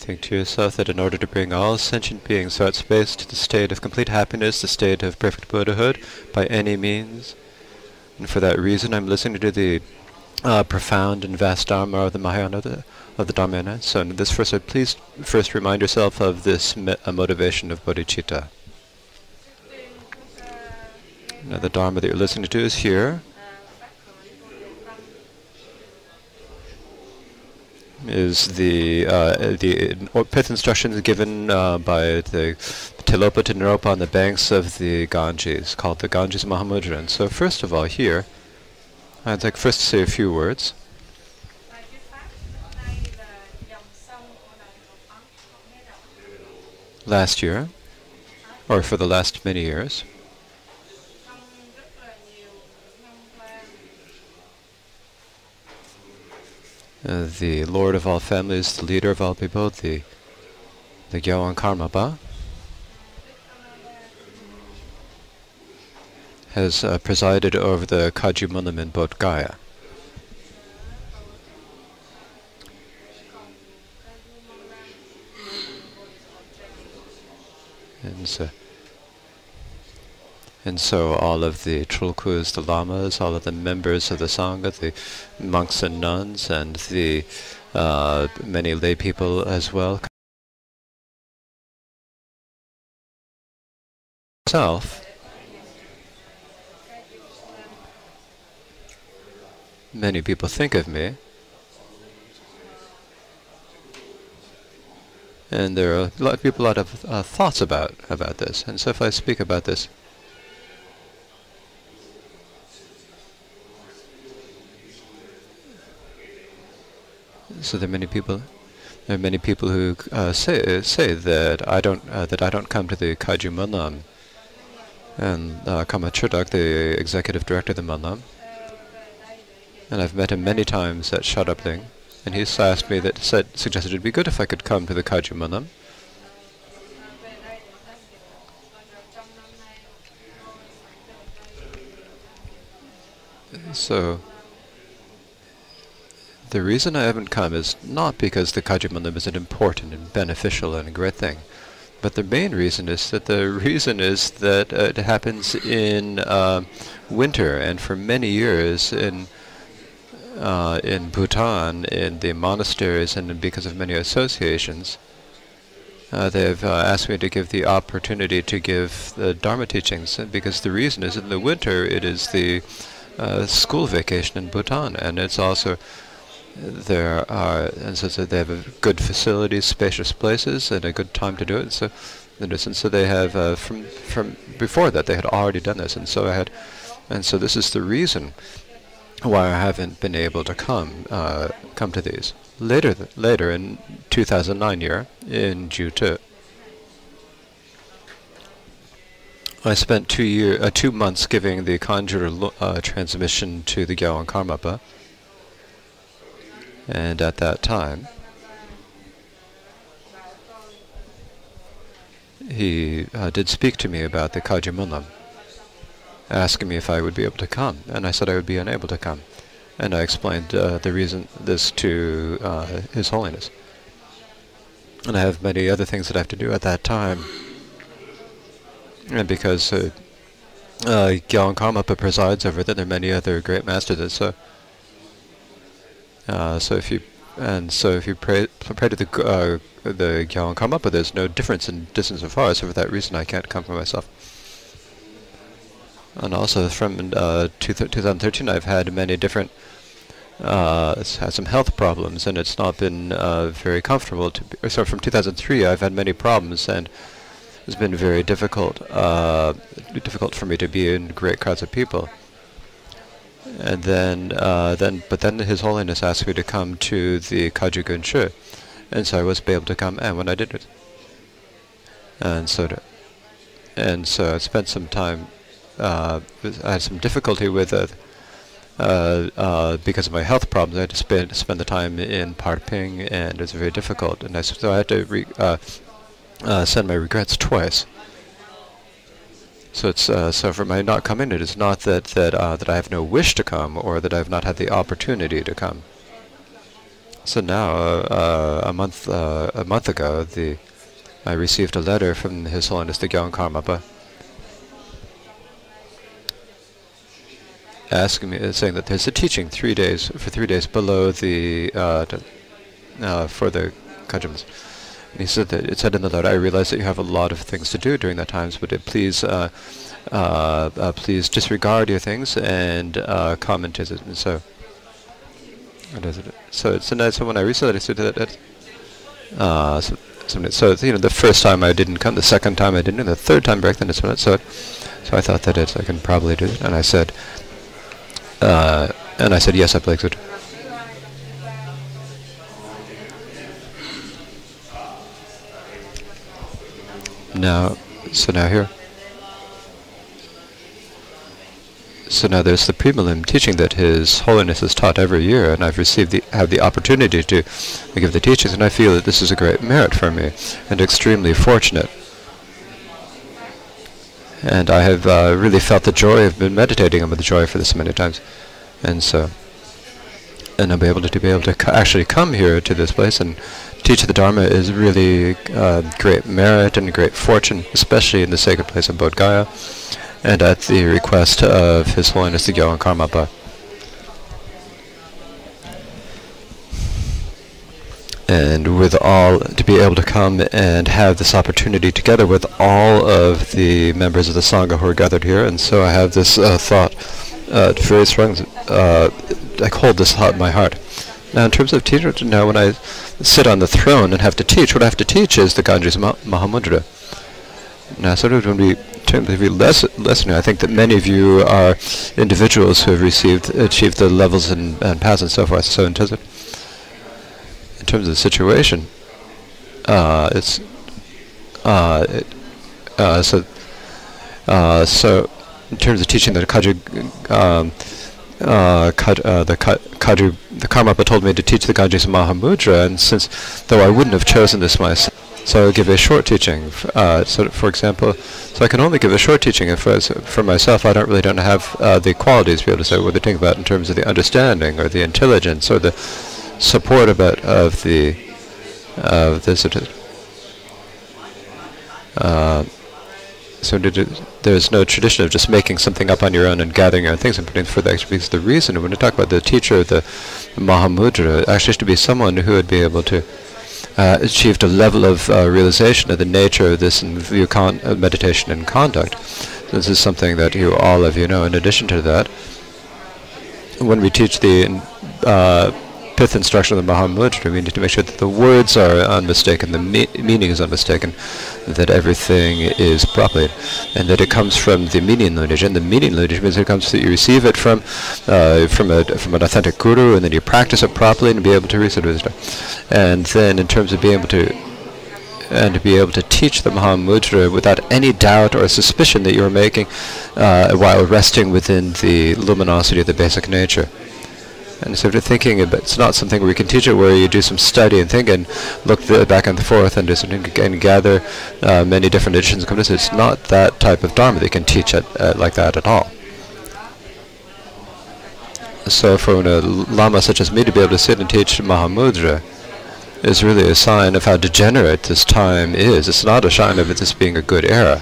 Think to yourself that in order to bring all sentient beings throughout space to the state of complete happiness, the state of perfect Buddhahood, by any means, and for that reason I'm listening to the uh, profound and vast Dharma of the Mahayana of the, of the Dharmayana. So in this first, please first remind yourself of this uh, motivation of bodhicitta. Now the Dharma that you're listening to is here. Is the uh, the pith instructions given uh, by the Tilopa to Naropa on the banks of the Ganges, called the Ganges Mahamudra. And so first of all here, I'd like first to say a few words. Last year, or for the last many years, uh, the Lord of all families, the leader of all people, the the Gyalwang Karmapa, has uh, presided over the Kagyu Munlam in Bodh Gaya. And so, and so all of the Tulkus, the lamas, all of the members of the Sangha, the monks and nuns, and the uh, many lay people as well. Self many people think of me. And there are a lot of people, a lot of uh, thoughts about about this. And so if I speak about this, so there are many people. There are many people who uh, say say that I don't uh, that I don't come to the Kagyu Munlam. And uh, Kama Churdak, the executive director of the Munlam, and I've met him many times at Sherabling, and he's asked me that said suggested it'd be good if I could come to the Kagyu Munlam. So the reason I haven't come is not because the Kagyu Munlam isn't important and beneficial and a great thing, but the main reason is that the reason is that uh, it happens in uh, winter and for many years in uh, in Bhutan, in the monasteries, and because of many associations, uh, they've uh, asked me to give the opportunity to give the Dharma teachings, because the reason is in the winter it is the uh, school vacation in Bhutan, and it's also there are and so, so they have good facilities, spacious places, and a good time to do it. So, and so they have uh, from from before that they had already done this, and so I had, and so this is the reason why I haven't been able to come uh, come to these. Later, th later in 2009 year in Gyuto, I spent two year uh, two months giving the Kangyur uh, transmission to the Gyalwang Karmapa, and at that time. He uh, did speak to me about the Kagyu Munlam asking me if I would be able to come, and I said I would be unable to come. And I explained uh, the reason this to uh, His Holiness. And I have many other things that I have to do at that time. And because uh, uh, Karmapa presides over that, there are many other great masters. And so, uh, so if you and so if you pray, pray to the uh, the Gyalwang Karmapa, there's no difference in distance or far. So for that reason, I can't come for myself. And also from uh, 2013, I've had many different, uh, had some health problems, and it's not been uh, very comfortable to. Be, so from 2003, I've had many problems, and it's been very difficult, uh, difficult for me to be in great crowds of people. And then, uh, then, but then His Holiness asked me to come to the Kagyu Gunchu, and so I was able to come. And when I did it, and so, to, and so I spent some time uh, I had some difficulty with it uh, uh, because of my health problems. I had to spend spend the time in Pharping, and it was very difficult. And I, so I had to uh, uh, send my regrets twice. So it's uh, so for my not coming, it is not that that that I have no wish to come or that I have not had the opportunity to come. So now, uh, a month uh, a month ago, the I received a letter from His Holiness the Gyalwang Karmapa asking me, uh, saying that there's a teaching three days for three days below the uh, uh, for the Kajams. And he said that it said in the letter, I realize that you have a lot of things to do during that time, but please, uh, uh, uh, please disregard your things and uh, comment it. And so, so it's nice. So when I I said that. Uh, so, so, you know, the first time I didn't come, the second time I didn't, and the third time back then it's not. so so I thought that I can probably do it, and I said, uh, and I said yes, I believe it. Now, so now here. So now there's the pre-Munlam teaching that His Holiness is taught every year, and I've received the have the opportunity to give the teachings, and I feel that this is a great merit for me, and extremely fortunate. And I have uh, really felt the joy. I've been meditating on the joy for this many times, and so, and I'll be able to, to be able to actually come here to this place and teach the Dharma is really uh, great merit and great fortune, especially in the sacred place of Bodh Gaya, and at the request of His Holiness the Gyalwang Karmapa. And with all, to be able to come and have this opportunity together with all of the members of the Sangha who are gathered here, and so I have this uh, thought uh, very strong, uh, I hold this thought in my heart. Now, in terms of teaching, now when I sit on the throne and have to teach, what I have to teach is the Ganges Mahamudra. Now, sort of when we to lesson, listening, I think that many of you are individuals who have received, achieved the levels and, and paths and so forth. So in terms of, in terms of the situation, uh, it's uh, it, uh, so uh, so in terms of teaching the Kaju um, uh, uh, the the Karmapa told me to teach the Ganges Mahamudra, and since, though I wouldn't have chosen this myself, so I will give a short teaching. Uh, so, for example, so I can only give a short teaching if, for myself, I don't really don't have uh, the qualities to be able to say what to think about in terms of the understanding or the intelligence or the support about of the of this. So there's no tradition of just making something up on your own and gathering your own things and putting for the. Because the reason, when we talk about the teacher, the, the Mahamudra, actually to be someone who would be able to uh, achieve a level of uh, realization of the nature of this and view uh, meditation and conduct. This is something that you all of you know. In addition to that, when we teach the uh, fifth instruction of the Mahamudra, we need to make sure that the words are unmistaken, the me meaning is unmistaken, that everything is properly, and that it comes from the meaning lineage. And the meaning lineage means it comes that you receive it from uh, from a from an authentic guru, and then you practice it properly and be able to receive it. And then, in terms of being able to and to be able to teach the Mahamudra without any doubt or suspicion that you're making uh, while resting within the luminosity of the basic nature. And so we're thinking about, it's not something you can teach it where you do some study and think and look back and forth and just and gather uh, many different editions. It's not that type of dharma that you can teach it uh, like that at all. So for a lama such as me to be able to sit and teach Mahamudra is really a sign of how degenerate this time is. It's not a sign of it this being a good era.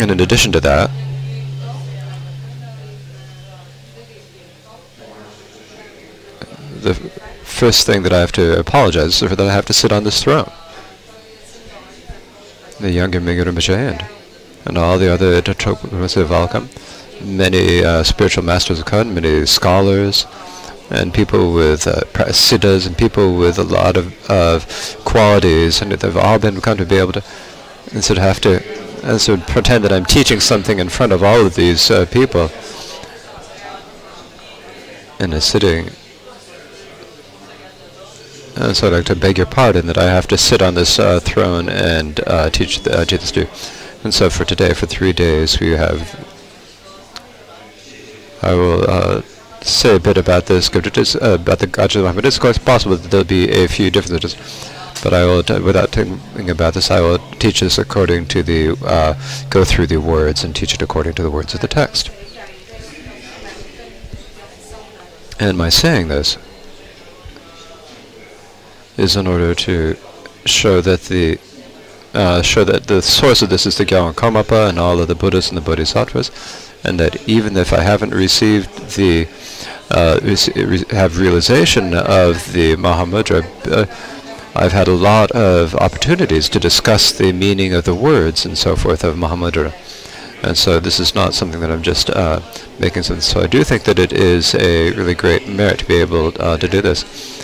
And in addition to that, the first thing that I have to apologize for that I have to sit on this throne. The Yongey Mingyur and, and all the other welcome, many uh, spiritual masters of come, many scholars, and people with uh, siddhas and people with a lot of, of qualities, and they've all been come to be able to, and have to, and so pretend that I'm teaching something in front of all of these uh, people, in a sitting uh, so I'd like to beg your pardon that I have to sit on this uh, throne and uh, teach the, uh, teach this And so for today, for three days, we have. I will uh, say a bit about this, uh, about the Ganges Mahamudra. It's quite possible that there'll be a few differences, but I will, without thinking about this, I will teach this according to the, go through the words and teach it according to the words of the text. And my saying this is in order to show that the uh, show that the source of this is the Gyalwang Karmapa and all of the Buddhas and the Bodhisattvas, and that even if I haven't received the uh, have realization of the Mahamudra, uh, I've had a lot of opportunities to discuss the meaning of the words and so forth of Mahamudra. And so this is not something that I'm just uh, making sense. So I do think that it is a really great merit to be able uh, to do this.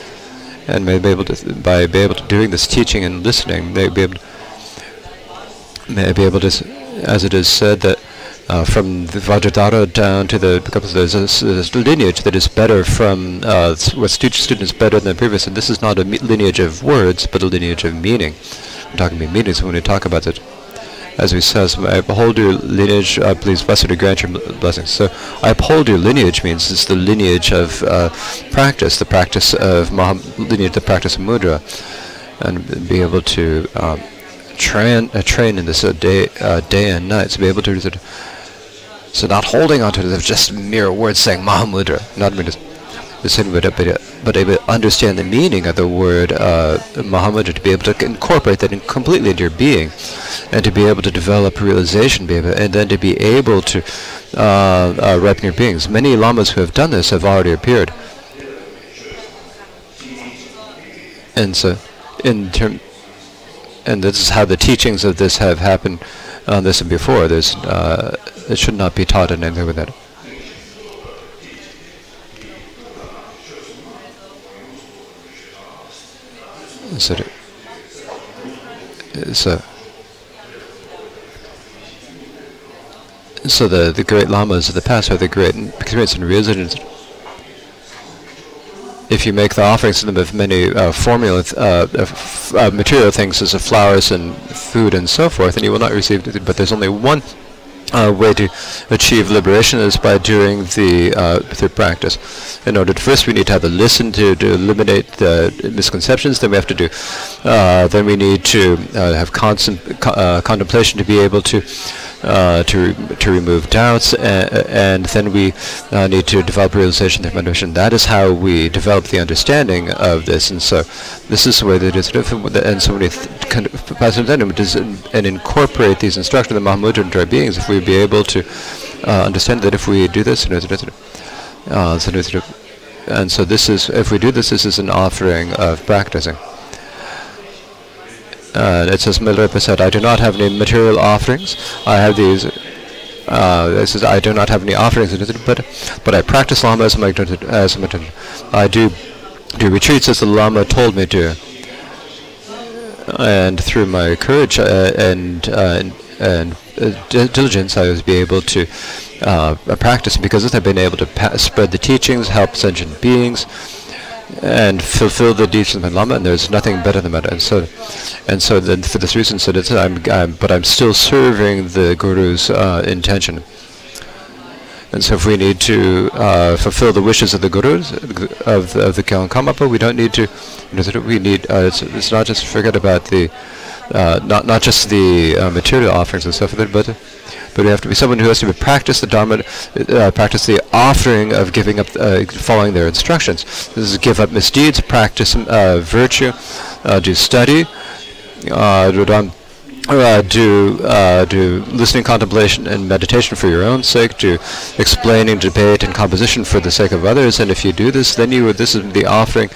And may be able to, by be able to doing this teaching and listening, may be able to, may be able to, as it is said that uh, from the Vajradhara down to the because there's a, there's a lineage that is better from uh, what student students better than previous, and this is not a lineage of words, but a lineage of meaning. We're talking about meanings when we talk about it. As we says, I uphold your lineage, uh, please blessed to grant your blessings. So I uphold your lineage means it's the lineage of uh, practice, the practice of Maha lineage, the practice of mudra, and be able to um, train uh, train in this uh, day uh, day and night. To be able to so not holding on to it, just mere words saying Mahamudra, not just but, but able to understand the meaning of the word uh, Mahamudra, to be able to incorporate that in completely into your being, and to be able to develop realization, be able, and then to be able to uh, uh, ripen your beings. Many lamas who have done this have already appeared. And so, in term, and this is how the teachings of this have happened on this and before. There's uh, it should not be taught in anything with that. So, so, so the the great lamas of the past are the great experience and residents. If you make the offerings to them of many uh, formula, uh, uh, material things such as flowers and food and so forth, and you will not receive it. But there's only one uh, way to achieve liberation is by doing the uh, through practice. In order to first, we need to have a listen to, to eliminate the misconceptions. Then we have to do. Uh, then we need to uh, have constant uh, contemplation to be able to to to remove doubts, and, and then we uh, need to develop realization through meditation. That is how we develop the understanding of this, and so this is the way that it's different. And so many kind of and incorporate these instructions of the Mahamudra into our beings, if we be able to uh, understand that if we do this, uh, and so this is if we do this, this is an offering of practicing. Uh, it says Milarepa said, I do not have any material offerings. I have these. Uh, it says, I do not have any offerings, but but I practice Lama as my I do do retreats as the Lama told me to, and through my courage uh, and uh, and, uh, diligence, I was be able to uh, practice. Because I've been able to spread the teachings, help sentient beings, and fulfill the deeds of the Lama, and there's nothing better than that. And so, and so then for this reason, so that I'm, I'm, but I'm still serving the Guru's uh, intention. And so if we need to uh, fulfill the wishes of the Gurus, of, of the Gyalwang Karmapa, we don't need to, we need, uh, it's, it's not just forget about the, uh, not, not just the uh, material offerings and stuff, but but you have to be someone who has to practice the Dharma, uh, practice the offering of giving up, uh, following their instructions. This is give up misdeeds, practice uh, virtue, uh, do study, uh, do, uh, do uh, do listening, contemplation, and meditation for your own sake. Do explaining, debate, and composition for the sake of others. And if you do this, then you this is the offering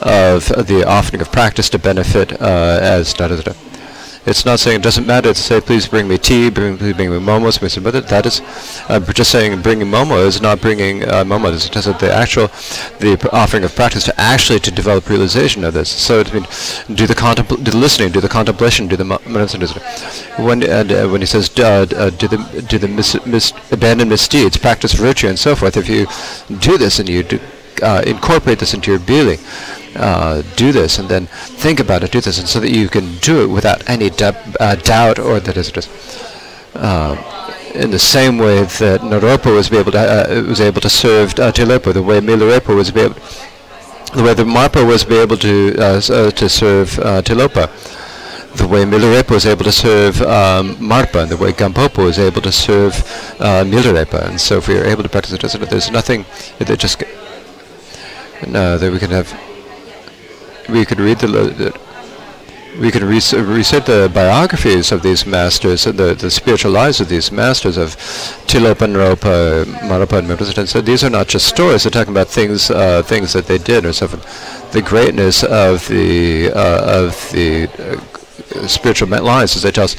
of the offering of practice to benefit as da da da. It's not saying it doesn't matter to say, please bring me tea, bring, please bring me momos, but that is uh, just saying bringing momo is not bringing uh, momo. It's just the actual, the offering of practice to actually to develop realization of this. So it means do the contempl- do the listening, do the contemplation, do the meditation. When uh, when he says uh, uh, do the do the mis- mis- abandon misdeeds, practice virtue, and so forth. If you do this and you do, uh, incorporate this into your being uh, do this and then think about it, do this, and so that you can do it without any uh, doubt or that is just uh, in the same way that Naropa was able to uh, was able to serve uh, Tilopa, the way Milarepa was able, the way the Marpa was able to to serve uh, Tilopa, the way Milarepa was able to serve um, Marpa, and the way Gampopa was able to serve uh, Milarepa. And so if we are able to practice it, there's nothing that just no, that we can have we could read the, the we can recite the biographies of these masters, the, the spiritual lives of these masters of Tilopa, Naropa, Marpa, and Mimprasad. So these are not just stories. They're talking about things, uh, things that they did, or something. The greatness of the uh, of the uh, spiritual lives, as they tell us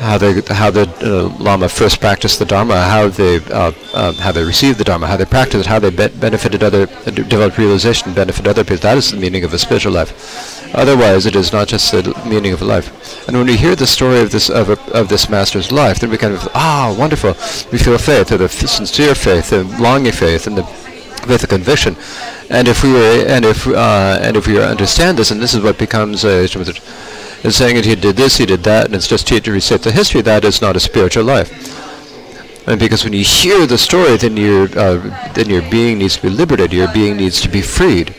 how they how the uh, Lama first practiced the Dharma, how they uh, uh, how they received the Dharma, how they practiced it, how they be benefited other, developed realization, benefited other people. That is the meaning of a spiritual life. Otherwise, it is not just the meaning of life. And when we hear the story of this of, a, of this master's life, then we kind of ah wonderful. We feel faith, the sincere faith, the longing faith, and the faith of conviction. And if we were, and if uh, and if we understand this, and this is what becomes a and saying that he did this, he did that, and it's just to reset the history, that is not a spiritual life. And because when you hear the story, then your uh, then your being needs to be liberated. Your being needs to be freed.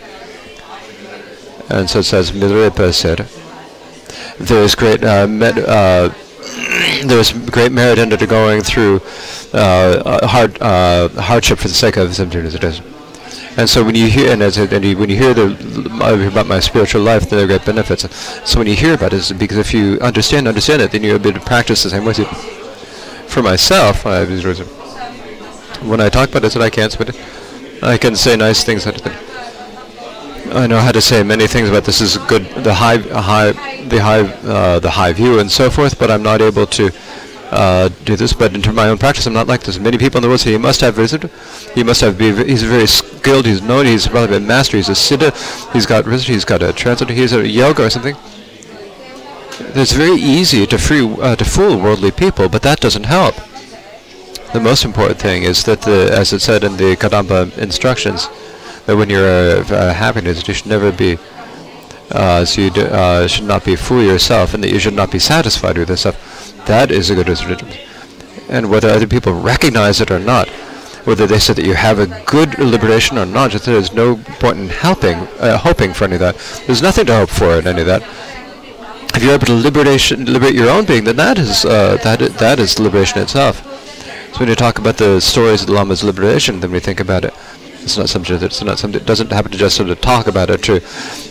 And so it says, Milarepa said, there is great uh, med, uh, there is great merit in undergoing through uh, hard uh, hardship for the sake of something as it is. And so when you hear and, and you, when you hear the about my spiritual life, there are great benefits. So when you hear about it, because if you understand understand it, then you're able to practice the same way. For myself, I, when I talk about it, I can't but I can say nice things. I know how to say many things about this is good, the high, high, the high, uh, the high view and so forth, but I'm not able to uh, do this, but in my own practice, I'm not like this. Many people in the world say he must have visited, he must have be, he's very skilled, he's known, he's probably a master, he's a siddha, he's got he's got a translator, he's a yoga or something. It's very easy to free uh, to fool worldly people, but that doesn't help. The most important thing is that, the, as it said in the Kadampa instructions, that when you're uh, happiness, you should never be uh, so you uh, should not be fool yourself, and that you should not be satisfied with yourself. That is a good religion. And whether other people recognize it or not, whether they say that you have a good liberation or not, just there's no point in helping, uh, hoping for any of that. There's nothing to hope for in any of that. If you're able to liberation, liberate your own being, then that is uh, that that is liberation itself. So when you talk about the stories of the Lama's liberation, then we think about it. It's not something that's not something. It doesn't happen to just sort of talk about it, to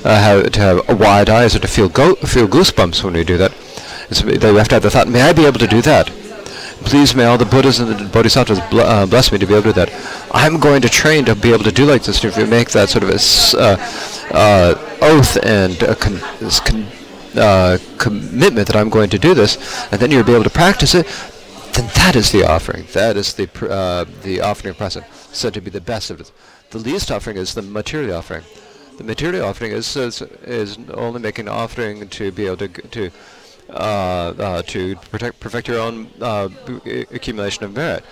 uh, have to have wide eyes or to feel go feel goosebumps when we do that. They have to have the thought, may I be able to do that? Please may all the Buddhas and the Bodhisattvas bl uh, bless me to be able to do that. I'm going to train to be able to do like this. If you make that sort of a uh, uh, oath and con con uh, commitment that I'm going to do this, and then you'll be able to practice it, then that is the offering. That is the uh, the offering present, said to be the best of it. The least offering is the material offering. The material offering is is, is only making an offering to be able to to to protect, perfect your own uh, accumulation of merit.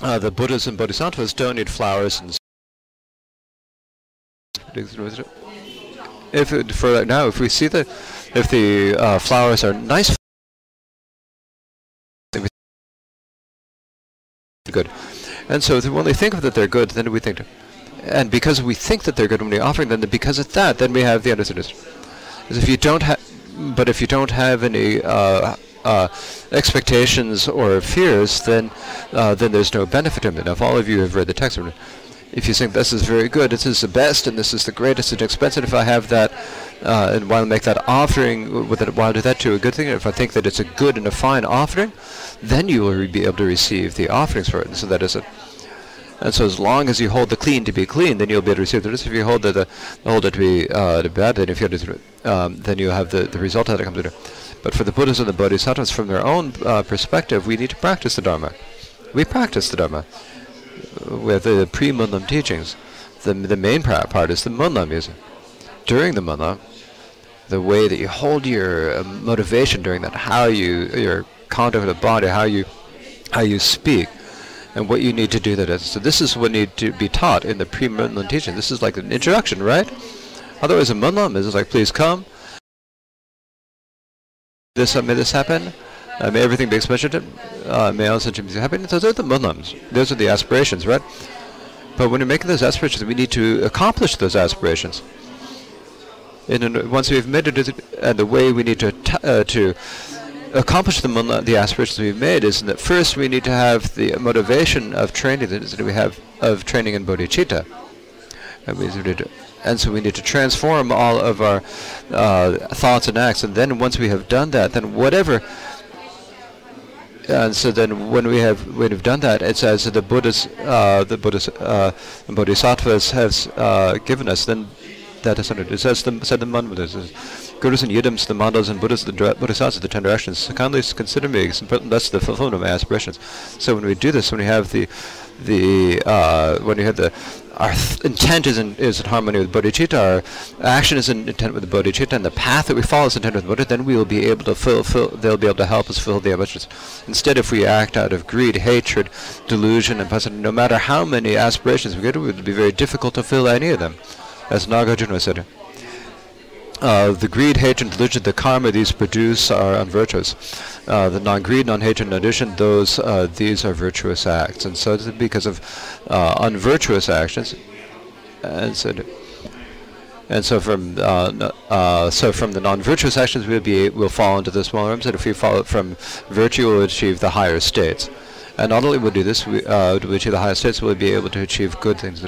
the Buddhas and Bodhisattvas don't need flowers and if it, for now, if we see that if the uh, flowers are nice, good, and so when we think of that they're good, then we think, and because we think that they're good when we're offering them, because of that, then we have the understanding. Is if you don't have but if you don't have any uh, uh, expectations or fears, then uh, then there's no benefit in it. Now, if all of you have read the text, if you think this is very good, this is the best, and this is the greatest and expensive, if I have that, uh, and want to make that offering, with it, want to do that to a good thing, if I think that it's a good and a fine offering, then you will be able to receive the offerings for it. And so that is a and so as long as you hold the clean to be clean, then you'll be able to receive the rest. If you hold the, the hold it to be uh, bad, then if you um, then you have the, the result that comes later. But for the Buddhas and the Bodhisattvas, from their own uh, perspective, we need to practice the Dharma. We practice the Dharma with the pre-Munlam teachings. The, the main part is the Munlam music. During the Munlam, the way that you hold your uh, motivation during that, how you your contact with the body, how you how you speak, and what you need to do that is. So this is what need to be taught in the pre-Munlam teaching. This is like an introduction, right? Otherwise, a Munlam is like, please come. This uh, may this happen. Uh, may everything be expression. Uh, may all such things happen. Those are the Munlams. Those are the aspirations, right? But when you're making those aspirations, we need to accomplish those aspirations. And once we've made it, and the way we need to uh, to accomplish the, the aspirations we've made is that first we need to have the motivation of training that we have of training in bodhicitta. and so we need to transform all of our uh, thoughts and acts. And then once we have done that, then whatever. And so then, when we have when we've done that, it says that the Buddhas, uh, the Buddhas, uh, the Bodhisattvas has uh, given us. Then that is under. It says the said the Manvadas, Gurus and Yidams, the Mandalas and Buddhas, the Bodhisattvas, the ten directions. So kindly consider me. That's the fulfillment of my aspirations. So when we do this, when we have the the uh, when we have the our intent is in, is in harmony with bodhicitta, our action is in intent with the bodhicitta, and the path that we follow is in intent with Buddha, then we will be able to fulfill, they'll be able to help us fulfill the ambitions. Instead, if we act out of greed, hatred, delusion, and passion, no matter how many aspirations we get, it would be very difficult to fill any of them. As Nagarjuna said, uh, the greed, hatred, delusion, the karma these produce are unvirtuous. Uh, the non-greed, non-hatred, non-addition, those uh, these are virtuous acts, and so because of uh, unvirtuous actions, and so. And so from uh, uh, so from the non-virtuous actions, we'll be we'll fall into the smaller realms. And if we follow from virtue, we'll achieve the higher states. And not only will we do this, we, uh, we achieve the higher states, we'll be able to achieve good things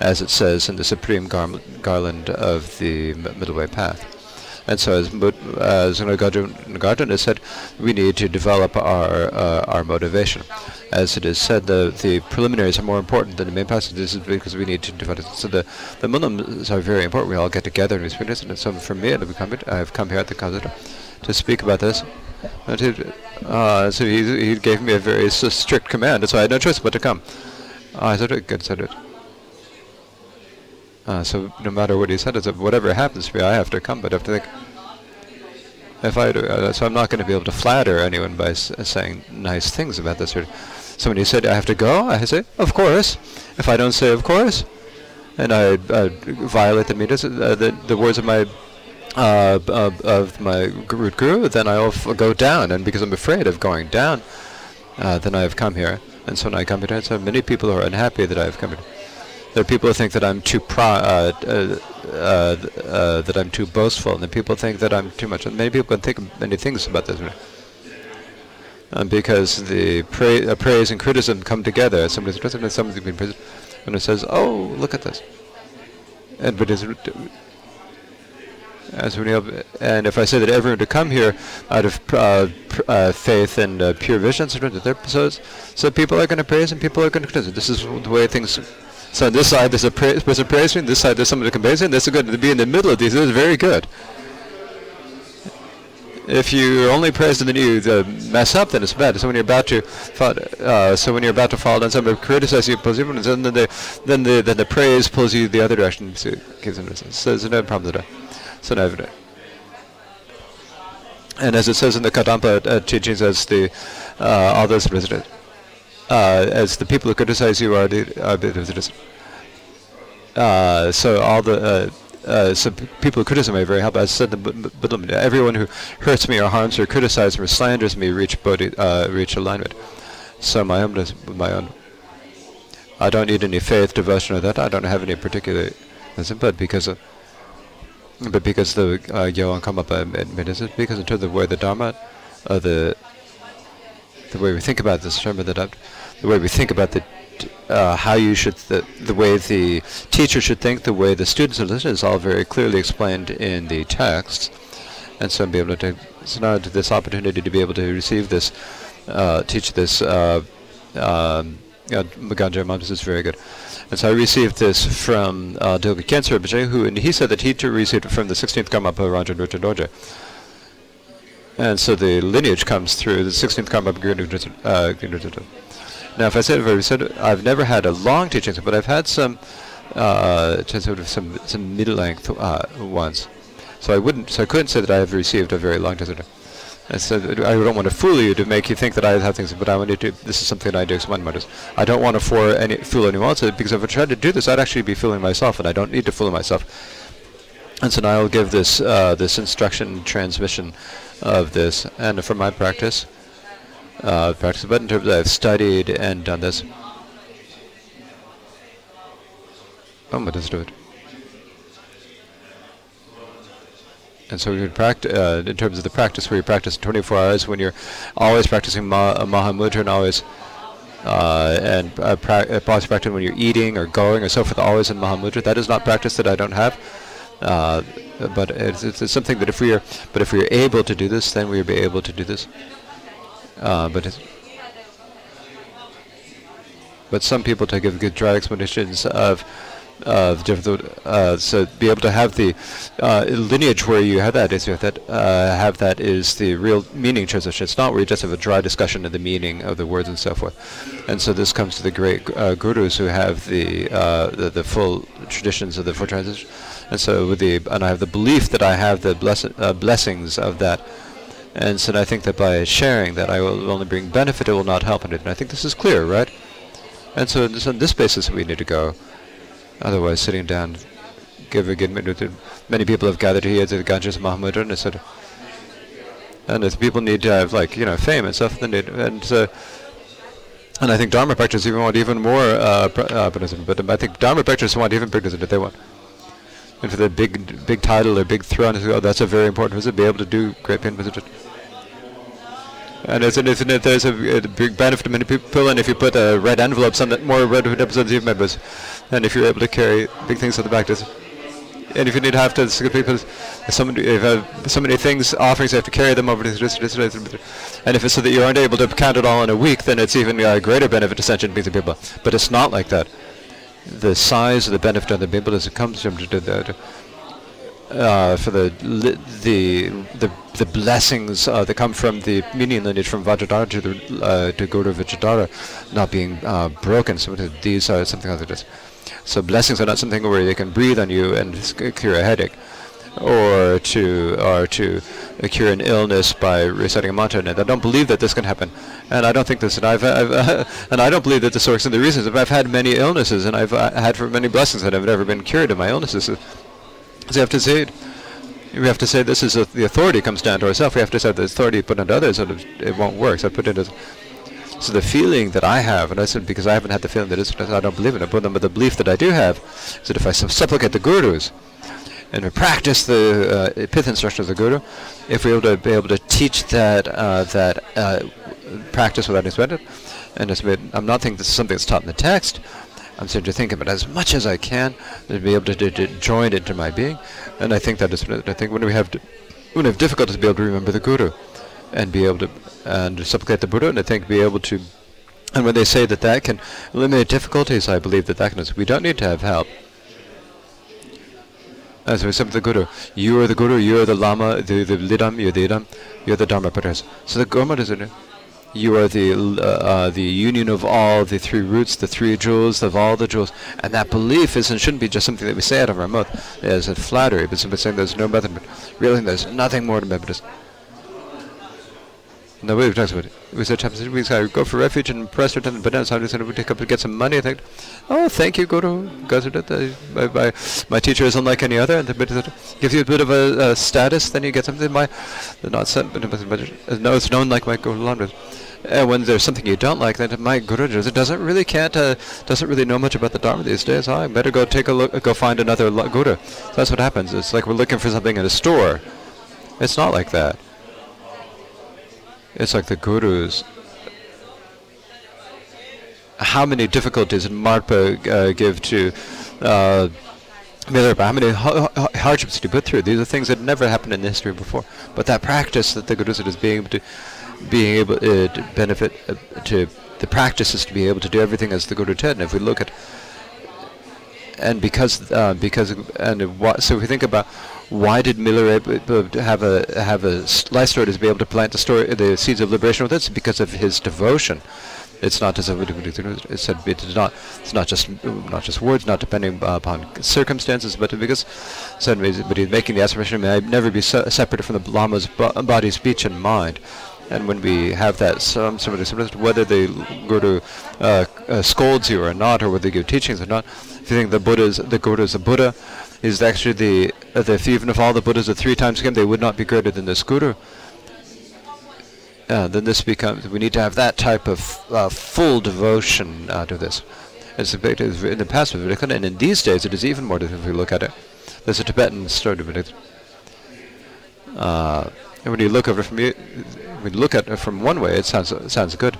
as it says in the supreme gar garland of the middle way path. And so, as, as Nagarjuna said, we need to develop our uh, our motivation. As it is said, the the preliminaries are more important than the main is because we need to develop. So the the munlams are very important. We all get together and we speak this. And so for me, I've come, here at the Kazata to speak about this. Uh, so he he gave me a very strict command, so I had no choice but to come. I said it. Good, said it. Uh, so no matter what he said, it's whatever happens to me, I have to come. But I have to think. If I uh, so I'm not going to be able to flatter anyone by saying nice things about this. Or somebody said I have to go. I say, of course. If I don't say of course, and I uh, violate the, meters, uh, the the words of my uh, of, of my root guru, then I'll go down. And because I'm afraid of going down, uh, then I have come here. And so when I come here, so many people are unhappy that I have come here. There are people who think that I'm too pro, uh, uh, uh, uh, that I'm too boastful, and then people think that I'm too much. Many people can think many things about this. Um, because the pra praise and criticism come together. Somebody's criticism and somebody's being praised, and it says, "Oh, look at this." And but is as we know, and if I say that everyone to come here out of uh, uh, faith and uh, pure vision, so, so people are going to praise and people are going to criticize. This is the way things so on this side there's a praising, this side there's somebody comparing. This is good to be in the middle of these. Is very good. If you only praise and then you uh, mess up, then it's bad. So when you're about to, uh, so when you're about to fall down, somebody criticizes you, pulls you, and then the then the then the praise pulls you the other direction. So, so there's no problem there. So no. And as it says in the Kadampa uh, teachings, as the uh, those residents uh, as the people who criticize you are the uh, so all the uh, uh, so people who criticize me are very helpful. I said the everyone who hurts me or harms or criticizes me or slanders me reach bodhi, uh, reach alignment. So my own my own. I don't need any faith, devotion, or that. I don't have any particular, but because of, but because the uh, up and it because in terms of where the Dharma, uh, the the way we think about this, remember that the way we think about the uh, how you should the the way the teacher should think, the way the students should listen is all very clearly explained in the text, and so be able to so now this opportunity to be able to receive this, uh, teach this. Uh, um, is very good. And so I received this from uh, Dilga Rinpoche, who and he said that he too received it from the 16th Karmapa Rangjung Dorje. And so the lineage comes through the 16th Karmapa uh, now, if I said, said I've never had a long teaching, but I've had some, uh, some some mid-length uh, ones. So I wouldn't, so I couldn't say that I have received a very long teaching. I said I don't want to fool you to make you think that I have things, but I want to. do This is something that I do as one modest. I don't want to fool, any, fool anyone else because if I tried to do this, I'd actually be fooling myself, and I don't need to fool myself. And so now I'll give this uh, this instruction transmission of this, and from my practice uh, practice, but in terms of I've studied and done this. Oh, but let's do it. And so would practice uh, in terms of the practice where you practice 24 hours when you're always practicing ma uh, Mahamudra and always uh, and uh, pra- uh, practice when you're eating or going or so forth, always in Mahamudra. That is not practice that I don't have. Uh, but it's, it's, it's, something that if we are, but if we are able to do this, then we will be able to do this. Uh, but but some people take a good dry explanations of of different uh, so be able to have the uh, lineage where you have that is that uh, have that is the real meaning transition. It's not where you just have a dry discussion of the meaning of the words and so forth. And so this comes to the great uh, gurus who have the, uh, the, the full traditions of the full transition. And so with the and I have the belief that I have the bless, uh, blessings of that. And so I think that by sharing that I will only bring benefit, it will not help anything. I think this is clear, right? And so this, on this basis we need to go. Otherwise, sitting down, give a good minute. Many people have gathered here to the Ganges Mahamudra, and said, and if people need to have like you know fame and stuff, then and uh, and I think Dharma practitioners even want even more uh, uh, but I think Dharma practitioners want even bigger than they want. And for the big big title or big throne, oh, that's a very important visit. Be able to do great pain visit. And isn't, isn't it, there's a, a, big benefit to many people, and if you put a red envelope, some more red episodes even members, and if you're able to carry big things at the back, there's, and if you need to have to people, so many, if uh, so many things, offerings, you have to carry them over to this, and if it's so that you aren't able to count it all in a week, then it's even a greater benefit to send to people. But it's not like that. The size of the benefit of the people as it comes from to, uh, for the the the the blessings uh, that come from the meaning lineage from Vajradhara to the uh, to Guru Vajradhara not being uh, broken. So these are something this. So blessings are not something where they can breathe on you and cure a headache, or to or to cure an illness by reciting a mantra. And I don't believe that this can happen, and I don't think this. And I've, I've and I don't believe that this works. And the reasons I've had many illnesses, and I've uh, had for many blessings that have never been cured of my illnesses. So you have to say. We have to say this is a, the authority comes down to ourselves. We have to say the authority put on others, and it won't work. So I put as so the feeling that I have, and I said because I haven't had the feeling that I don't believe in it, but the belief that I do have is that if I supplicate the gurus and we practice the uh, pith instruction of the guru, if we're able to be able to teach that uh, that uh, practice without expected, and I'm not thinking this is something that's taught in the text, I'm starting to think of it as much as I can to be able to, to, to join into my being. And I think that is, I think when we have, when we have difficulties to be able to remember the Guru and be able to, and supplicate the Buddha, and I think be able to, and when they say that that can eliminate difficulties, I believe that that can, we don't need to have help. As we said the Guru, you are the Guru, you are the Lama, the, the Lidam, you're the Yidam, you're the Dharmapalas. So the Gurmat is it you are the uh, uh, the union of all the three roots, the three jewels of all the jewels, and that belief is and shouldn't be just something that we say out of our mouth as a flattery, but simply saying there's no method, but really there's nothing more to Methodist. No, we talked about it. We said we said go for refuge and press it and bananas. How do we take up and get some money? I think, oh, thank you. That. My, my, my teacher is unlike any other, and the gives you a bit of a, a status. Then you get something. My, not sent, but, but no, it's known like my Guru uh, when there's something you don't like, then my guru doesn't really can't uh, doesn't really know much about the dharma these days. Oh, I better go take a look, go find another guru. So that's what happens. It's like we're looking for something in a store. It's not like that. It's like the gurus. How many difficulties did Marpa uh, give to uh, how many hardships did he put through? These are things that never happened in history before. But that practice that the gurus is being able to being able uh, to benefit uh, to the practice is to be able to do everything as the Guru did. And if we look at and because uh, because and so if we think about why did Miller have a have a life story to be able to plant the story the seeds of liberation with it? Because of his devotion. It's not as it's said it is not it's not just not just words, not depending upon circumstances, but because said but he's making the aspiration may I never be se- separated from the Lama's body, speech, and mind and when we have that some somebody whether the guru uh, uh, scolds you or not, or whether they give teachings or not, if you think the Buddha is the guru is a Buddha, is actually the uh, the even if all the Buddhas are three times him, they would not be greater than this guru. Uh, then this becomes we need to have that type of uh, full devotion to this. It's in the past and in these days it is even more difficult if you look at it. There's a Tibetan story of it. Uh, and when you look at it from when you look at it from one way, it sounds sounds good,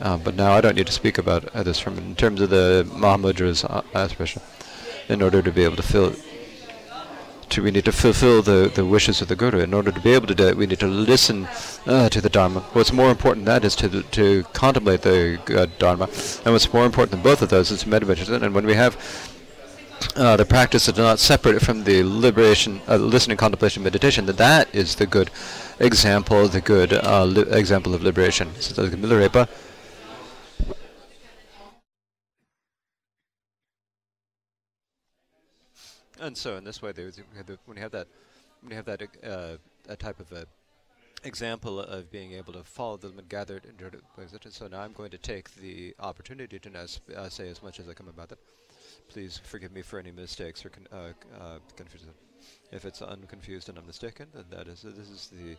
Uh, but now I don't need to speak about uh, this from in terms of the Mahamudra's uh, aspiration. In order to be able to fill, to we need to fulfill the, the wishes of the Guru. In order to be able to do it, we need to listen uh, to the Dharma. What's more important than that is to to contemplate the uh, Dharma, and what's more important than both of those is meditation. And when we have uh, the practice is not separate from the liberation, uh, listening, contemplation, meditation, that that is the good example, the good uh, example of liberation. So, And so in this way, when you have that, when you have that uh, a type of a example of being able to follow them and gather it. And so now I'm going to take the opportunity to now uh, say as much as I can about that. Please forgive me for any mistakes or con uh, uh, confusion. If it's unconfused and I'm mistaken, then that is this is the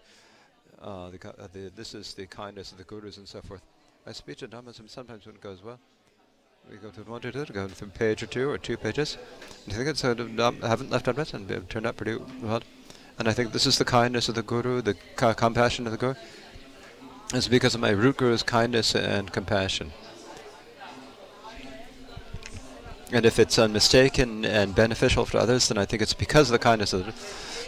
uh, the, uh, the, this is the kindness of the gurus and so forth. My speech and Dhamma sometimes when it goes well, we go to two, go from page or two or two pages. And I think it's, uh, I haven't left unread and it turned out pretty well. And I think this is the kindness of the Guru, the compassion of the Guru. It's because of my root Guru's kindness and compassion. And if it's unmistaken and beneficial for others, then I think it's because of the kindness of the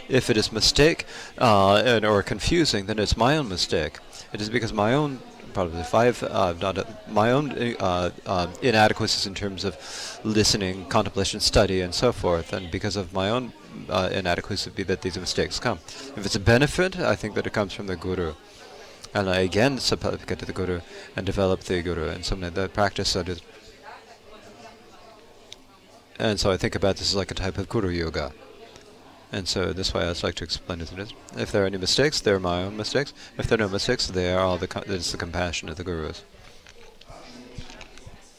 If it is mistake uh, and, or confusing, then it's my own mistake. It is because my own probably five, uh, not a, my own uh, uh, inadequacies in terms of listening, contemplation, study, and so forth, and because of my own uh, inadequacies, be that these mistakes come. If it's a benefit, I think that it comes from the guru, and I again get to the guru and develop the guru, and something like that practice. And so I think about this as like a type of guru yoga. And so this way I'd like to explain it. If there are any mistakes, they're my own mistakes. If there are no mistakes, they are all the it's the compassion of the gurus.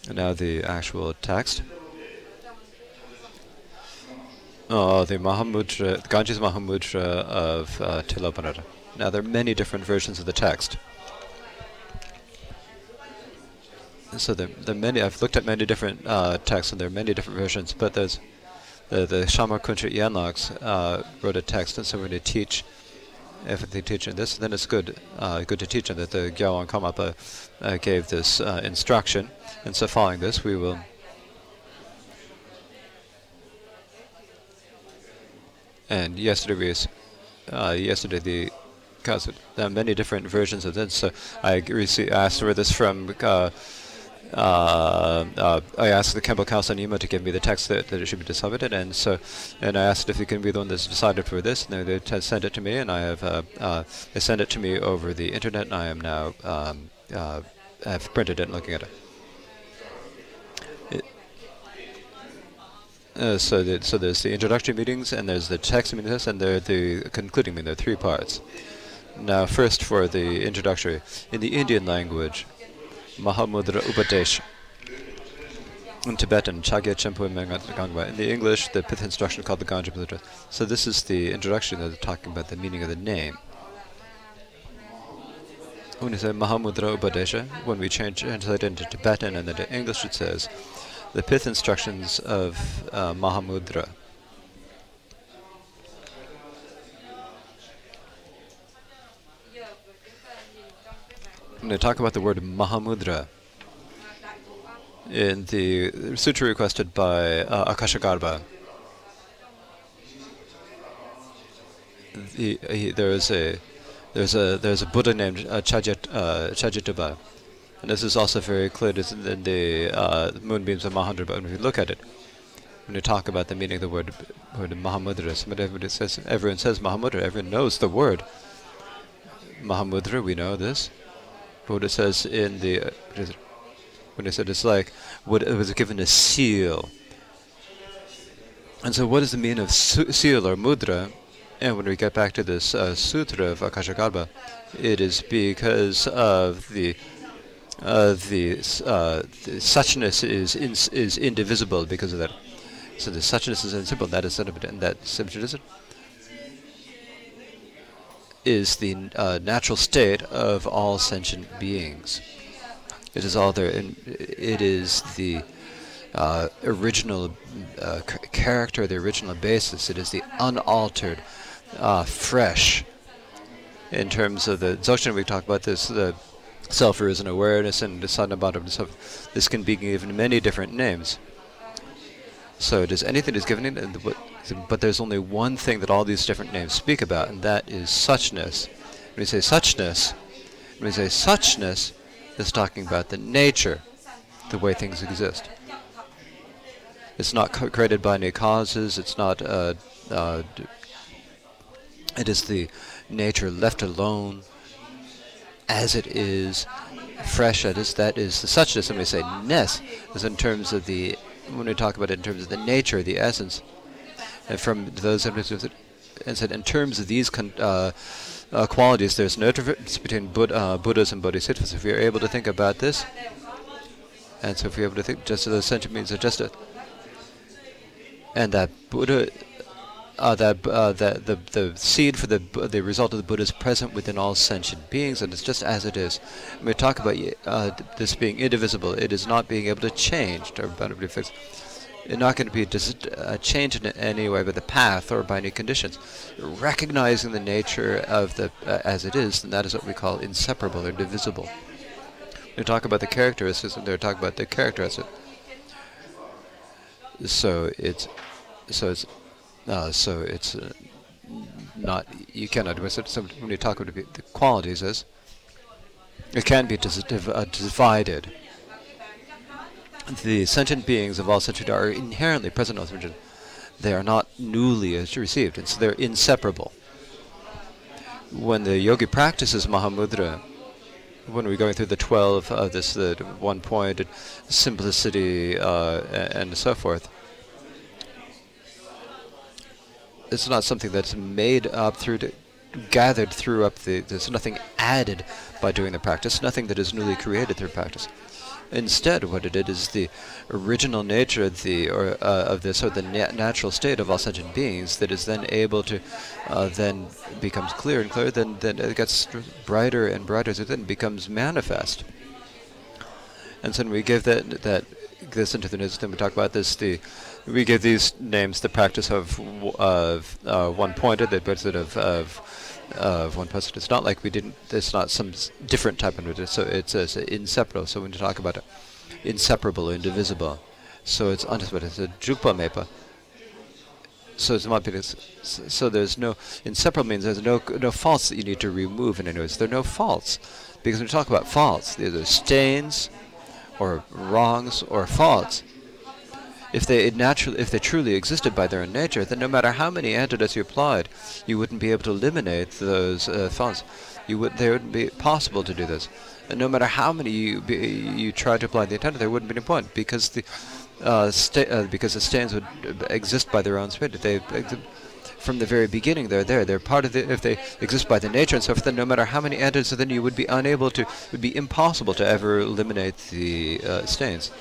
And now the actual text. Oh, the Mahamudra, Ganges Mahamudra of uh, Tilopanada. Now there are many different versions of the text. So there, there are many. I've looked at many different uh, texts, and there are many different versions. But there's the, the Kuntra Yenlogs uh, wrote a text, and so we're going to teach, if they teach in this, then it's good uh, good to teach in that the Gyalwang Karmapa uh, gave this uh, instruction, and so following this, we will and yesterday we, uh, yesterday the there are many different versions of this, so I received, asked for this from uh, uh, I asked the Council Nyingma to give me the text that, that it should be distributed, and so, and I asked if he can be the one that's decided for this, and they, they sent it to me, and I have, uh, uh, they sent it to me over the internet, and I am now, um, uh, have printed it and looking at it. it so, so there's the introductory meetings, and there's the text meetings, and there the concluding meeting. There are three parts. Now, first for the introductory, in the Indian language, Mahamudra Upadesh. In Tibetan, Chagya Chenpo Gangwa. In the English, the pith instruction called the Ganja Mudra. So this is the introduction that they're talking about the meaning of the name. When you say Mahamudra Upadesha, when we change translate into Tibetan and then to English it says the pith instructions of uh, Mahamudra. I'm going to talk about the word Mahamudra in the sutra requested by uh, Akashagarbha. The, he, there is a there's a there's a Buddha named uh, uh, and this is also very clear in the uh, moonbeams of Mahamudra. But when you look at it, when you talk about the meaning of the word word Mahamudra, somebody says everyone says Mahamudra, everyone knows the word Mahamudra. We know this. Buddha says in the when he said it's like what it was given a seal. And so, what is the meaning of seal or mudra? And when we get back to this uh, sutra of Akashagarbha, it is because of the uh, the, uh, the suchness is in, is indivisible because of that. So the suchness is invisible. That is and that symbolism is the uh, natural state of all sentient beings. It is all there, and it is the uh, original uh, character, the original basis. It is the unaltered, uh, fresh. In terms of the Dzogchen, we talk about this. The self is an awareness and sadnabhadam self. This can be given many different names. So does anything is given it, but there's only one thing that all these different names speak about, and that is suchness. When we say suchness, when we say suchness, it's talking about the nature, the way things exist. It's not created by any causes. It's not. Uh, uh, it is the nature left alone, as it is, fresh as that is the suchness. And we say ness is in terms of the when we talk about it in terms of the nature, the essence, from those and said in terms of these uh, uh, qualities, there's no difference between Buddha, uh, Buddhas and Bodhisattvas. If you're able to think about this, and so if you're able to think just sentient means are just a, and that Buddha, uh, that uh, that the the seed for the the result of the Buddha is present within all sentient beings, and it's just as it is. We talk about uh, this being indivisible, it is not being able to change or boundary fixed. Not going to be a change in any way by the path or by any conditions. Recognizing the nature of the uh, as it is, and that is what we call inseparable or divisible. We talk about the characteristics, and they're talking about the characteristics. So it's so it's uh, so it's uh, not you cannot So when you talk about the qualities is it can be uh, divided. The sentient beings of all sentient are inherently present in all They are not newly as received, and so they're inseparable. When the yogi practices Mahamudra, when we're going through the 12 of this, the one point, simplicity, uh, and so forth, it's not something that's made up through, the, gathered through up the, there's nothing added by doing the practice, nothing that is newly created through practice. Instead, what it is the original nature of the or uh, of this or the na natural state of all sentient beings that is then able to uh, then becomes clear and clear. Then then it gets brighter and brighter it then becomes manifest. And so we give that that this into the news. Then we talk about this the we give these names the practice of of uh, one pointed, the opposite of of Uh, of one person. It's not like we didn't. It's not some different type of. So it's, it's inseparable. So when you talk about it, inseparable, indivisible. So it's undivisible. It's a jukpa mepa. So it's not because so there's no inseparable means there's no no faults that you need to remove in any ways. There are no faults because when we talk about faults, either stains or wrongs or faults if they naturally, if they truly existed by their own nature, then no matter how many antidotes you applied, you wouldn't be able to eliminate those uh, thoughts. You would, there wouldn't be possible to do this. And no matter how many you be, you try to apply the antidote, there wouldn't be any point because the uh, uh, because the stains would exist by their own spirit. They from the very beginning they're there. They're part of the if they exist by the nature and so forth. Then no matter how many antidotes, then you would be unable to. It would be impossible to ever eliminate the uh, stains.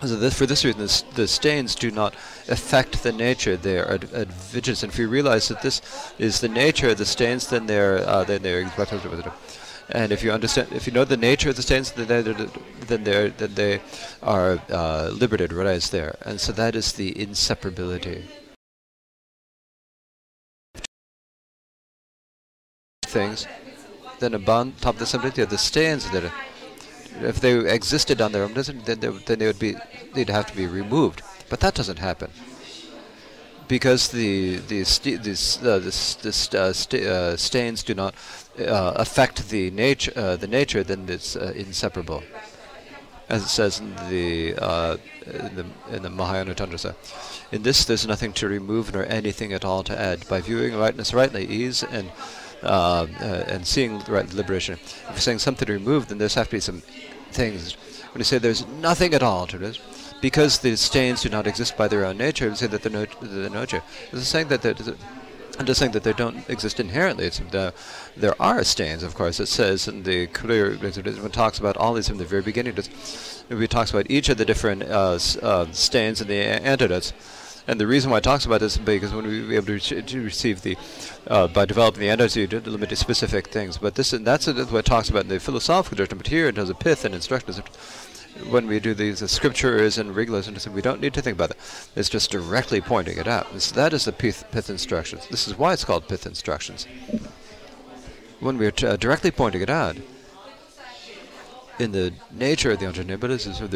So this, for this reason, this, the stains do not affect the nature. They are ad. And if you realize that this is the nature of the stains, then they're uh, then they're and if you understand, if you know the nature of the stains, then they're, then they're then they are uh, liberated right there. And so that is the inseparability. Things, then above top of the subject, the stains that. Are, if they existed on their own, then they, then they would be they'd have to be removed. But that doesn't happen because the the uh, this, this uh, uh, stains do not uh, affect the nature uh, the nature, then it's uh, inseparable, as it says in the in the in the Mahayana Tantrasa. In this, there's nothing to remove nor anything at all to add. By viewing rightness rightly, ease and uh, uh, and seeing right liberation. If you're saying something to remove, then there's have to be some things. When you say there's nothing at all to this, because the stains do not exist by their own nature, you say that they're no, they're. It's saying that they're, I'm just saying that they don't exist inherently. The, there are stains, of course. It says in the clear it talks about all these from the very beginning. It talks about each of the different uh, uh, stains and the antidotes. And the reason why it talks about this is because when we be able to, to receive the, uh, by developing the energy to limit specific things. But this and that's what it talks about in the philosophical tradition. But here in terms of pith and instructions. When we do these uh, scriptures and regulations, we don't need to think about it. It's just directly pointing it out. So that is the pith, pith instructions. This is why it's called pith instructions. When we're uh, directly pointing it out, in the nature of the Anjaneyabhatas is of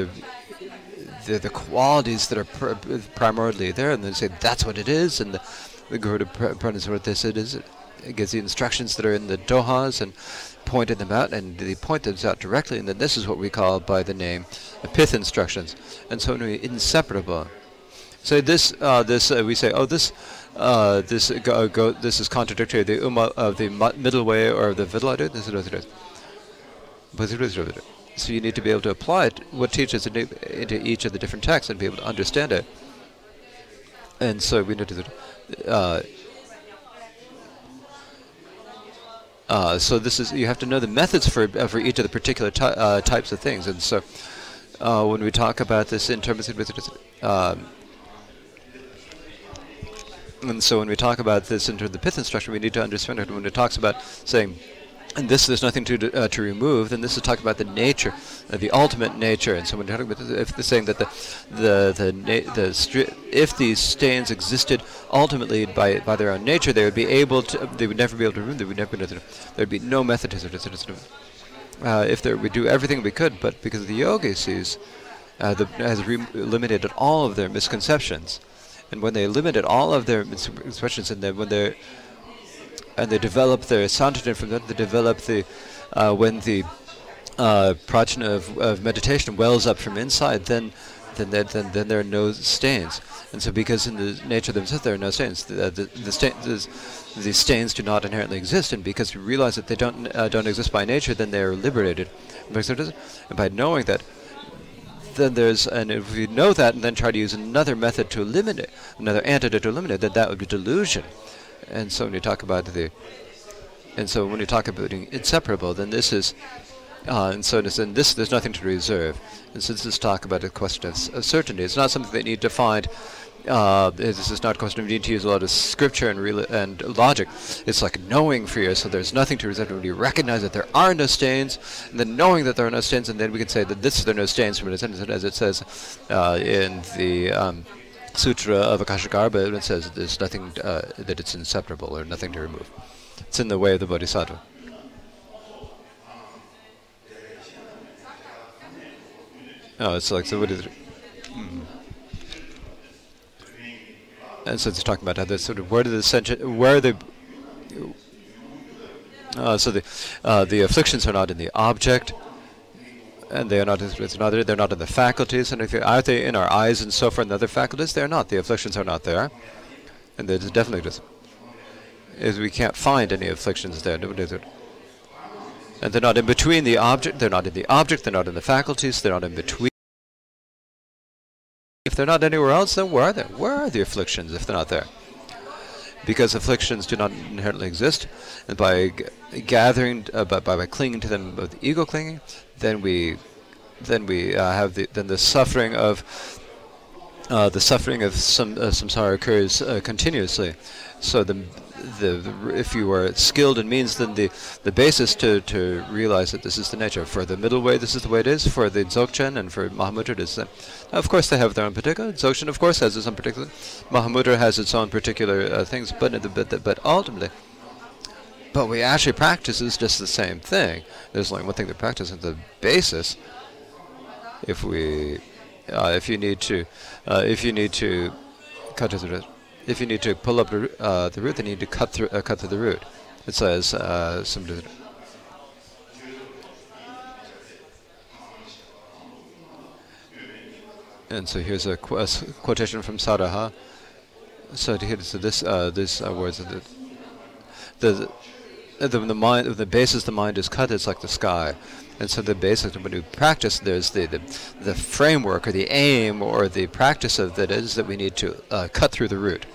the, the qualities that are pr- primarily there, and they say that's what it is, and the, the Garuda Purana what this it is. It gives the instructions that are in the dohas and pointed them out, and they point them out directly, and then this is what we call by the name the pith instructions, and so inseparable. So this, uh, this uh, we say, oh, this, uh, this, go, go, this is contradictory the umma of the middle way or the vidladu. This is so you need to be able to apply it, what teaches into each of the different texts and be able to understand it. And so we need to, uh, uh, so this is you have to know the methods for uh, for each of the particular ty uh, types of things. And so uh, when we talk about this in terms of and so when we talk about this in terms of the pith instruction, we need to understand it when it talks about saying and this there's nothing to uh, to remove, then this is talking about the nature, uh, the ultimate nature. And so when talking about if they're saying that the the the, the if these stains existed ultimately by by their own nature, they would be able to they would never be able to remove. They would never be able to, there would be no method to uh, if there we do everything we could, but because the yogi sees uh, the, has eliminated all of their misconceptions, and when they eliminated all of their misconceptions, and then when they're and they develop their santotin from that. They develop the uh, when the uh, prajna of, of meditation wells up from inside, then then there, then, then there are no stains. And so, because in the nature of themselves there are no stains, the the, the, sta- the stains do not inherently exist, and because we realize that they don't uh, don't exist by nature, then they are liberated. And by knowing that, then there's and if we know that and then try to use another method to eliminate another antidote to eliminate, then that would be delusion. And so when you talk about the, and so when you talk about being inseparable, then this is, uh, and so and this, there's nothing to reserve. And since this talk about a question of, certainty, it's not something that you need to find. Uh, this is not a question of needing to use a lot of scripture and and logic. It's like knowing for you, so there's nothing to reserve. When you recognize that there are no stains, and then knowing that there are no stains, and then we can say that this there are no stains from it, as it says uh, in the um, Sutra of Akashagarbha, it says there's nothing, uh, that it's inseparable or nothing to remove. It's in the way of the Bodhisattva. Oh, it's like, is it? Mm. And so it's talking about how the sort of, where do the, where the, uh, so the, uh, the afflictions are not in the object, and they are not it's another they're not in the faculties. And if are they in our eyes and so forth and other faculties? They're not. The afflictions are not there. And there's definitely just is we can't find any afflictions there and they're not in between the object they're not in the object they're not in the faculties they're not in between. If they're not anywhere else then where are they? Where are the afflictions if they're not there? Because afflictions do not inherently exist and by gathering uh, by, by clinging to them with ego clinging then we then we uh, have the then the suffering of uh, the suffering of some uh, samsara occurs uh, continuously. So the, the, if you are skilled in means, then the the basis to to realize that this is the nature. For the middle way, this is the way it is. For the Dzogchen and for Mahamudra, it is. The, of course, they have their own particular. Dzogchen, of course, has its own particular. Mahamudra has its own particular uh, things, but but but ultimately but we actually practice is just the same thing. There's only one thing to practice, and the basis. If we, uh, if you need to, uh, if you need to cut through the, if you need to pull up the, uh, the root, then you need to cut through, uh, cut through the root. It says uh, some. And so here's a, qu a quotation from Saraha. So, here, so this uh, this uh, words the the the, the mind, the basis the mind is cut, it's like the sky. And so the basic, when you practice, there's the, the, the framework or the aim or the practice of that is that we need to uh, cut through the root.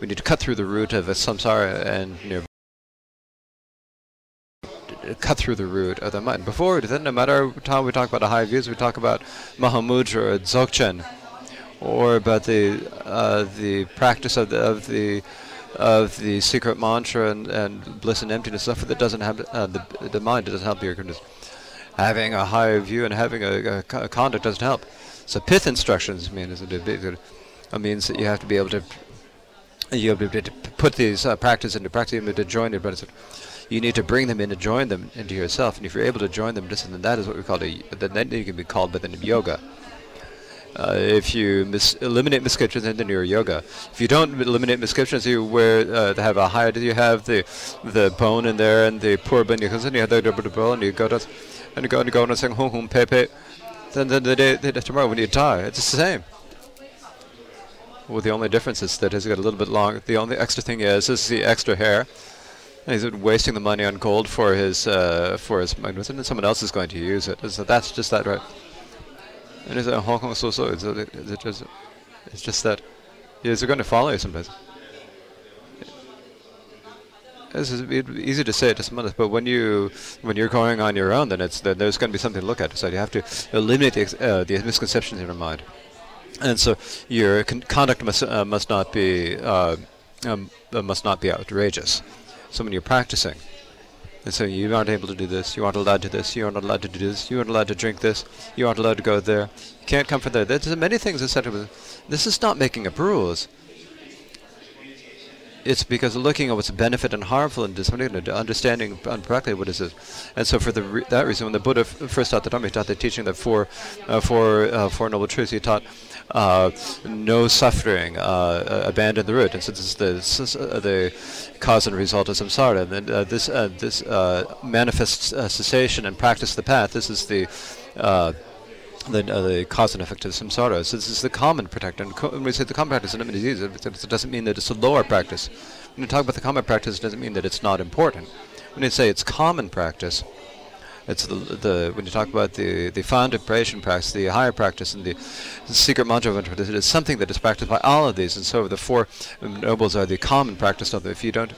We need to cut through the root of a samsara and you know, cut through the root of the mind. Before, then no matter how we talk about the high views, we talk about Mahamudra or Dzogchen, or about the uh, the practice of the, of the of the secret mantra and, and bliss and emptiness stuff that doesn't have uh, the, the mind, doesn't help your goodness. Having a higher view and having a, a, a conduct doesn't help. So pith instructions mean is it, means that you have to be able to you have to put these uh, practice into practice, have to join it, but you need to bring them in and join them into yourself. And if you're able to join them, then that is what we call a, then you can be called within yoga. Uh, if you mis eliminate misconceptions, then you're yoga. If you don't eliminate misconceptions, you where uh, have a higher, you have the the bone in there and the poor bone, you have the bone, and you go to and you go and go and sing hum hum pe pe. Then, then the day, the day tomorrow when you die, it's the same. Well, the only difference is that he's got a little bit long. The only extra thing is, is the extra hair. And he's wasting the money on gold for his uh, for his magnificent, and someone else is going to use it. So that's just that, right? And it's a Hong Kong so so. It's, just it's just that is going to follow you. It's easy to say it to someone else, but when you when you're going on your own, then it's then there's going to be something to look at. So you have to eliminate the, uh, the misconceptions in your mind. And so your con conduct must uh, must not be uh, um, must not be outrageous. So when you're practicing, and so you aren't able to do this, you aren't allowed to do this, you aren't allowed to do this, you aren't allowed to drink this, you aren't allowed to go there, you can't come from there. There's many things, etc. This is not making up rules. It's because of looking at what's benefit and harmful and understanding practically what is it. And so for re that reason, when the Buddha first taught the Dhamma, he taught the teaching that four, uh, four, uh, four noble truths. He taught uh, no suffering, uh, uh, abandon the root. And so this is the, uh, the cause and result of samsara. And then, uh, this this manifests cessation and practice the path. This is the the, uh, the cause and effect of samsara. So this is the common practice. And when we say the common practice, it doesn't mean that it's a lower practice. When you talk about the common practice, it doesn't mean that it's not important. When you say it's common practice, it's the, the when you talk about the the foundation practice, the higher practice, and the, secret mantra of it is something that is practiced by all of these. And so the four nobles are the common practice of them. If you don't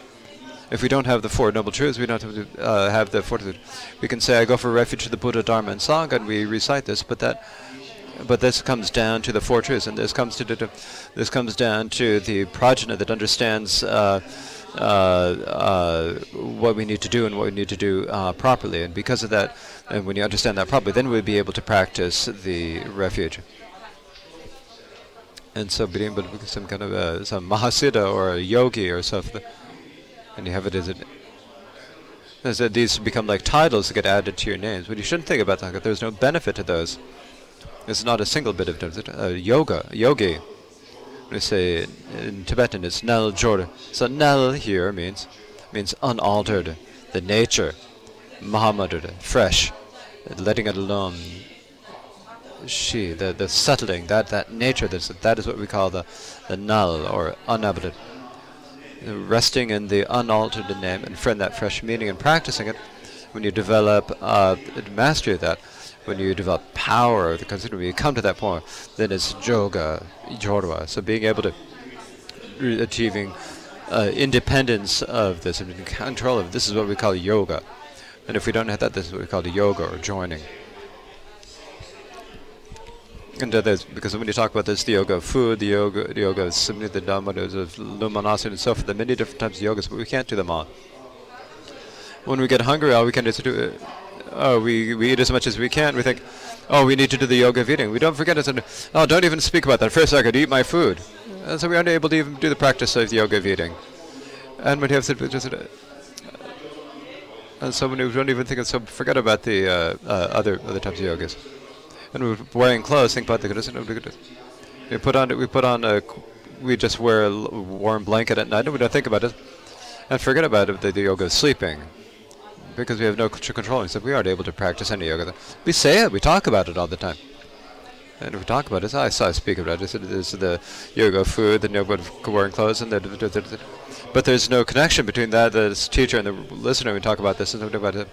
if we don't have the Four Noble Truths, we don't have to uh, have the fortitude. We can say, I go for refuge to the Buddha, Dharma, and Sangha, and we recite this, but that but this comes down to the four truths, and this comes to this comes down to the prajna that understands uh, what we need to do and what we need to do uh, properly. And because of that, and when you understand that properly, then we'll be able to practice the refuge. And so being able to become some kind of a, some mahasiddha or a yogi or something and you have it as it as these become like titles that get added to your names. But you shouldn't think about that. There's no benefit to those. It's not a single bit of uh, yoga, yogi. We say in Tibetan it's nal jor. So nal here means means unaltered, the nature, Mahamudra, fresh, letting it alone. She, the the settling, that that nature, that's, that is what we call the the null or uninhabited resting in the unaltered name and friend that fresh meaning and practicing it, when you develop uh, mastery of that, when you develop power, the consider when you come to that point, then it's yoga, jorwa. So being able to achieving uh, independence of this and control of it, this is what we call yoga. And if we don't have that, this is what we call yoga or joining. And uh, because when you talk about this, the yoga of food, the yoga, the yoga of the dhamma, of luminosity, and so forth, there are many different types of yogas, but we can't do them all. When we get hungry, all we can do is do, uh, oh, we, we eat as much as we can. We think, oh, we need to do the yoga of eating. We don't forget it. Oh, don't even speak about that. First, I could eat my food. And so we aren't able to even do the practice of the yoga of eating. And when you have just, uh, and so when we don't even think so forget about the uh, uh, other other types of yogas and we're wearing clothes, think about the goodness. We put on we put on a we just wear a warm blanket at night and we don't think about it and forget about it, the, the yoga of sleeping because we have no control. So we aren't able to practice any yoga. We say it, we talk about it all the time. And we talk about it, I saw I speak about it. It's the yoga food, the of wearing clothes, and the, but there's no connection between that, the teacher and the listener. We talk about this and about it.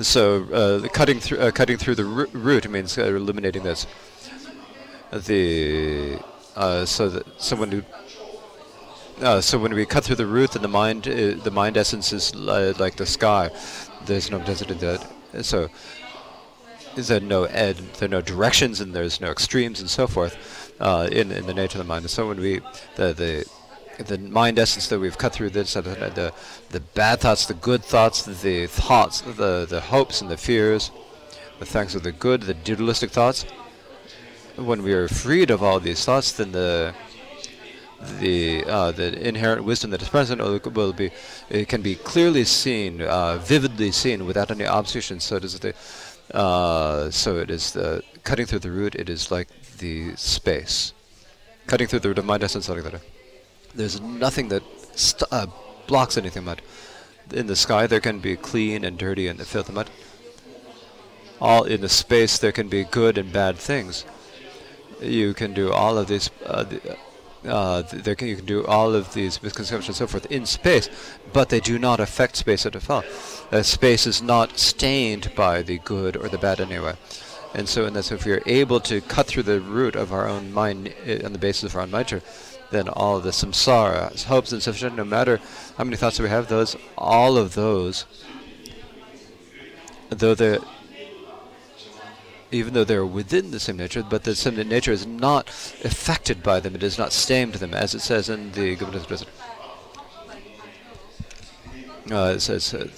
So uh, cutting through uh, cutting through the root means eliminating this. The uh, so that someone you uh, so when we cut through the root, then the mind uh, the mind essence is like the sky. There's no density that so. There no ed? There are no directions, and there's no extremes, and so forth, in in the nature of the mind. And so when we the the the mind essence that we've cut through this, uh, the, the bad thoughts, the good thoughts, the thoughts, the, the hopes and the fears, the thanks of the good, the dualistic thoughts. When we are freed of all these thoughts, then the the uh, the inherent wisdom that is present will be it can be clearly seen, uh, vividly seen, without any obstruction. So it is the uh, so it is the cutting through the root. It is like the space, cutting through the root of mind essence. There's nothing that uh, blocks anything mud. In the sky, there can be clean and dirty and the filth mud. All in the space, there can be good and bad things. You can do all of these. Uh, the, uh, can, you can do all of these misconceptions and so forth in space, but they do not affect space at all. Uh, space is not stained by the good or the bad anyway. And so, in this, if we are able to cut through the root of our own mind uh, on the basis of our own nature, then all of the samsara, hopes and sufficient, no matter how many thoughts we have, those, all of those, though they're even though they're within the same nature, but the same nature is not affected by them, it is not stained them, as it says in the Govinda uh, it says uh,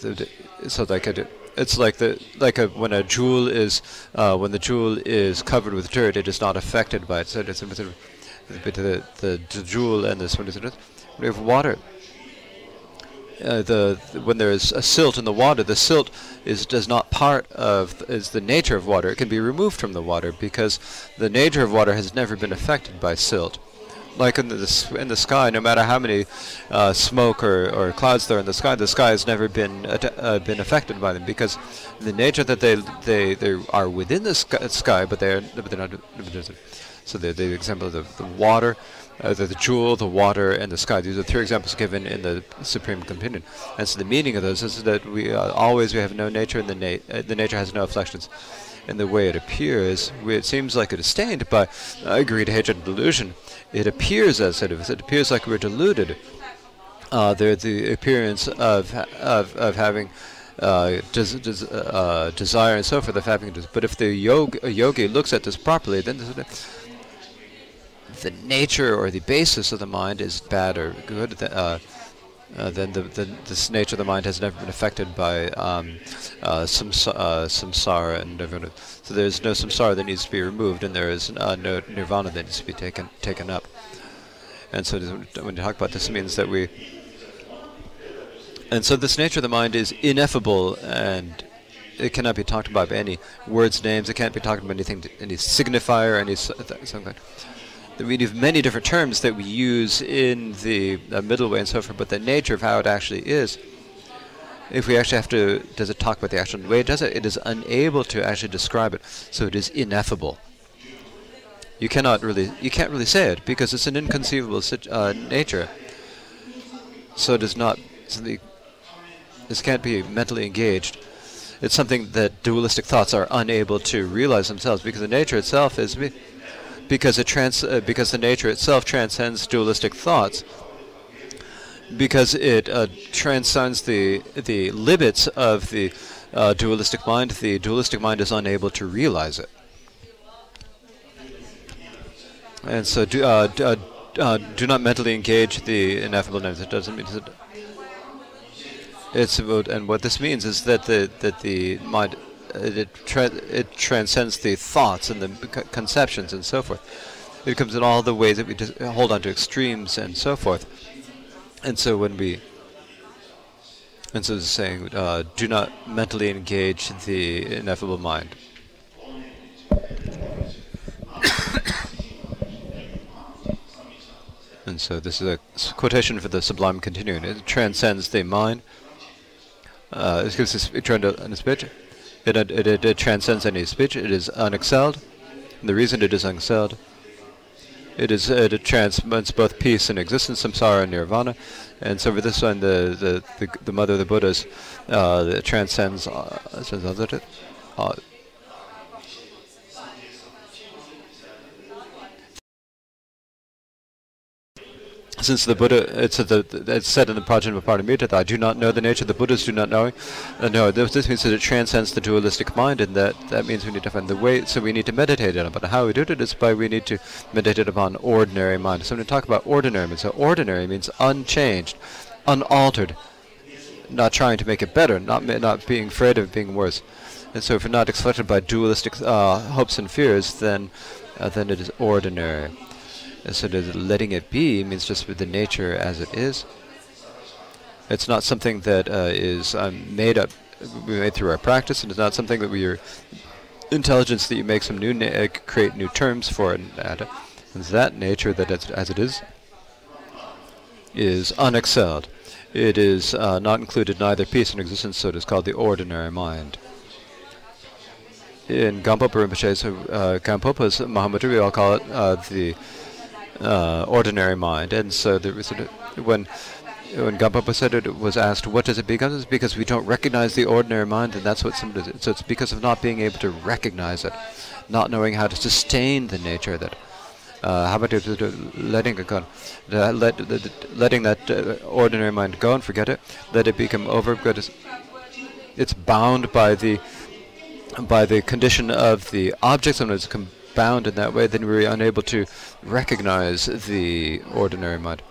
so like a, it's like the like a, when a jewel is uh, when the jewel is covered with dirt, it is not affected by it. So it's the, the, the, the jewel and the have water uh, the when there is a silt in the water, the silt is does not part of is the nature of water. It can be removed from the water because the nature of water has never been affected by silt. Like in the in the sky, no matter how many uh, smoke or, or clouds there are in the sky, the sky has never been uh, been affected by them because the nature that they they they are within the sky, but they are but they're not. So the the example of the, the water uh, the, the, jewel, the water, and the sky. These are three examples given in the Supreme Continuum. And so the meaning of those is that we uh, always we have no nature, and the, na uh, the nature has no afflictions. And the way it appears, it seems like it is stained by greed, hatred, and delusion. It appears as it is. It appears like we're deluded. Uh, the appearance of of of having. Uh, des des uh, desire and so forth of having, but if the yogi, yogi looks at this properly, then the nature or the basis of the mind is bad or good, uh, uh, then the, the, this nature of the mind has never been affected by um, uh, uh, samsara and nirvana. So there's no samsara that needs to be removed, and there is uh, no nirvana that needs to be taken taken up. And so when you talk about this, it means that we. And so this nature of the mind is ineffable, and it cannot be talked about by any words, names. It can't be talked about anything, any signifier, any something we have many different terms that we use in the uh, middle way and so forth, but the nature of how it actually is, if we actually have to, does it talk about the actual way it does it? It is unable to actually describe it, so it is ineffable. You cannot really, you can't really say it because it's an inconceivable uh, nature. So it is not something. This can't be mentally engaged. It's something that dualistic thoughts are unable to realize themselves because the nature itself is because it trans uh, because the nature itself transcends dualistic thoughts because it uh, transcends the the limits of the uh, dualistic mind the dualistic mind is unable to realize it. And so do, uh, uh, uh, do not mentally engage the ineffable names it doesn't mean it's about and what this means is that the that the mind it, tra it transcends the thoughts and the conceptions and so forth. It comes in all the ways that we just hold on to extremes and so forth. And so when we, and so it's saying, uh, do not mentally engage the ineffable mind. and so this is a quotation for the Sublime Continuum. It transcends the mind. Uh, it gives us, it turned on page. It, it, it, it transcends any speech. It is unexcelled. And the reason it is unexcelled, it is it transcends both peace and existence, samsara and nirvana. And so for this one, the the the, the mother of the Buddhas uh, transcends uh, uh, since the Buddha, it's, the, it's said in the Prajnaparamita that I do not know the nature, the Buddhas do not know. Uh, no, this, this, means that it transcends the dualistic mind, and that, that means we need to find the way, so we need to meditate on it. But how we do it is by we need to meditate upon ordinary mind. So when we talk about ordinary mind, so ordinary means unchanged, unaltered, not trying to make it better, not, not being afraid of being worse. And so if we're not afflicted by dualistic uh, hopes and fears, then, uh, then it is ordinary. So letting it be means just with the nature as it is. It's not something that uh, is um, made up, made through our practice, and it's not something that we are intelligence that you make some new, uh, create new terms for and it. It's that nature that it's, as it is, is unexcelled. It is uh, not included in either peace and existence, so it is called the ordinary mind. In Gampopa Rinpoche's, uh, Gampopa's Mahamudra, we all call it uh, the uh, ordinary mind. And so there was a, when when Gampopa said it, it was asked, what does it become? It's because we don't recognize the ordinary mind, and that's what. So it's because of not being able to recognize it, not knowing how to sustain the nature that. Uh, how about letting it go? let, let, letting that uh, ordinary mind go and forget it. Let it become over. It's bound by the by the condition of the objects, and it's bound in that way, then we're unable to recognize the ordinary mind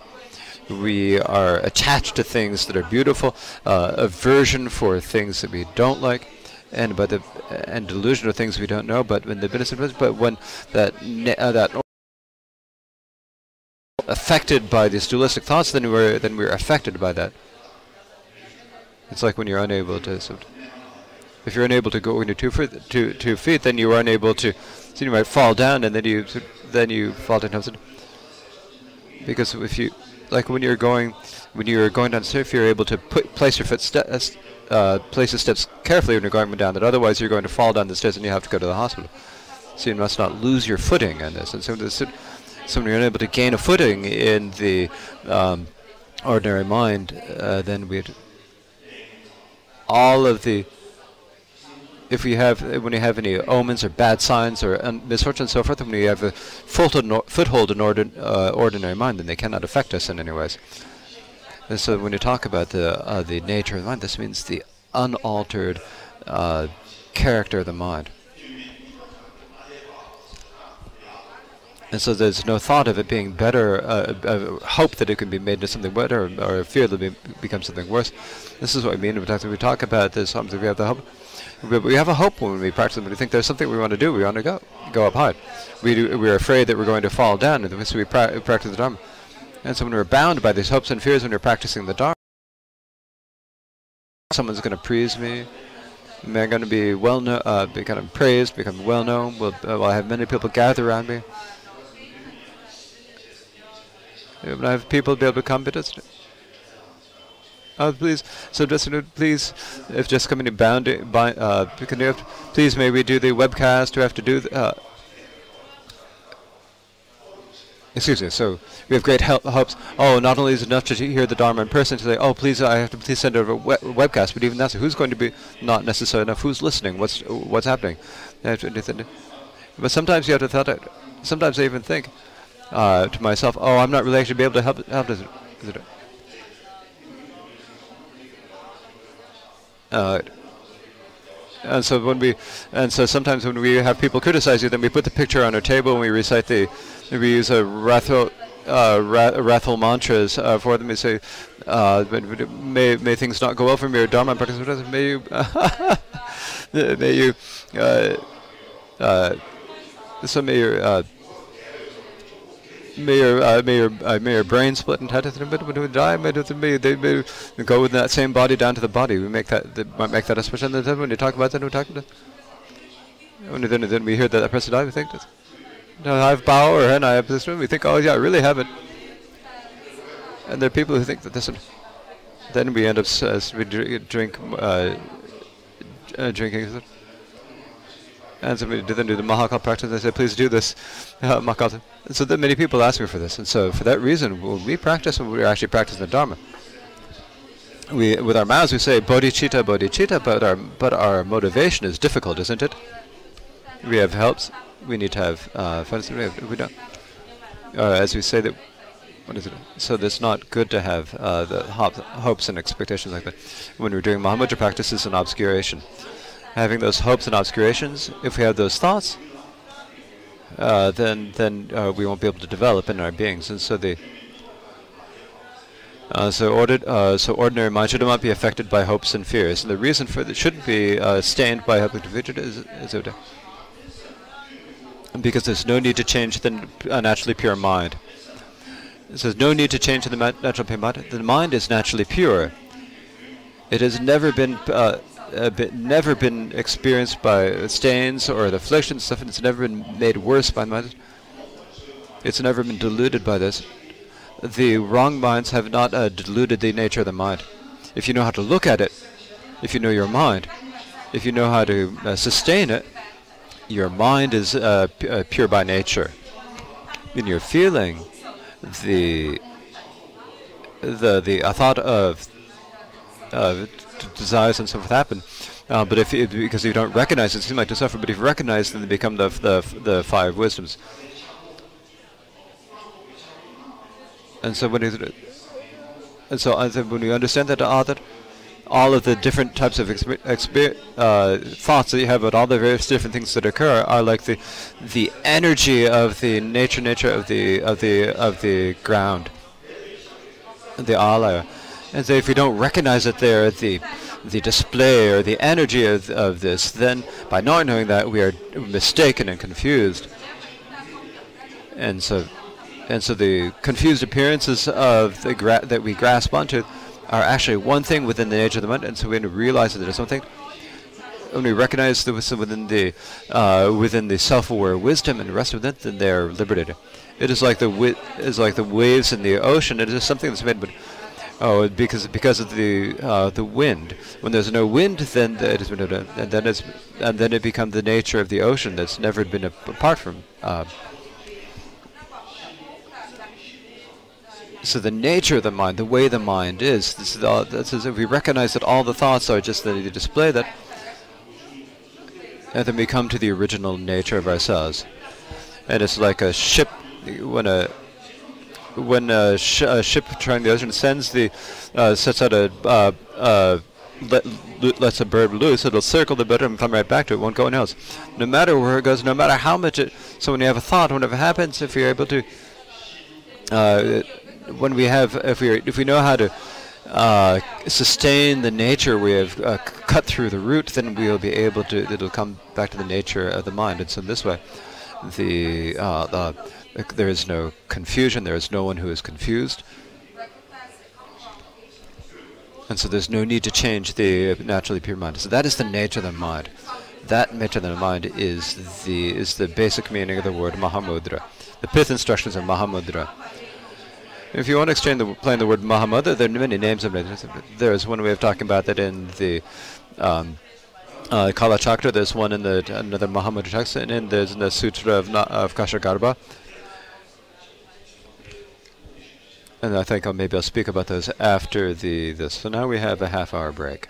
we are attached to things that are beautiful, uh, aversion for things that we don't like, and by the and delusion of things we don't know. But when the but when that uh, that affected by these dualistic thoughts, then we're then we're affected by that. It's like when you're unable to. If you're unable to go into two two two feet, then you are unable to. So you might fall down, and then you then you fall down. Because if you like when you're going when you're going down stairs, you're able to put place your foot uh, place the steps carefully when you're going down. That otherwise you're going to fall down the stairs and you have to go to the hospital. So you must not lose your footing in this. And so this, so when you're unable to gain a footing in the um, ordinary mind, uh, then we all of the if we have when you have any omens or bad signs or misfortune and so forth, when we have a foothold in uh, ordinary mind, then they cannot affect us in any ways. And so when you talk about the uh, the nature of the mind, this means the unaltered uh, character of the mind. And so there's no thought of it being better, uh, hope that it can be made into something better, or, or fear that it become something worse. This is what we mean when we talk about this. We have the hope. We have a hope when we practice. When we think there's something we want to do, we want to go, go up high. We do, we're afraid that we're going to fall down, and so we pra practice the Dharma. And so when we're bound by these hopes and fears when we're practicing the Dharma, someone's going to praise me. I'm going to be well known, uh, be kind of praised, become well known? Will, uh, will I have many people gather around me? Will I have people be able to come to us? Oh, please, so just please, if just coming to bound by, uh, can you have please may we do the webcast? We have to do the, uh, excuse me. So we have great hopes. Oh, not only is it enough to hear the Dharma in person to say, oh, please, I have to please send over a web webcast. But even that's who's going to be not necessary enough. Who's listening? What's what's happening? But sometimes you have to thought. Sometimes I even think uh, to myself, oh, I'm not really actually be able to help help this. And so when we, and so sometimes when we have people criticize you, then we put the picture on our table and we recite the, we use a rathel, uh, mantras uh, for them. We say, uh, may may things not go well for me or dharma practice. May you, may you, uh, uh, so may your may your uh, may your uh, may your brain split may they may go with that same body down to the body. We make that they might make that and then when you talk about that we talk about when then then we hear that that person died we think that no, I have power and I have this we think oh yeah I really have it. And there are people who think that this then we end up uh, we drink uh, uh, drinking and somebody didn't do the Mahakal practice. And they said, please do this uh, Mahakal. And so that many people ask me for this. And so for that reason, we practice, when we're actually practicing the Dharma, we, with our mouths we say bodhicitta, bodhicitta, but our, but our motivation is difficult, isn't it? We have helps. We need to have uh, we don't. Uh, as we say that, what is it? So it's not good to have uh, the hopes and expectations like that. When we're doing Mahamudra practices and obscuration, having those hopes and obscurations, if we have those thoughts, uh, then then uh, we won't be able to develop in our beings. And so the uh, so ordered uh, so ordinary mind should not be affected by hopes and fears. And the reason for that shouldn't be uh, stained by hope and is, is because there's no need to change the uh, naturally pure mind. It says no need to change the natural pure mind. The mind is naturally pure. It has never been, uh, been never been experienced by stains or the afflictions stuff. It's never been made worse by mind. It's never been diluted by this. The wrong minds have not uh, diluted the nature of the mind. If you know how to look at it, if you know your mind, if you know how to uh, sustain it, your mind is uh, uh, pure by nature. In your feeling, the the the thought of uh, desires and so forth happen. Uh, but if because you don't recognize it, it seems like to suffer. But if you recognize, then they become the the the five wisdoms. And so when you, and so, when you understand that, that all of the different types of uh, thoughts that you have about all the various different things that occur are like the the energy of the nature nature of the of the of the ground the alaya and so if you don't recognize that they're the the display or the energy of, of this then by not knowing that we are mistaken and confused and so and so the confused appearances of the that we grasp onto are actually one thing within the nature of the mind, and so we realize that there's something. When we recognize the wisdom within the uh, within the self-aware wisdom and the rest of it, then they are liberated. It is like the is like the waves in the ocean. It is something that's made, but oh, because because of the uh, the wind. When there's no wind, then it has been, and then it's and then it becomes the nature of the ocean that's never been apart from. Uh, so the nature of the mind, the way the mind is, this is, all, this is if we recognize that all the thoughts are just the, display that, and then we come to the original nature of ourselves. And it's like a ship when a when a, sh a ship trying the ocean sends the uh, sets out a uh, uh, let, lets a bird loose, it'll circle the bird and come right back to it. Won't go anywhere else. No matter where it goes, no matter how much it. So when you have a thought, whenever it happens, if you're able to uh, when we have, if we if we know how to uh, sustain the nature we have uh, cut through the root, then we will be able to. It'll come back to the nature of the mind, and so in this way, the, uh, the there is no confusion. There is no one who is confused. And so there's no need to change the naturally pure mind. So that is the nature of the mind. That nature of the mind is the is the basic meaning of the word Mahamudra. The fifth instructions of Mahamudra. If you want to explain the, plain the word Mahamudra, there are many names of it. There's one way of talking about that in the um, uh, Kala Chakra. There's one in the another Mahamudra text, and there's in the Sutra of, of Akashagarbha. And I think I'll, maybe I'll speak about those after the this. So now we have a half hour break.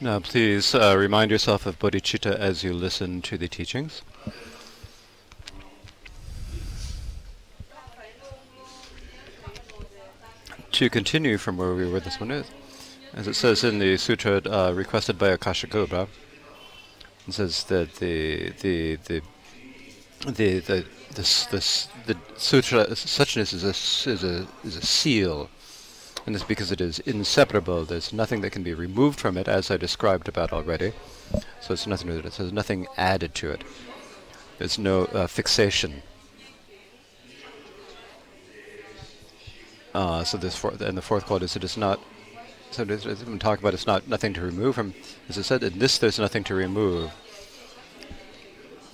Now please uh, remind yourself of bodhicitta as you listen to the teachings. to continue from where we were this one is, as it says in the sutra uh, requested by Akashagarbha, it says that the the the the the this this the sutra suchness is a is a is a seal, and it's because it is inseparable. There's nothing that can be removed from it, as I described about already. So it's nothing. It nothing added to it. There's no uh, fixation. Uh, so this for, and the fourth quote is it is not. So as we talk about, it's not nothing to remove from. As I said, in this there's nothing to remove,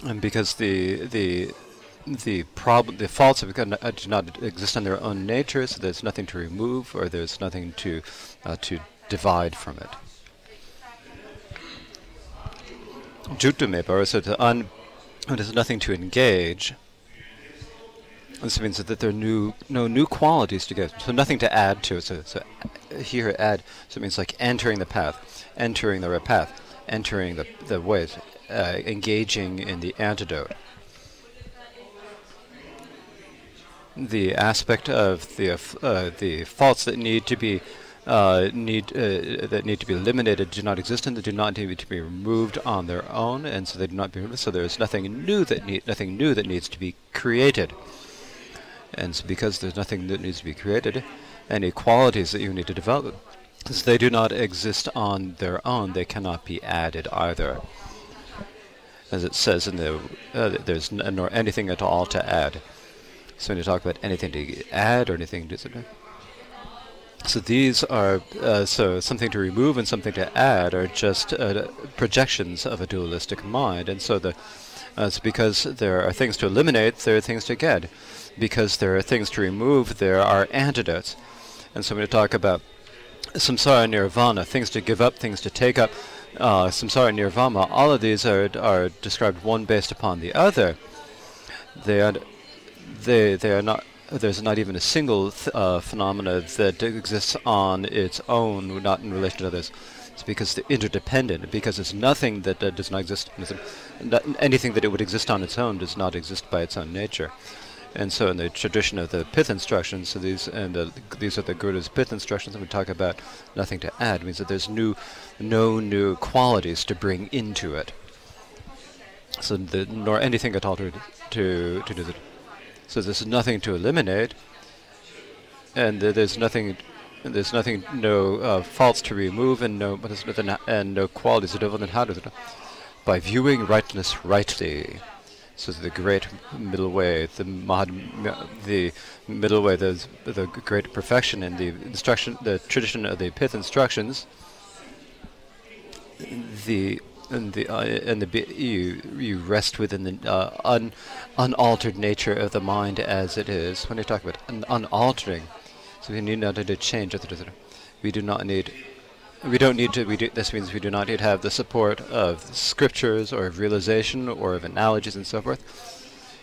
and because the the the problem, the faults do not exist on their own nature, so there's nothing to remove, or there's nothing to uh, to divide from it. So to un, there's nothing to engage, this means that there are new, no new qualities to get, so nothing to add to. So, so here add, so it means like entering the path, entering the right path, entering the the ways, uh, engaging in the antidote. The aspect of the uh, the faults that need to be uh, need uh, that need to be eliminated do not exist and they do not need to be removed on their own, and so they do not be removed. So there is nothing new that need nothing new that needs to be created. And so because there's nothing that needs to be created, any qualities that you need to develop, they do not exist on their own, they cannot be added either. As it says in the, uh, there's nor anything at all to add. So when you talk about anything to add or anything to so these are uh, so something to remove and something to add are just uh, projections of a dualistic mind, and so the uh, because there are things to eliminate, there are things to get. Because there are things to remove, there are antidotes. And so when we talk about samsara nirvana, things to give up, things to take up, uh, samsara nirvana, all of these are are described one based upon the other. They are they they are not there's not even a single uh, phenomena that exists on its own, not in relation to others. It's because they're interdependent, because it's nothing that uh, does not exist. anything that it would exist on its own does not exist by its own nature. And so, in the tradition of the pith instructions, so these and the, these are the Guru's pith instructions, and we talk about nothing to add. Means that there's new, no new qualities to bring into it. So, the, nor anything at all to to to do that. So there's nothing to eliminate, and there's nothing, there's nothing, no uh, faults to remove, and no, and no qualities to develop. And how to by viewing rightness rightly. So the great middle way, the mahad, the middle way, the the great perfection in the instruction, the tradition of the pith instructions. The and the uh, and the you you rest within the uh, un, unaltered nature of the mind as it is. When you talk about un unaltering, so we need not to change. We do not need. We don't need to. We do, this means we do not need to have the support of scriptures or of realization or of analogies and so forth.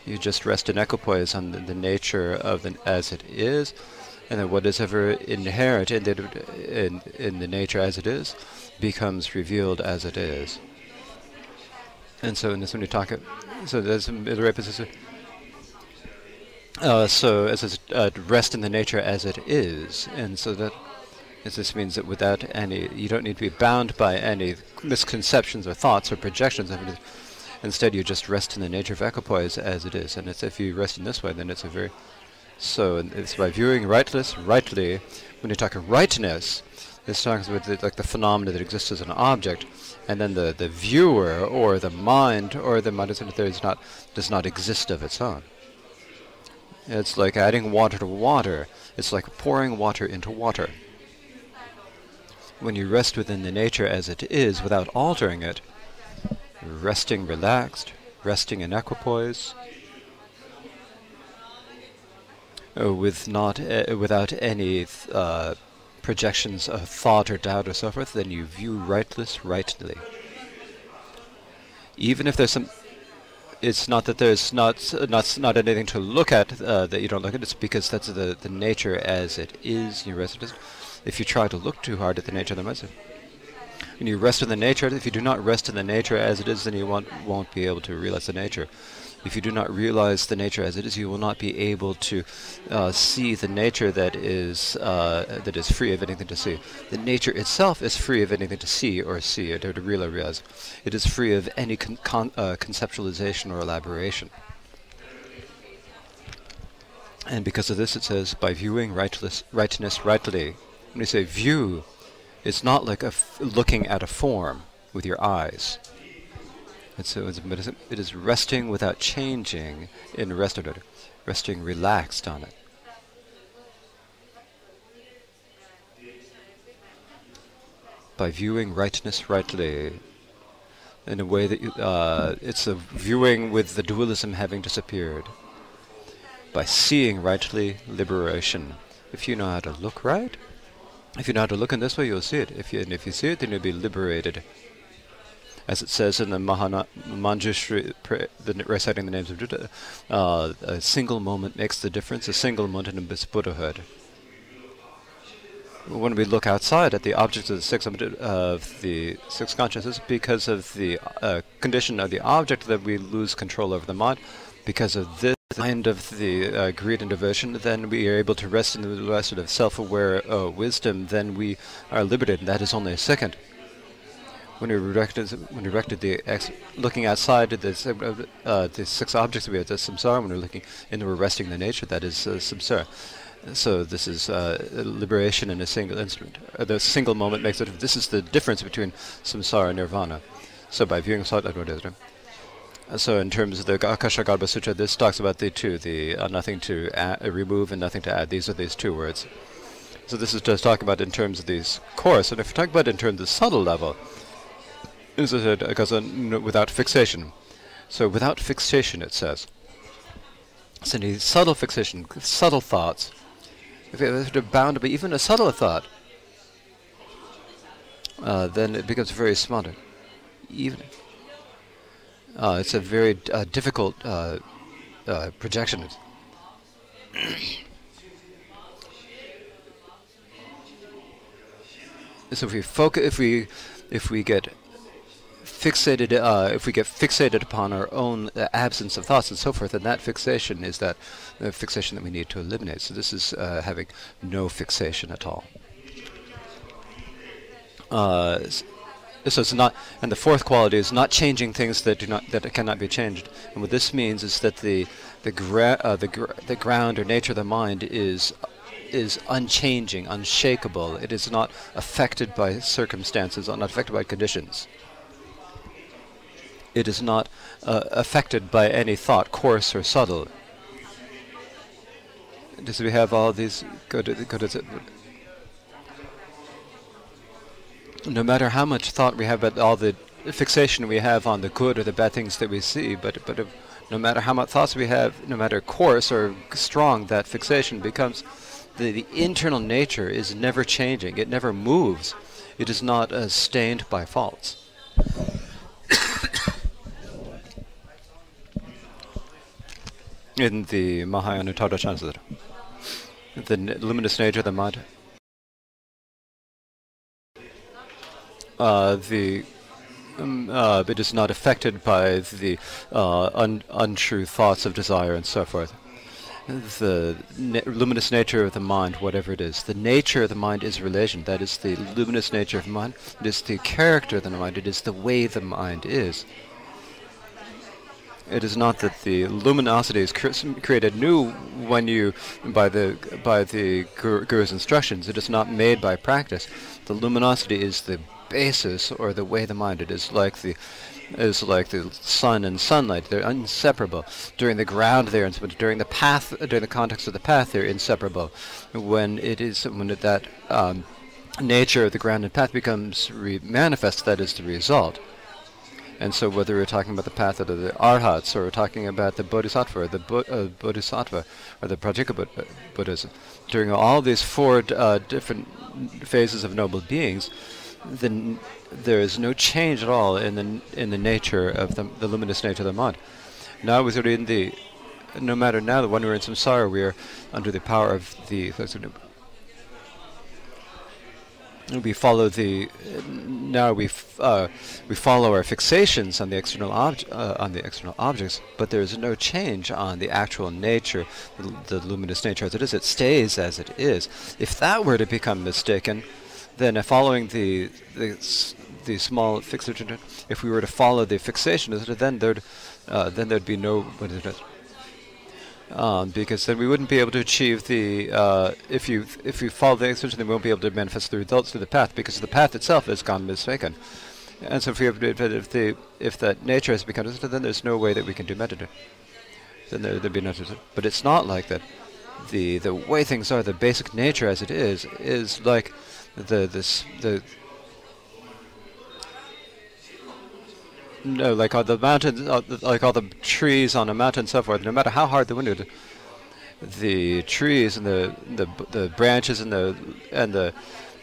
You just rest in equipoise on the, the nature of the as it is, and then what is ever inherent in the in in the nature as it is becomes revealed as it is. And so in this when you talk, so there's the right position. Uh, so as it's uh, rest in the nature as it is, and so that this means that without any, you don't need to be bound by any misconceptions or thoughts or projections of it. Instead, you just rest in the nature of equipoise as it is, and if you rest in this way, then it's a very so it's by viewing rightless rightly. When you talk of rightness, this talks about the, like the phenomena that exists as an object and then the, the viewer or the mind or the mind does not does not exist of its own. It's like adding water to water. It's like pouring water into water. When you rest within the nature as it is without altering it, resting relaxed, resting in equipoise, uh, with not uh, without any uh, projections of thought or doubt or so forth, then you view rightless rightly. Even if there's some, it's not that there's not not not anything to look at uh, that you don't look at. It's because that's the the nature as it is. You rest. If you try to look too hard at the nature of the message, and you rest in the nature, if you do not rest in the nature as it is, then you won't won't be able to realize the nature. If you do not realize the nature as it is, you will not be able to uh, see the nature that is uh, that is free of anything to see. The nature itself is free of anything to see or see or to realize. It is free of any con con uh, conceptualization or elaboration. And because of this, it says, by viewing rightness rightly. When you say view, it's not like a looking at a form with your eyes. And so it is resting without changing in rest order, resting relaxed on it. By viewing rightness rightly, in a way that uh, it's a viewing with the dualism having disappeared. By seeing rightly, liberation. If you know how to look right, if you know how to look in this way, you'll see it. If you, and if you see it, then you'll be liberated as it says in the Mahana Manjushri, the, reciting the names of Buddha, uh, a single moment makes the difference, a single moment in Buddhahood. When we look outside at the objects of the six of the six consciousness, because of the uh, condition of the object that we lose control over the mind, because of this kind of the uh, greed and devotion, then we are able to rest in the rest of self-aware uh, wisdom, then we are liberated. And that is only a second when we directed when we directed the ex, looking outside the uh, the six objects we have the samsara when we're looking and we're resting the nature that is uh, samsara So this is uh, liberation in a single instrument. Uh, the single moment makes it. This is the difference between samsara and nirvana. So by viewing uh, so in terms of the Akashagarbha Sutra, this talks about the two, the uh, nothing to add, uh, remove and nothing to add. These are these two words. So this is just talking about in terms of these coarse. And if we talk about in terms of the subtle level, this is it uh, without fixation. So without fixation, it says. So any subtle fixation, subtle thoughts, if they're bound by even a subtle thought, uh, then it becomes very smothered. Even uh, it's a very uh, difficult uh, uh, projection. so if we focus, if we, if we get fixated, uh, if we get fixated upon our own uh, absence of thoughts and so forth, then that fixation is that fixation that we need to eliminate. So this is having no fixation at all. Uh, so it's not, and the fourth quality is not changing things that do not that cannot be changed. And what this means is that the the gra- uh, the gr- the ground or nature of the mind is is unchanging, unshakable. It is not affected by circumstances, not affected by conditions. It is not uh, affected by any thought, coarse or subtle. Does we have all these good, good no matter how much thought we have about all the fixation we have on the good or the bad things that we see, but but no matter how much thoughts we have, no matter coarse or strong that fixation becomes, the, the internal nature is never changing. It never moves. It is not uh, stained by faults. In the Mahayana Tadachansa, the luminous nature of the mind uh, the um, uh, it is not affected by the uh, un untrue thoughts of desire and so forth. The na luminous nature of the mind, whatever it is, the nature of the mind is relation. That is the luminous nature of mind. It is the character of the mind. It is the way the mind is. It is not that the luminosity is cre created new when you by the by the guru's instructions. It is not made by practice. The luminosity is the basis or the way the mind it is like the is like the sun and sunlight. They're inseparable. During the ground, they're inseparable. During the path, during the context of the path, they're inseparable. When it is when that um, nature of the ground and path becomes manifest, that is the result. And so whether we're talking about the path of the arhats, or we're talking about the bodhisattva, or the bu uh, bodhisattva, or the Pratyeka uh, Buddhism, during all these four uh, different phases of noble beings, the there is no change at all in the in the nature of the, the luminous nature of the mind. Now in the no matter now that when we're in samsara, we are under the power of the we follow the now we uh, we follow our fixations on the external uh, on the external objects, but there is no change on the actual nature, the, the, luminous nature as it is. It stays as it is. If that were to become mistaken, then uh, following the the the small fixation, if we were to follow the fixation, then there'd uh, then there'd be no what is it? um, because then we wouldn't be able to achieve the uh, if you if you follow the extension, then we won't be able to manifest the results through the path because the path itself has gone mistaken. And so if we have, if the if that nature has become then there's no way that we can do meditation. Then there, would be no. But it's not like that. The the way things are, the basic nature as it is, is like the this the no, like all the mountains, uh, like all the trees on a mountain and so forth. No matter how hard the wind, would, the trees and the the the branches and the and the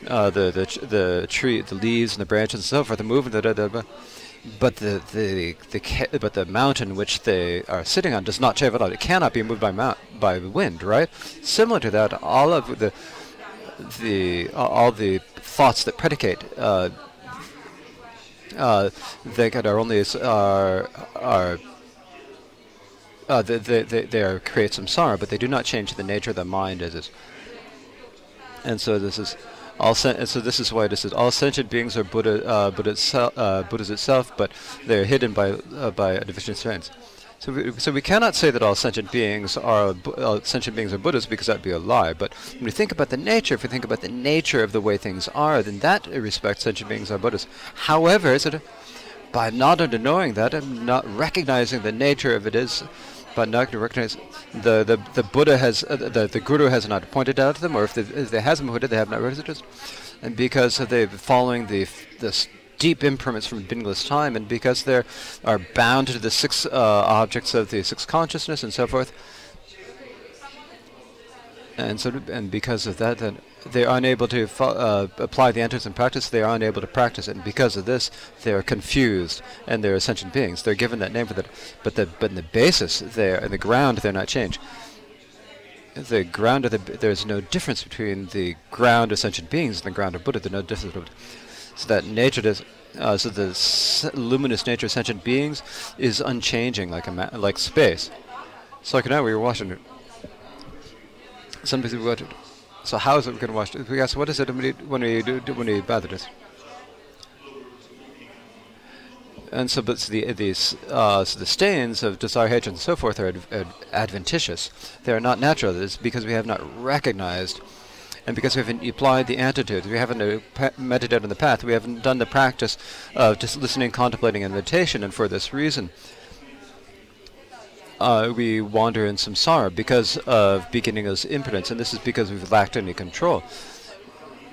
uh, the the the tree, the leaves and the branches and so forth, are. The, the, the, but the the the but the mountain which they are sitting on does not change at all. It cannot be moved by mount by the wind, right? Similar to that, all of the the uh, all the thoughts that predicate uh, uh, they are only are are uh, they, they, they, are create samsara, but they do not change the nature of the mind as is. And so this is all. Sen- so this is why this is all sentient beings are Buddha, uh, Buddha uh, Buddhas itself, but they are hidden by uh, by deficient strengths. So we, so we cannot say that all sentient beings are uh, sentient beings are Buddhas because that'd be a lie. But when we think about the nature, if we think about the nature of the way things are, then that respect sentient beings are Buddhas. However, is it by not knowing that and not recognizing the nature of it is, by not recognizing the, the, the Buddha has uh, the the Guru has not pointed out to them, or if they, if they hasn't they have not recognized it, and because they're following the this deep imprints from beginningless time, and because they are bound to the six uh, objects of the six consciousness and so forth, and so and because of that, then they are unable to uh, apply the enters in practice. They are unable to practice it, and because of this, they are confused, and they're ascension beings. They're given that name for that, but the but in the basis, they're in the ground, they're not changed. The ground of the there's no difference between the ground of sentient beings and the ground of Buddha. There's no difference. So that nature does. Uh, so the luminous nature of sentient beings is unchanging, like a like space. So like now we were watching. Some people watch it. So how is it we can watch it? We ask, what is it when we, when we do, when we bathe it? And so, but the these uh, so the stains of desire, hatred, and so forth are ad ad adventitious. They are not natural. It's because we have not recognized and because we haven't applied the antidote, we haven't uh, meditated on the path, we haven't done the practice of just listening, contemplating, and meditation, and for this reason, uh, we wander in samsara because of beginningless impotence, and this is because we've lacked any control.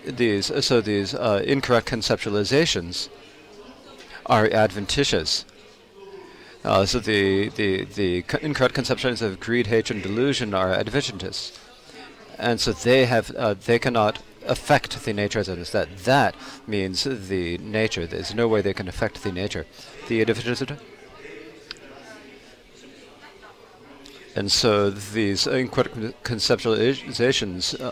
These uh, so these uh, incorrect conceptualizations are adventitious. Uh, so the the the incorrect conceptions of greed, hatred, and delusion are adventitious and so they have uh, they cannot affect the nature as it is. That that means the nature. There's no way they can affect the nature. The individual. And so these conceptualizations uh,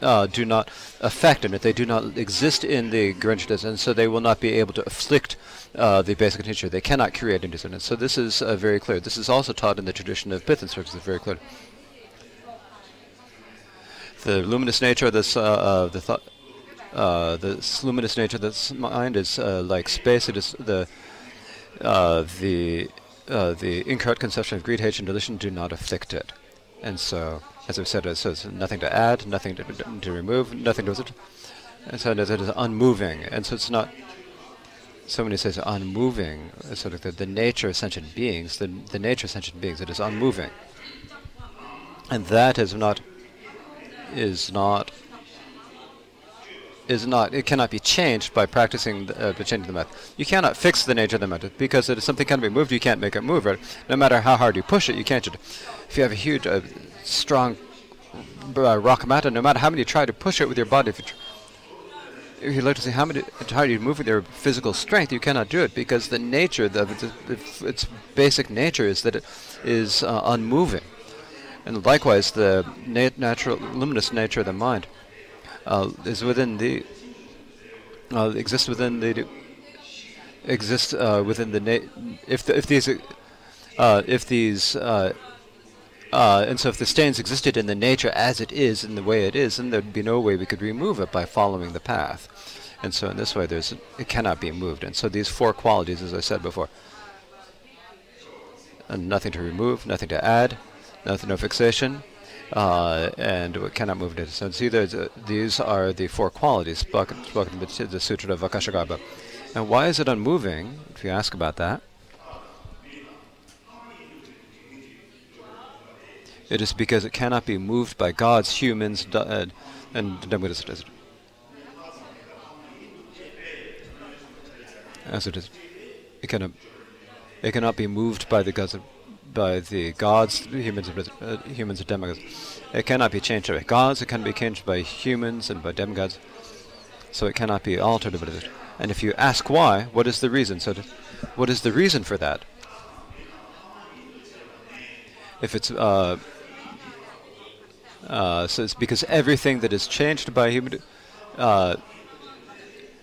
uh, do not affect it. They do not exist in the Grinchdas, and so they will not be able to afflict uh, the basic nature. They cannot create indiscernment. So this is uh, very clear. This is also taught in the tradition of Pith instructions. Very clear the luminous nature of this uh, uh, the thought uh, the luminous nature of this mind is uh, like space. It is the uh, the uh, the incorrect conception of greed, hatred, and delusion do not afflict it, and so as I've said, so it's nothing to add, nothing to, to remove, nothing to and so it is unmoving, and so it's not. Somebody says unmoving, of the, the nature of sentient beings, the the nature of sentient beings, it is unmoving, and that is not is not is not it cannot be changed by practicing the, uh, changing the method. You cannot fix the nature of the method because if something can be moved, you can't make it move. Right? No matter how hard you push it, you can't. If you have a huge, uh, strong uh, rock matter, no matter how many you try to push it with your body, if you, if you look to see how many how you move with your physical strength, you cannot do it because the nature of its, its basic nature is that it is uh, unmoving. And likewise, the nat natural luminous nature of the mind uh, is within the uh, exists within the exists uh, within the if the, if these uh, if these uh, uh, and so if the stains existed in the nature as it is in the way it is, then there'd be no way we could remove it by following the path. And so in this way, there's it cannot be moved. And so these four qualities, as I said before, and nothing to remove, nothing to add, no fixation, uh, and cannot move into So see, these are the four qualities spoken, spoken in the Sutra of Akashagarbha. And why is it unmoving, if you ask about that? It is because it cannot be moved by gods, humans, uh, and Dhammadas. As it is. It cannot, it cannot be moved by the gods by the gods, humans, uh, humans and demigods. It cannot be changed by gods. It can be changed by humans and by demigods. So it cannot be altered. And if you ask why, what is the reason? So, to, what is the reason for that? If it's uh, uh, so it's because everything that is changed by human, uh,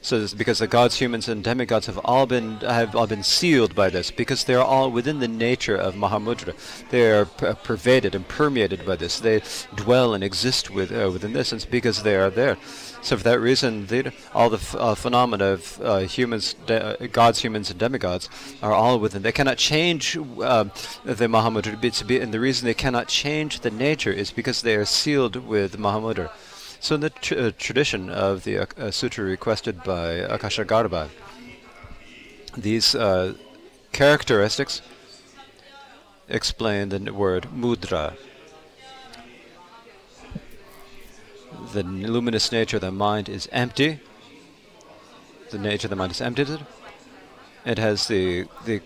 Is because the gods, humans, and demigods have all been have all been sealed by this, because they are all within the nature of Mahamudra. They are p- pervaded and permeated by this. They dwell and exist with uh, within this, and it's because they are there. So for that reason, all the uh, phenomena of uh, humans, uh, gods, humans, and demigods are all within. They cannot change um, the Mahamudra. And the reason they cannot change the nature is because they are sealed with Mahamudra. So in the tr- uh, tradition of the uh, uh, sutra requested by Akashagarbha, these uh, characteristics explain the word mudra. The luminous nature of the mind is empty. The nature of the mind is empty. It has the the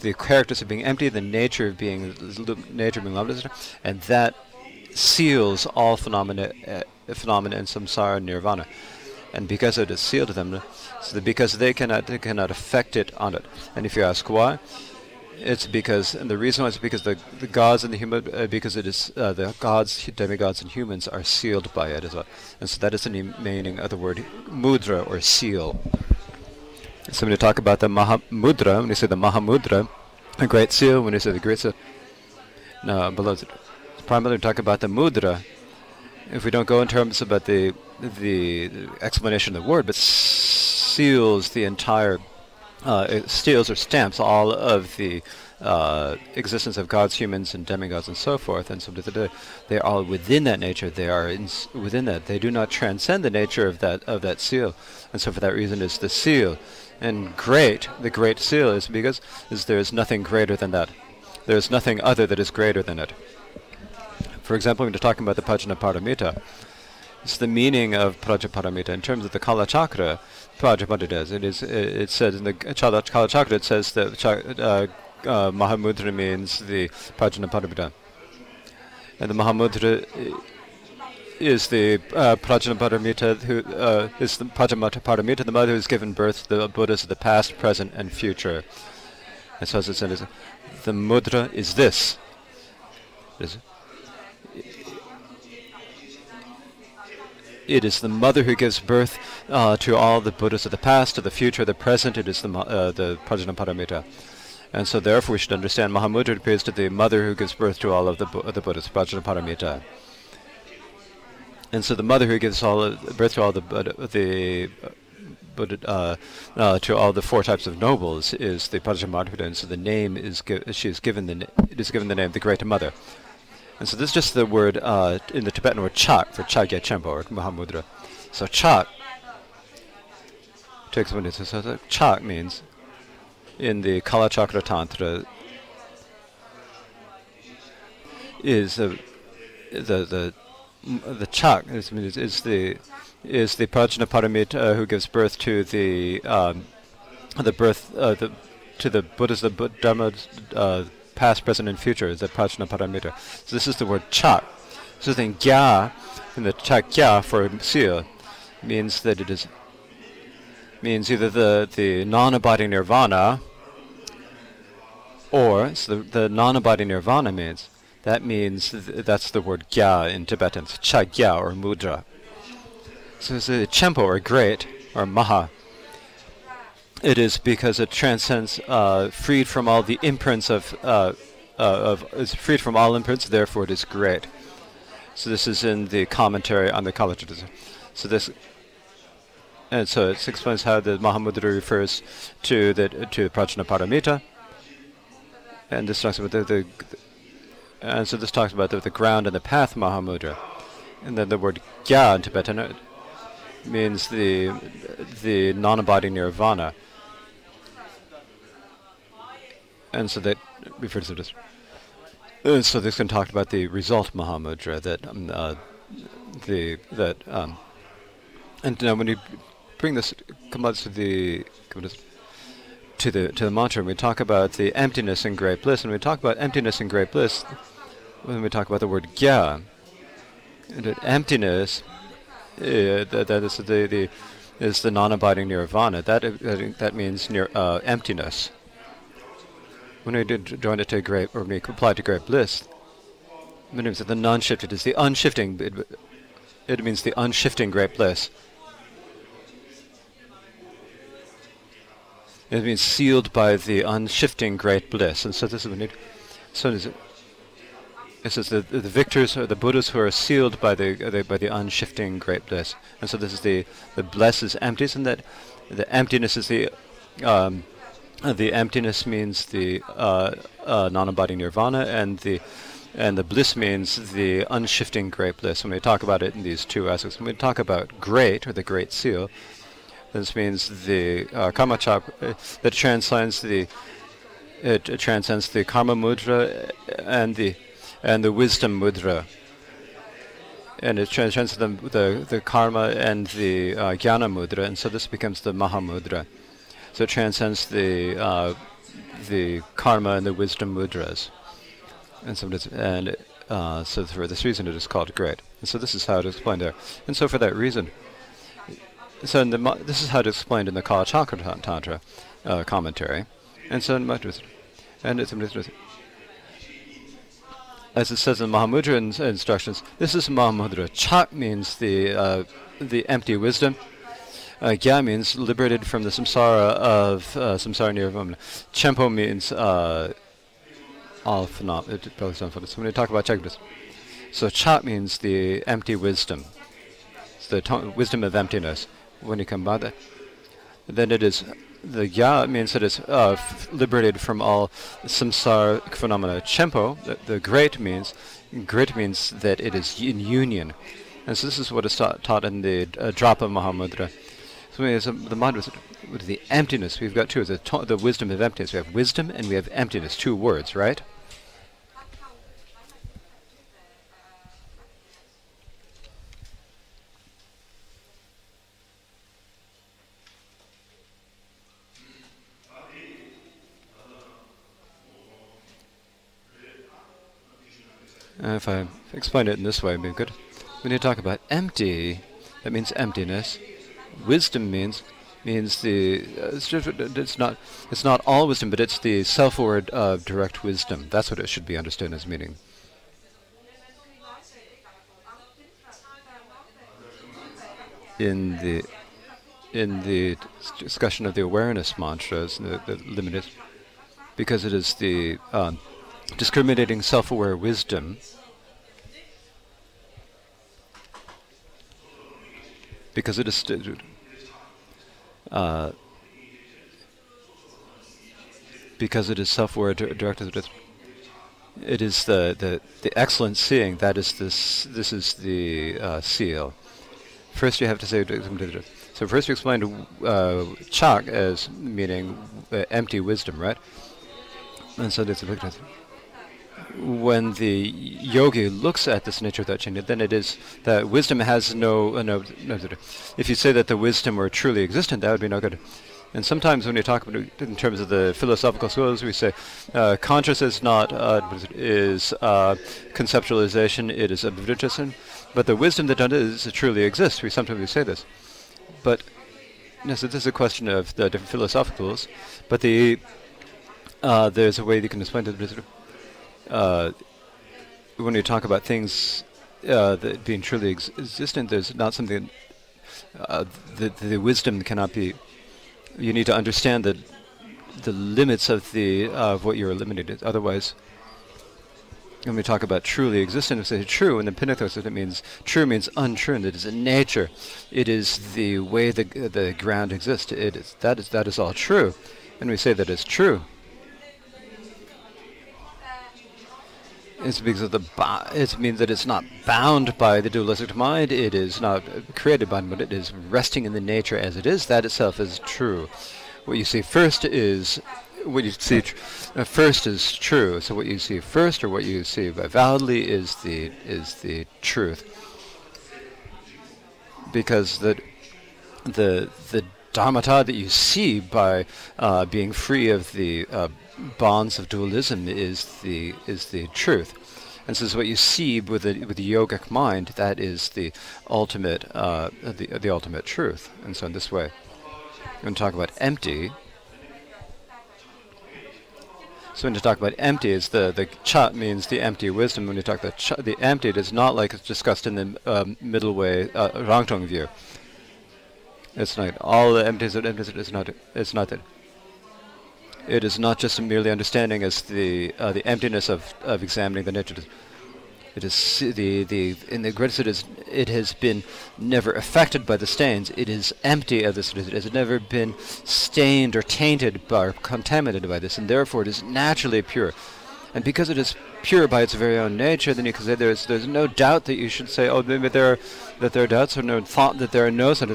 the characters of being empty, the nature of being nature of being limited, and that seals all phenomena uh, phenomena in samsara and nirvana. And because it is sealed to them, so because they cannot they cannot affect it on it. And if you ask why, it's because and the reason why is because the, the gods and the human uh, because it is uh, the gods, demigods, and humans are sealed by it as well. And so that is the meaning of the word mudra or seal. So when you talk about the Mahamudra, when you say the Mahamudra, a great seal, when you say the great seal, no, below primarily talk about the mudra. If we don't go in terms about the the explanation of the word, but seals the entire, uh, seals or stamps all of the uh, existence of gods, humans, and demigods, and so forth. And so they are all within that nature. They are in, within that. They do not transcend the nature of that of that seal. And so for that reason, is the seal. And great, the great seal is because is there is nothing greater than that. There is nothing other that is greater than it. For example, when you're talking about the Prajnaparamita, it's the meaning of Prajnaparamita in terms of the Kala Chakra. Prajnaparamita is. It is. It says in the Kala Chakra. It says that uh, uh, Mahamudra means the Prajnaparamita, and the Mahamudra is the uh, Prajnaparamita who uh, is the Prajnaparamita, the mother who has given birth to the Buddhas of the past, present, and future. And so as it says, the mudra is this. Is it is the mother who gives birth uh, to all the Buddhas of the past, of the future, of the present. It is the uh, the Prajnaparamita. And so therefore we should understand Mahamudra appears to the mother who gives birth to all of the, Bu- the Buddhas, Prajnaparamita. And so the mother who gives all of, birth to all the the Buddha, uh, uh, to all the four types of nobles is the Prajnaparamita. And so the name is she is given the it is given the name the Great Mother. And so this is just the word uh, in the Tibetan word chak for Chagya Chenpo or Mahamudra. So chak takes one so so chak means in the Kala Chakra Tantra is uh, the the the chak is, is, is the is the Prajnaparamita uh, who gives birth to the um, the birth uh, the to the Buddhas the Dharmas uh, past present and future is the Prajnaparamita. So this is the word chak. So then gya in the chak gya for seal means that it is means either the the non-abiding nirvana or so the, the non-abiding nirvana means that means th- that's the word gya in Tibetan, it's cha gya or mudra. So it's a chempo or great or maha. It is because it transcends, uh, freed from all the imprints of, uh, uh, of is freed from all imprints. Therefore, it is great. So this is in the commentary on the Kala Tradition. So this, and so it explains how the Mahamudra refers to the to Prajnaparamita. And this talks about the, the and so this talks about the, the ground and the path Mahamudra. And then the word gya in Tibetan uh, means the the non-abiding nirvana. And so that refers to this. So this can talk about the result Mahamudra that um, uh, the that um, and now when you bring this come to the to the to the mantra, we talk about the emptiness and great bliss, and we talk about emptiness and great bliss when we talk about the word gya. And emptiness, uh, that, that is the, the is the non-abiding nirvana. That that means near, uh, emptiness. When we did join it to great, or we apply to great bliss, it means that the non-shifted is the unshifting. It, it means the unshifting great bliss. It means sealed by the unshifting great bliss. And so this is what it, so is it. It says the, the victors are the Buddhas who are sealed by the, the, by the unshifting great bliss. And so this is the the bliss is emptiness, and that the emptiness is the um, the emptiness means the uh, uh, non-abiding nirvana, and the and the bliss means the unshifting great bliss. When we talk about it in these two aspects, when we talk about great or the great seal, this means the uh, karma chak uh, that transcends the it, it, transcends the karma mudra and the and the wisdom mudra. And it transcends the, the, the karma and the uh, jnana mudra, and so this becomes the mahamudra. So it transcends the uh, the karma and the wisdom mudras. And so, and uh, so for this reason it is called great. And so this is how it is explained there. And so for that reason, so in the, this is how it's explained in the Kala Chakra Tantra uh, commentary. And so in and it's as it says in Mahamudra in, instructions, this is Mahamudra. Chak means the uh, the empty wisdom. Uh, Gya means liberated from the samsara of uh, samsara nirvana. Chenpo means uh, all phenomena. So when we talk about Chakras, so Chak means the empty wisdom. It's the wisdom of emptiness. When you combine that, then it is the Ya means that it's uh, liberated from all samsara phenomena. Chenpo, the, the, great means, great means that it is in union. And so this is what is taught, taught in the uh, Drapa Mahamudra. So uh, the mantra with the emptiness. We've got two. The, the wisdom of emptiness. We have wisdom and we have emptiness. Two words, right? Uh, if I explain it in this way, it'd be good. When you talk about empty, that means emptiness. Wisdom means means the uh, it's, not it's not all wisdom, but it's the self-aware uh, direct wisdom. That's what it should be understood as meaning. In the in the discussion of the awareness mantras, the, the limited, because it is the um, discriminating self-aware wisdom because it is uh, because it is self-aware directed it is the, the, the excellent seeing that is this this is the uh, seal. First you have to say so first you explained uh, chak as meaning uh, empty wisdom right? And so that's a when the yogi looks at this nature without changing, then it is that wisdom has no, uh, no, no, If you say that the wisdom were truly existent, that would be no good. And sometimes when you talk about it in terms of the philosophical schools, we say uh, consciousness is not uh, is uh, conceptualization; it is observation. But the wisdom that does truly exists. We sometimes say this, but yes, this is a question of the different philosophicals. But the uh, there's a way you can explain it uh, when you talk about things uh, that being truly ex existent, there's not something uh, the, the wisdom cannot be. You need to understand the the limits of the of what you're eliminated. Otherwise, when we talk about truly existent, we say true, and the Pinnacle it means true means untrue, and it is in nature. It is the way the the ground exists. It is that is that is all true, and we say that it's true. It's because of the it means that it's not bound by the dualistic mind. It is not created by, but it is resting in the nature as it is. That itself is true. What you see first is what you see uh, first is true. So what you see first, or what you see validly, is the is the truth. Because the the the dharmata that you see by uh, being free of the uh, bonds of dualism is the is the truth. And so what you see with the with the yogic mind, that is the ultimate uh, the the ultimate truth. And so in this way, when we talk about empty, so when you talk about empty, is the the chak means the empty wisdom. When you talk about the empty, it is not like it's discussed in the um, middle way uh, Rangtong view. It's not all the emptiness of emptiness. It's not. It's not that. It is not just merely understanding as the uh, the emptiness of, of examining the nature. It is the the in the greatest it is it has been never affected by the stains. It is empty of this. It has never been stained or tainted by or contaminated by this, and therefore it is naturally pure. And because it is pure by its very own nature, then you can say there's there's no doubt that you should say, oh, maybe there are, that there are doubts, or no thought that there are no such.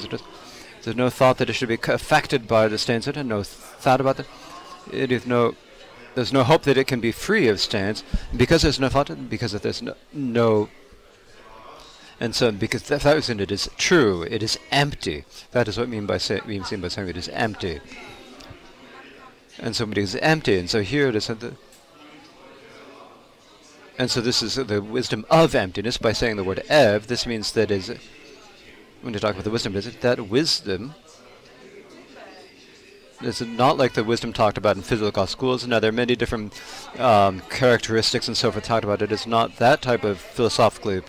There's no thought that it should be affected by the stains, and no thought about that. It is no there's no hope that it can be free of stains because there's no thought, because there's no, no and so because that, was in it is true, it is empty. That is what mean by say, means by saying it is empty. And so it is empty, and so here it is the and so this is the wisdom of emptiness by saying the word ev. This means that is when you talk about the wisdom, is it that wisdom it's not like the wisdom talked about in physical schools. Now, there are many different um, characteristics and so forth talked about. It is not that type of philosophically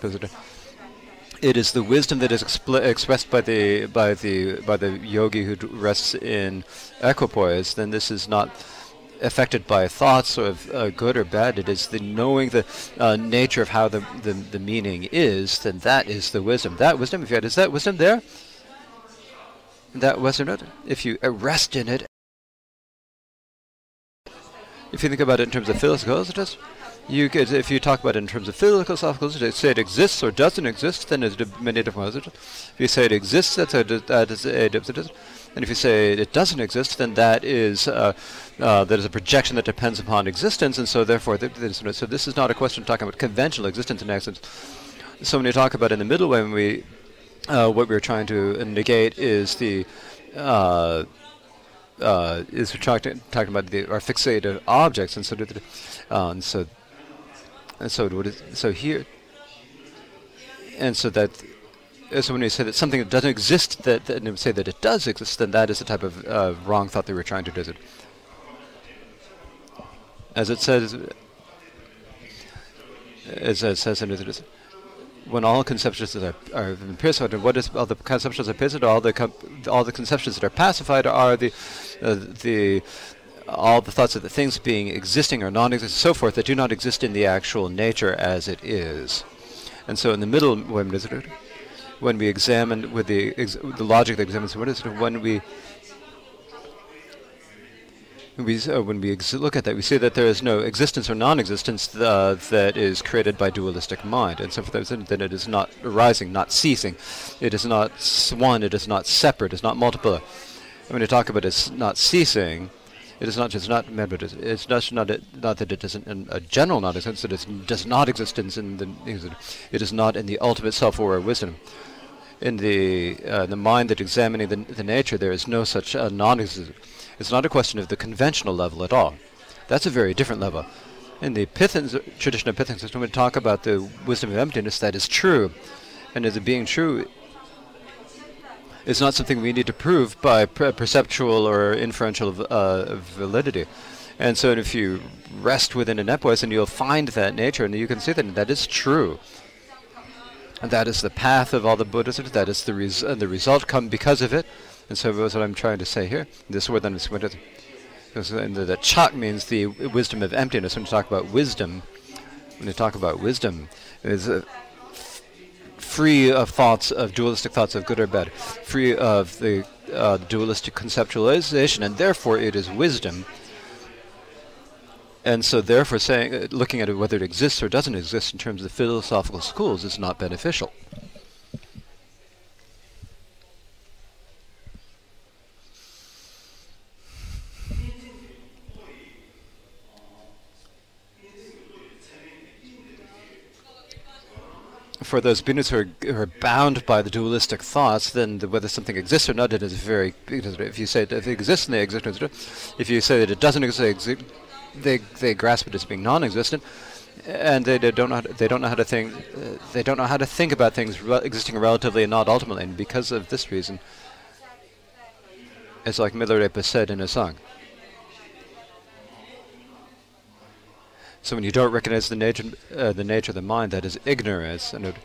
It is the wisdom that is expressed by the by the by the yogi who rests in equipoise. Then this is not affected by thoughts of uh, good or bad. It is the knowing the uh, nature of how the, the the meaning is. Then that is the wisdom. That wisdom, if you had, is that wisdom there? That was not if you rest in it if you think about it in terms of philosophical you could, if you talk about it in terms of philosophical, say it exists or doesn't exist, then many different ways. If you say it exists, that's a, that is a and if you say it doesn't exist, then that is uh, uh, that is a projection that depends upon existence, and so therefore, th th so this is not a question of talking about conventional existence and existence. So when you talk about in the middle way, when we uh, what we're trying to negate is the uh, uh, is we're talking talking about the our fixated objects, and so uh, and so and so what is, so here and so that so when we say that something that doesn't exist, that, that and say that it does exist, then that is the type of uh, wrong thought that we're trying to do. As it says, as it says in it, when all conceptions are, are pacified, what is all the conceptions are pacified? All the all the conceptions that are pacified are the uh, the all the thoughts of the things being existing or non-existent, so forth, that do not exist in the actual nature as it is. And so, in the middle, when, when we examine with the the logic that examines what is it when we we, uh, when we look at that, we see that there is no existence or non-existence uh, that is created by dualistic mind. And so for those, then it is not arising, not ceasing. It is not one, it is not separate, it is not multiple. And when you talk about it's not ceasing, it is not just not it's, it's not not, it, not that it isn't a general non-existence, that it does not exist in the it is not in the ultimate self-aware wisdom. In the uh, the mind that examining the, the nature, there is no such uh, non-existence it's not a question of the conventional level at all. That's a very different level. In the Python tradition of Python system, we talk about the wisdom of emptiness that is true. And as it being true, it's not something we need to prove by perceptual or inferential uh, validity. And so if you rest within epoise, and you'll find that nature, and you can see that that is true. And that is the path of all the Buddhas, that is the, res and the result come because of it. And so that's what I'm trying to say here. This word then is because the, the chak means the wisdom of emptiness. When you talk about wisdom, when you talk about wisdom, is uh, free of thoughts of dualistic thoughts of good or bad, free of the uh, dualistic conceptualization, and therefore it is wisdom. And so, therefore, saying, uh, looking at it whether it exists or doesn't exist in terms of the philosophical schools is not beneficial. For those beings who are, who are bound by the dualistic thoughts, then the, whether something exists or not, it is very. If you say if it exists, they exist. If you say that it doesn't exist, they they grasp it as being non-existent, and they, they don't know how to, they don't know how to think. Uh, they don't know how to think about things re existing relatively and not ultimately. And because of this reason, it's like Milarepa said in a song. So when you don't recognize the nature, uh, the nature of the mind, that is ignorance. And it,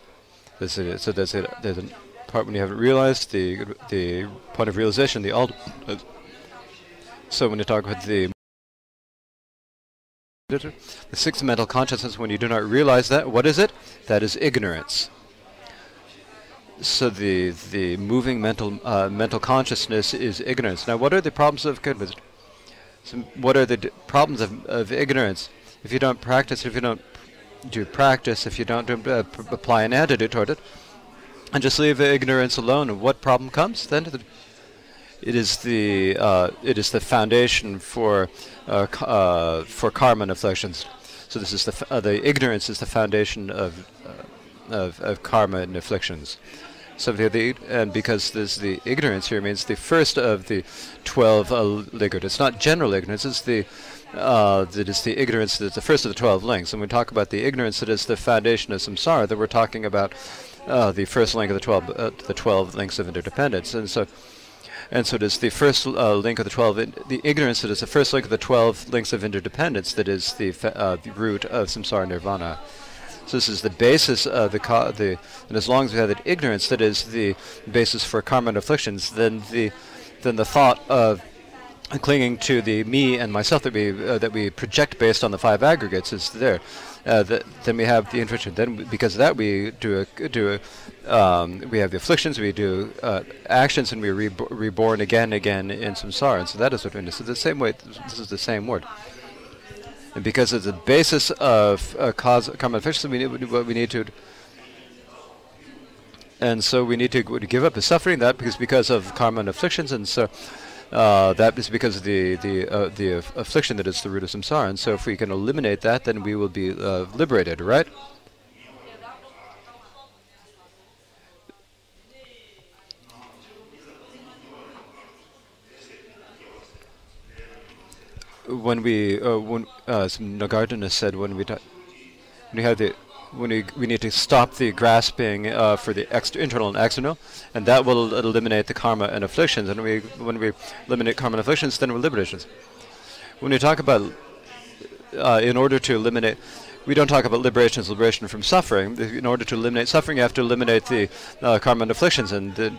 so there's a, there's a part when you haven't realized the the point of realization, the ultimate. So when you talk about the The sixth mental consciousness, when you do not realize that, what is it? That is ignorance. So the the moving mental uh, mental consciousness is ignorance. Now, what are the problems of? So what are the problems of, of ignorance? If you don't practice, if you don't do practice, if you don't do, uh, apply an attitude toward it, and just leave ignorance alone, what problem comes then? It is the uh, it is the foundation for uh, uh, for karma and afflictions. So this is the uh, the ignorance is the foundation of, uh, of of karma and afflictions. So the, the and because this the ignorance here means the first of the twelve uh, It's not general ignorance. It's the uh, that is the ignorance that's the first of the 12 links. And we talk about the ignorance that is the foundation of samsara, that we're talking about uh, the first link of the 12, uh, the 12 links of interdependence. And so and so it is the first uh, link of the 12, the ignorance that is the first link of the 12 links of interdependence that is the, uh, the root of samsara nirvana. So this is the basis of the, the and as long as we have that ignorance that is the basis for karma and afflictions, then the then the thought of clinging to the me and myself that we uh, that we project based on the five aggregates is there. Uh, then we have the infliction. Then because of that we do a do a, um, we have the afflictions. We do uh, actions, and we are reborn again again in samsara. And so that is what we. So the same way. This is the same word. And because of the basis of uh, cause karma affliction, we need what we need to. And so we need to give up the suffering that because because of karma and afflictions, and so uh, that is because of the the uh, the affliction that is the root of samsara. And so, if we can eliminate that, then we will be uh, liberated, right? When we, uh, when uh, Nagarjuna said, when we, when we have the when we, we need to stop the grasping uh, for the internal and external, and that will eliminate the karma and afflictions. And we, when we eliminate karma and afflictions, then we're liberations. When we talk about, uh, in order to eliminate, we don't talk about liberation as liberation from suffering. In order to eliminate suffering, you have to eliminate the uh, karma and afflictions, and the,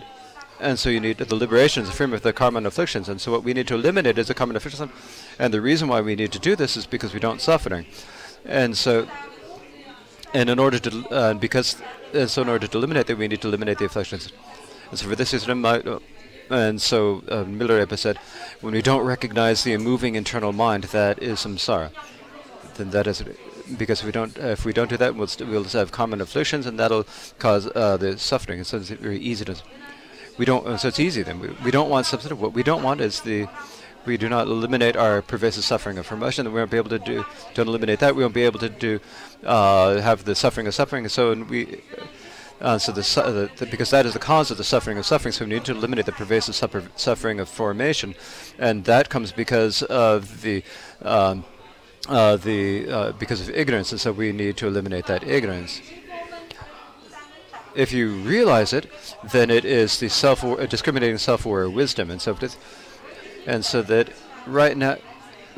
and so you need the liberation is a frame of the karma and afflictions. And so what we need to eliminate is the karma and afflictions. And the reason why we need to do this is because we don't suffering. And so and in order to, uh, because, uh, so in order to eliminate that, we need to eliminate the afflictions. And so for this system, uh, and so uh, Milarepa said, when we don't recognize the moving internal mind, that is samsara. Then that is, because if we don't, if we don't do that, we'll, we'll just have common afflictions, and that'll cause uh, the suffering. And so it's very easy to, we don't, uh, so it's easy then. We, we don't want substantive. What we don't want is the we do not eliminate our pervasive suffering of promotion, then we won't be able to do don't eliminate that. We won't be able to do uh, have the suffering of suffering. So we. Uh, so the, the, the, because that is the cause of the suffering of suffering, so we need to eliminate the pervasive suffer suffering of formation, and that comes because of the um, uh, the uh, because of ignorance, and so we need to eliminate that ignorance. If you realize it, then it is the self discriminating self-aware wisdom, and so and so that right now,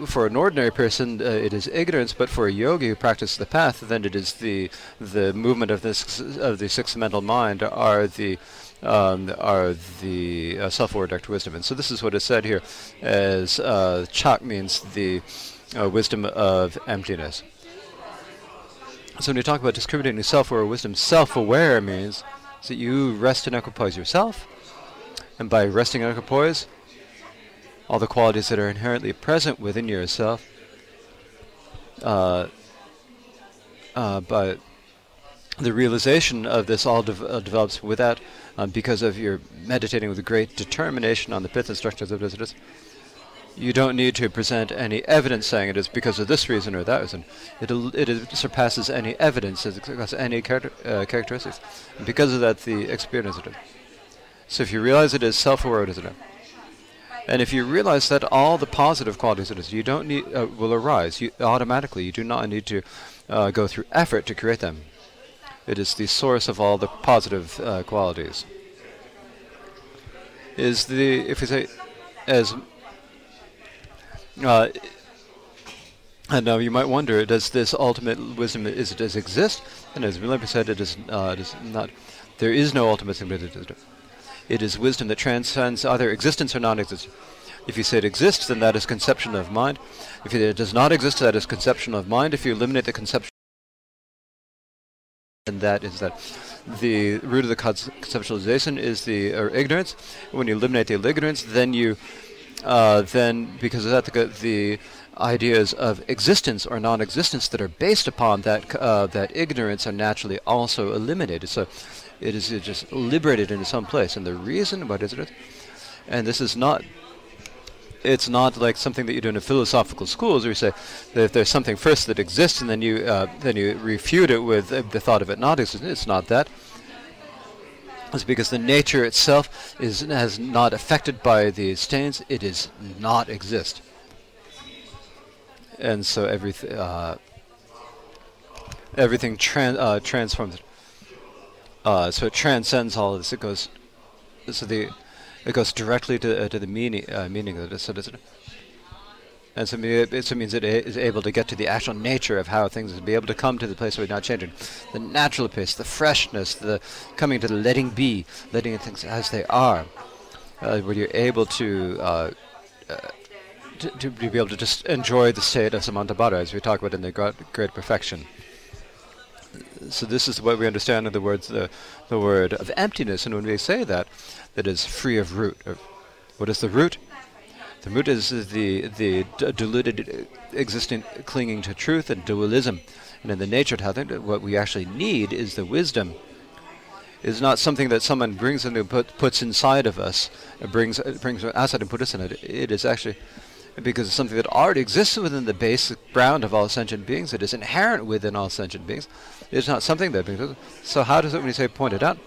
for an ordinary person, uh, it is ignorance, but for a yogi who practices the path, then it is the the movement of this of the sixth mental mind are the um, are the uh, self-aware wisdom. And so this is what is said here, as uh, chak means the uh, wisdom of emptiness. So when you talk about discriminating self-aware wisdom, self-aware means that you rest in equipoise yourself, and by resting in equipoise, all the qualities that are inherently present within yourself. Uh, uh, but the realization of this all de uh, develops without, um, because of your meditating with great determination on the pith and structures of this. You don't need to present any evidence saying it is because of this reason or that reason. It, it surpasses any evidence, it surpasses any character, uh, characteristics. And because of that, the experience of it. So if you realize it is self-aware, it is it? And if you realize that all the positive qualities it, you don't need uh, will arise you, automatically. You do not need to uh, go through effort to create them. It is the source of all the positive uh, qualities. Is the if we say as uh, and now you might wonder, does this ultimate wisdom is does exist? And as Milarepa said, it is, uh, it is not. There is no ultimate wisdom. It is wisdom that transcends either existence or non-existence. If you say it exists, then that is conception of mind. If it does not exist, that is conception of mind. If you eliminate the conception, and that is that the root of the conceptualization is the uh, ignorance. When you eliminate the ignorance, then you, uh, then because of that, the, the ideas of existence or non-existence that are based upon that uh, that ignorance are naturally also eliminated. So it is just liberated into some place. And the reason, what is it? And this is not it's not like something that you do in a philosophical schools where you say that if there's something first that exists and then you uh, then you refute it with uh, the thought of it not existing. It's not that. It's because the nature itself is has not affected by the stains. It is not exist and so everything uh, everything tran uh, transforms. Uh, so it transcends all of this. It goes so the it goes directly to uh, to the meaning uh, meaning of it. So does it. And so it, so means it is able to get to the actual nature of how things is, be able to come to the place where it's not changing. The natural pace, the freshness, the coming to the letting be, letting things as they are, uh, where you're able to uh, uh, to, to, be able to just enjoy the state of Samantabhadra as we talk about in the Great Perfection. So this is what we understand in the words the the word of emptiness, and when we say that, that is free of root. What is the root? The root is the the diluted existing clinging to truth and dualism, and in the nature of how what we actually need is the wisdom is not something that someone brings and put, puts inside of us, It brings uh, brings outside and puts us in it. It is actually because it's something that already exists within the basic ground of all sentient beings. It is inherent within all sentient beings. It's not something that. So how does it when you say pointed out?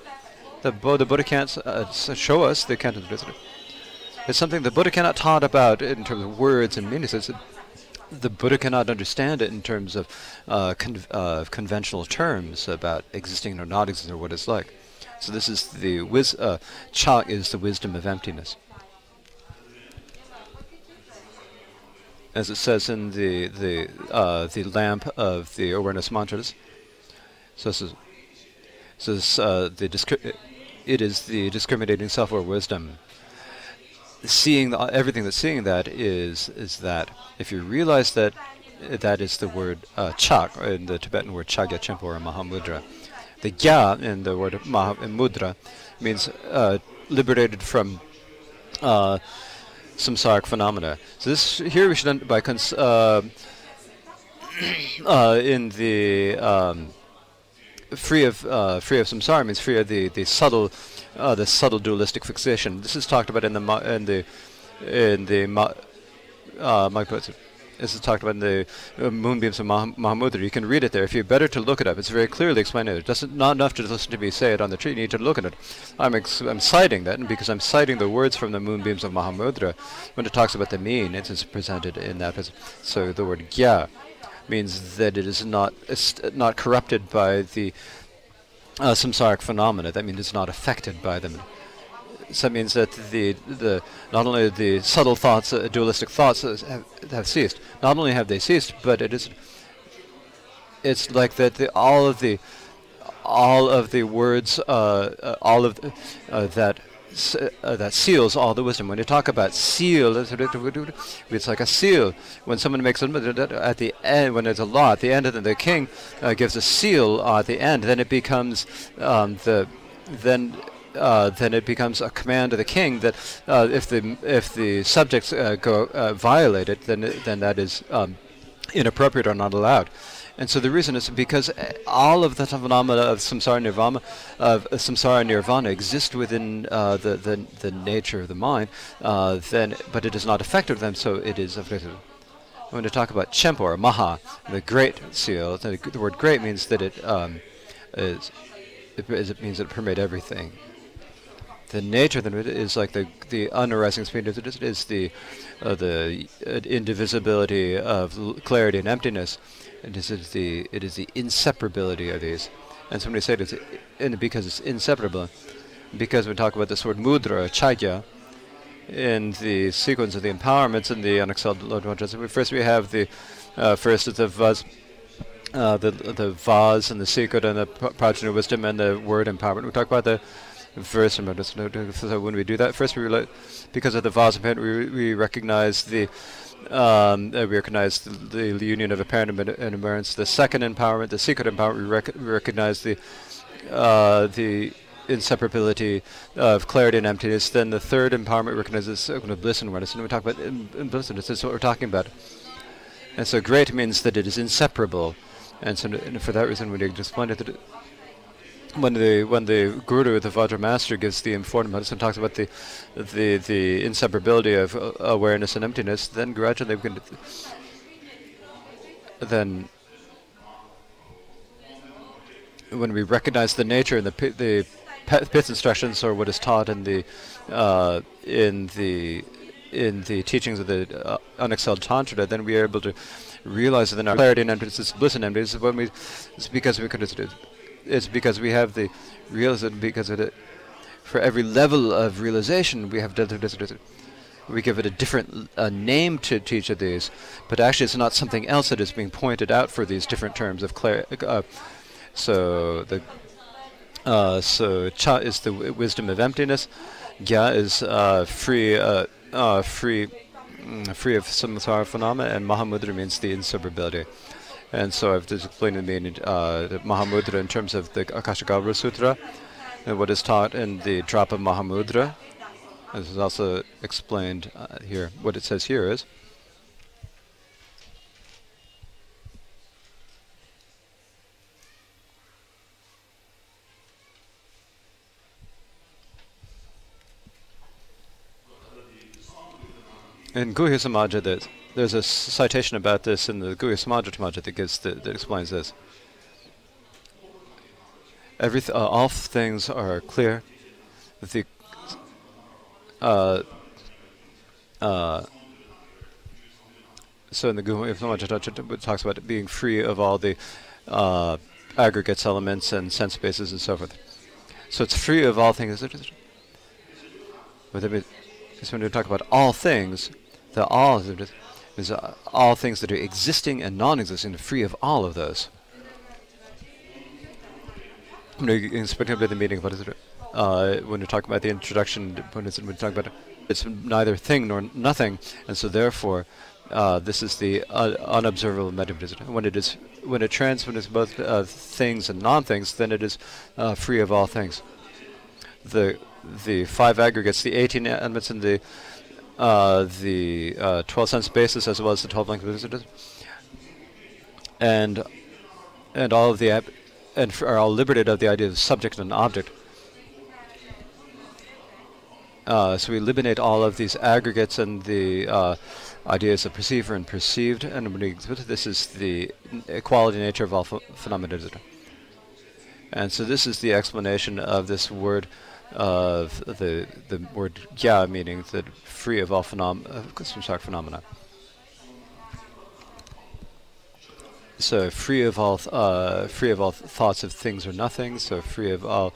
The, the Buddha can't uh, show us the can't It's something the Buddha cannot talk about in terms of words and meanings. It's, the Buddha cannot understand it in terms of uh, con uh, conventional terms about existing or not existing or what it's like. So this is the wis uh, cha is the wisdom of emptiness. as it says in the the uh, the lamp of the awareness mantras. So this is, so this, uh, the it is the discriminating self or wisdom. Seeing the, everything that's seeing that is is that if you realize that that is the word uh, chak in the Tibetan word chagya chimpa or mahamudra. The gya in the word mahamudra means uh, liberated from uh, samsaric phenomena. So this here we should by uh, uh, in the um, free of uh, free of samsara means free of the the subtle uh, the subtle dualistic fixation. This is talked about in the in the in the uh, this is talked about in the uh, Moonbeams of Mah Mahamudra. You can read it there. If you're better to look it up, it's very clearly explained. It doesn't not enough to listen to me say it on the tree. You need to look at it. I'm I'm citing that, and because I'm citing the words from the Moonbeams of Mahamudra, when it talks about the mean, it's presented in that. So the word gya means that it is not not corrupted by the uh, samsaric phenomena. That means it's not affected by them. So that means that the the not only the subtle thoughts, uh, dualistic thoughts, have, have ceased. Not only have they ceased, but it is. It's like that. The, all of the all of the words, uh, uh all of uh, that uh, that seals all the wisdom. When you talk about seal, it's like a seal. When someone makes a at the end, when there's a law at the end, and the king uh, gives a seal at the end, then it becomes um, the then uh, then it becomes a command of the king that uh, if the if the subjects uh, go uh, violate it, then then that is um, inappropriate or not allowed. And so the reason is because uh, all of the phenomena of samsara nirvana, of samsara nirvana, exist within uh, the, the the nature of the mind. then, but it is not affected them, so it is affected. I'm going to talk about Chempa or Maha, the great seal. The, the word "great" means that it um, is it, it means it permit everything the nature of it is like the the unarising speed of it is the uh, the uh, indivisibility of clarity and emptiness. This is the it is the inseparability of these. And somebody said it's in, because it's inseparable. Because we talk about this word mudra, chaitya, in the sequence of the empowerments in the unexcelled Lord Mantras. First we have the uh, first is the vaz, uh, the the vase and the secret and the prajna wisdom and the word empowerment. We talk about the verse So when we do that, first we because of the Vajrapāṇi, we, we recognize the um, uh, we recognize the, the, union of apparent and emergence. The second empowerment, the secret empowerment, we, rec we recognize the uh, the inseparability of clarity and emptiness. Then the third empowerment recognizes uh, bliss and awareness. And we talk about bliss and this is what we're talking about. And so great means that it is inseparable. And so and for that reason, we need to explain it that when the when the guru, the Vajra master, gives the informed medicine, talks about the the the inseparability of uh, awareness and emptiness, then gradually we can then when we recognize the nature and the the pith instructions or what is taught in the uh, in the in the teachings of the uh, unexcelled tantra, then we are able to realize that in our clarity and emptiness, bliss and emptiness, when we it's because we could it's because we have the realization because of it. For every level of realization, we have we give it a different uh, name to, to each of these, but actually it's not something else that is being pointed out for these different terms of clarity. Uh, so the uh, so cha is the wisdom of emptiness, gya is uh, free, uh, uh, free, mm, free of samsara phenomena, and mahamudra means the inseparability. And so I've explained the meaning uh, the Mahamudra in terms of the Akashagarbha Sutra and what is taught in the drop of Mahamudra. This is also explained uh, here. What it says here is in Guhya Samaja, there's, there's a citation about this in the Guhya Samaja that, gives the, that explains this. Every uh, all things are clear. The uh, uh, so in the Guhya Samaja it talks about it being free of all the uh, aggregates, elements, and sense bases, and so forth. So it's free of all things. But when we talk about all things, the all is uh, all things that are existing and non-existing, free of all of those. When you speak about the meaning, what is it? Uh, when you talk about the introduction, when, you talk about it, it's neither thing nor nothing, and so therefore, uh, this is the uh, unobservable metaphysics. When it is, when it trans, when both uh, things and non-things, then it is uh, free of all things. The the five aggregates, the 18 elements, and the uh, the uh, 12 sense basis as well as the 12 length visitors, and and all of the and are all liberated of the idea of subject and object. Uh, so we eliminate all of these aggregates and the uh, ideas of perceiver and perceived, and this is the equality nature of all phenomena. And so this is the explanation of this word of the the word gya meaning that free of all phenom uh, samsaric phenomena. So free of all uh, free of all th thoughts of things or nothing. So free of all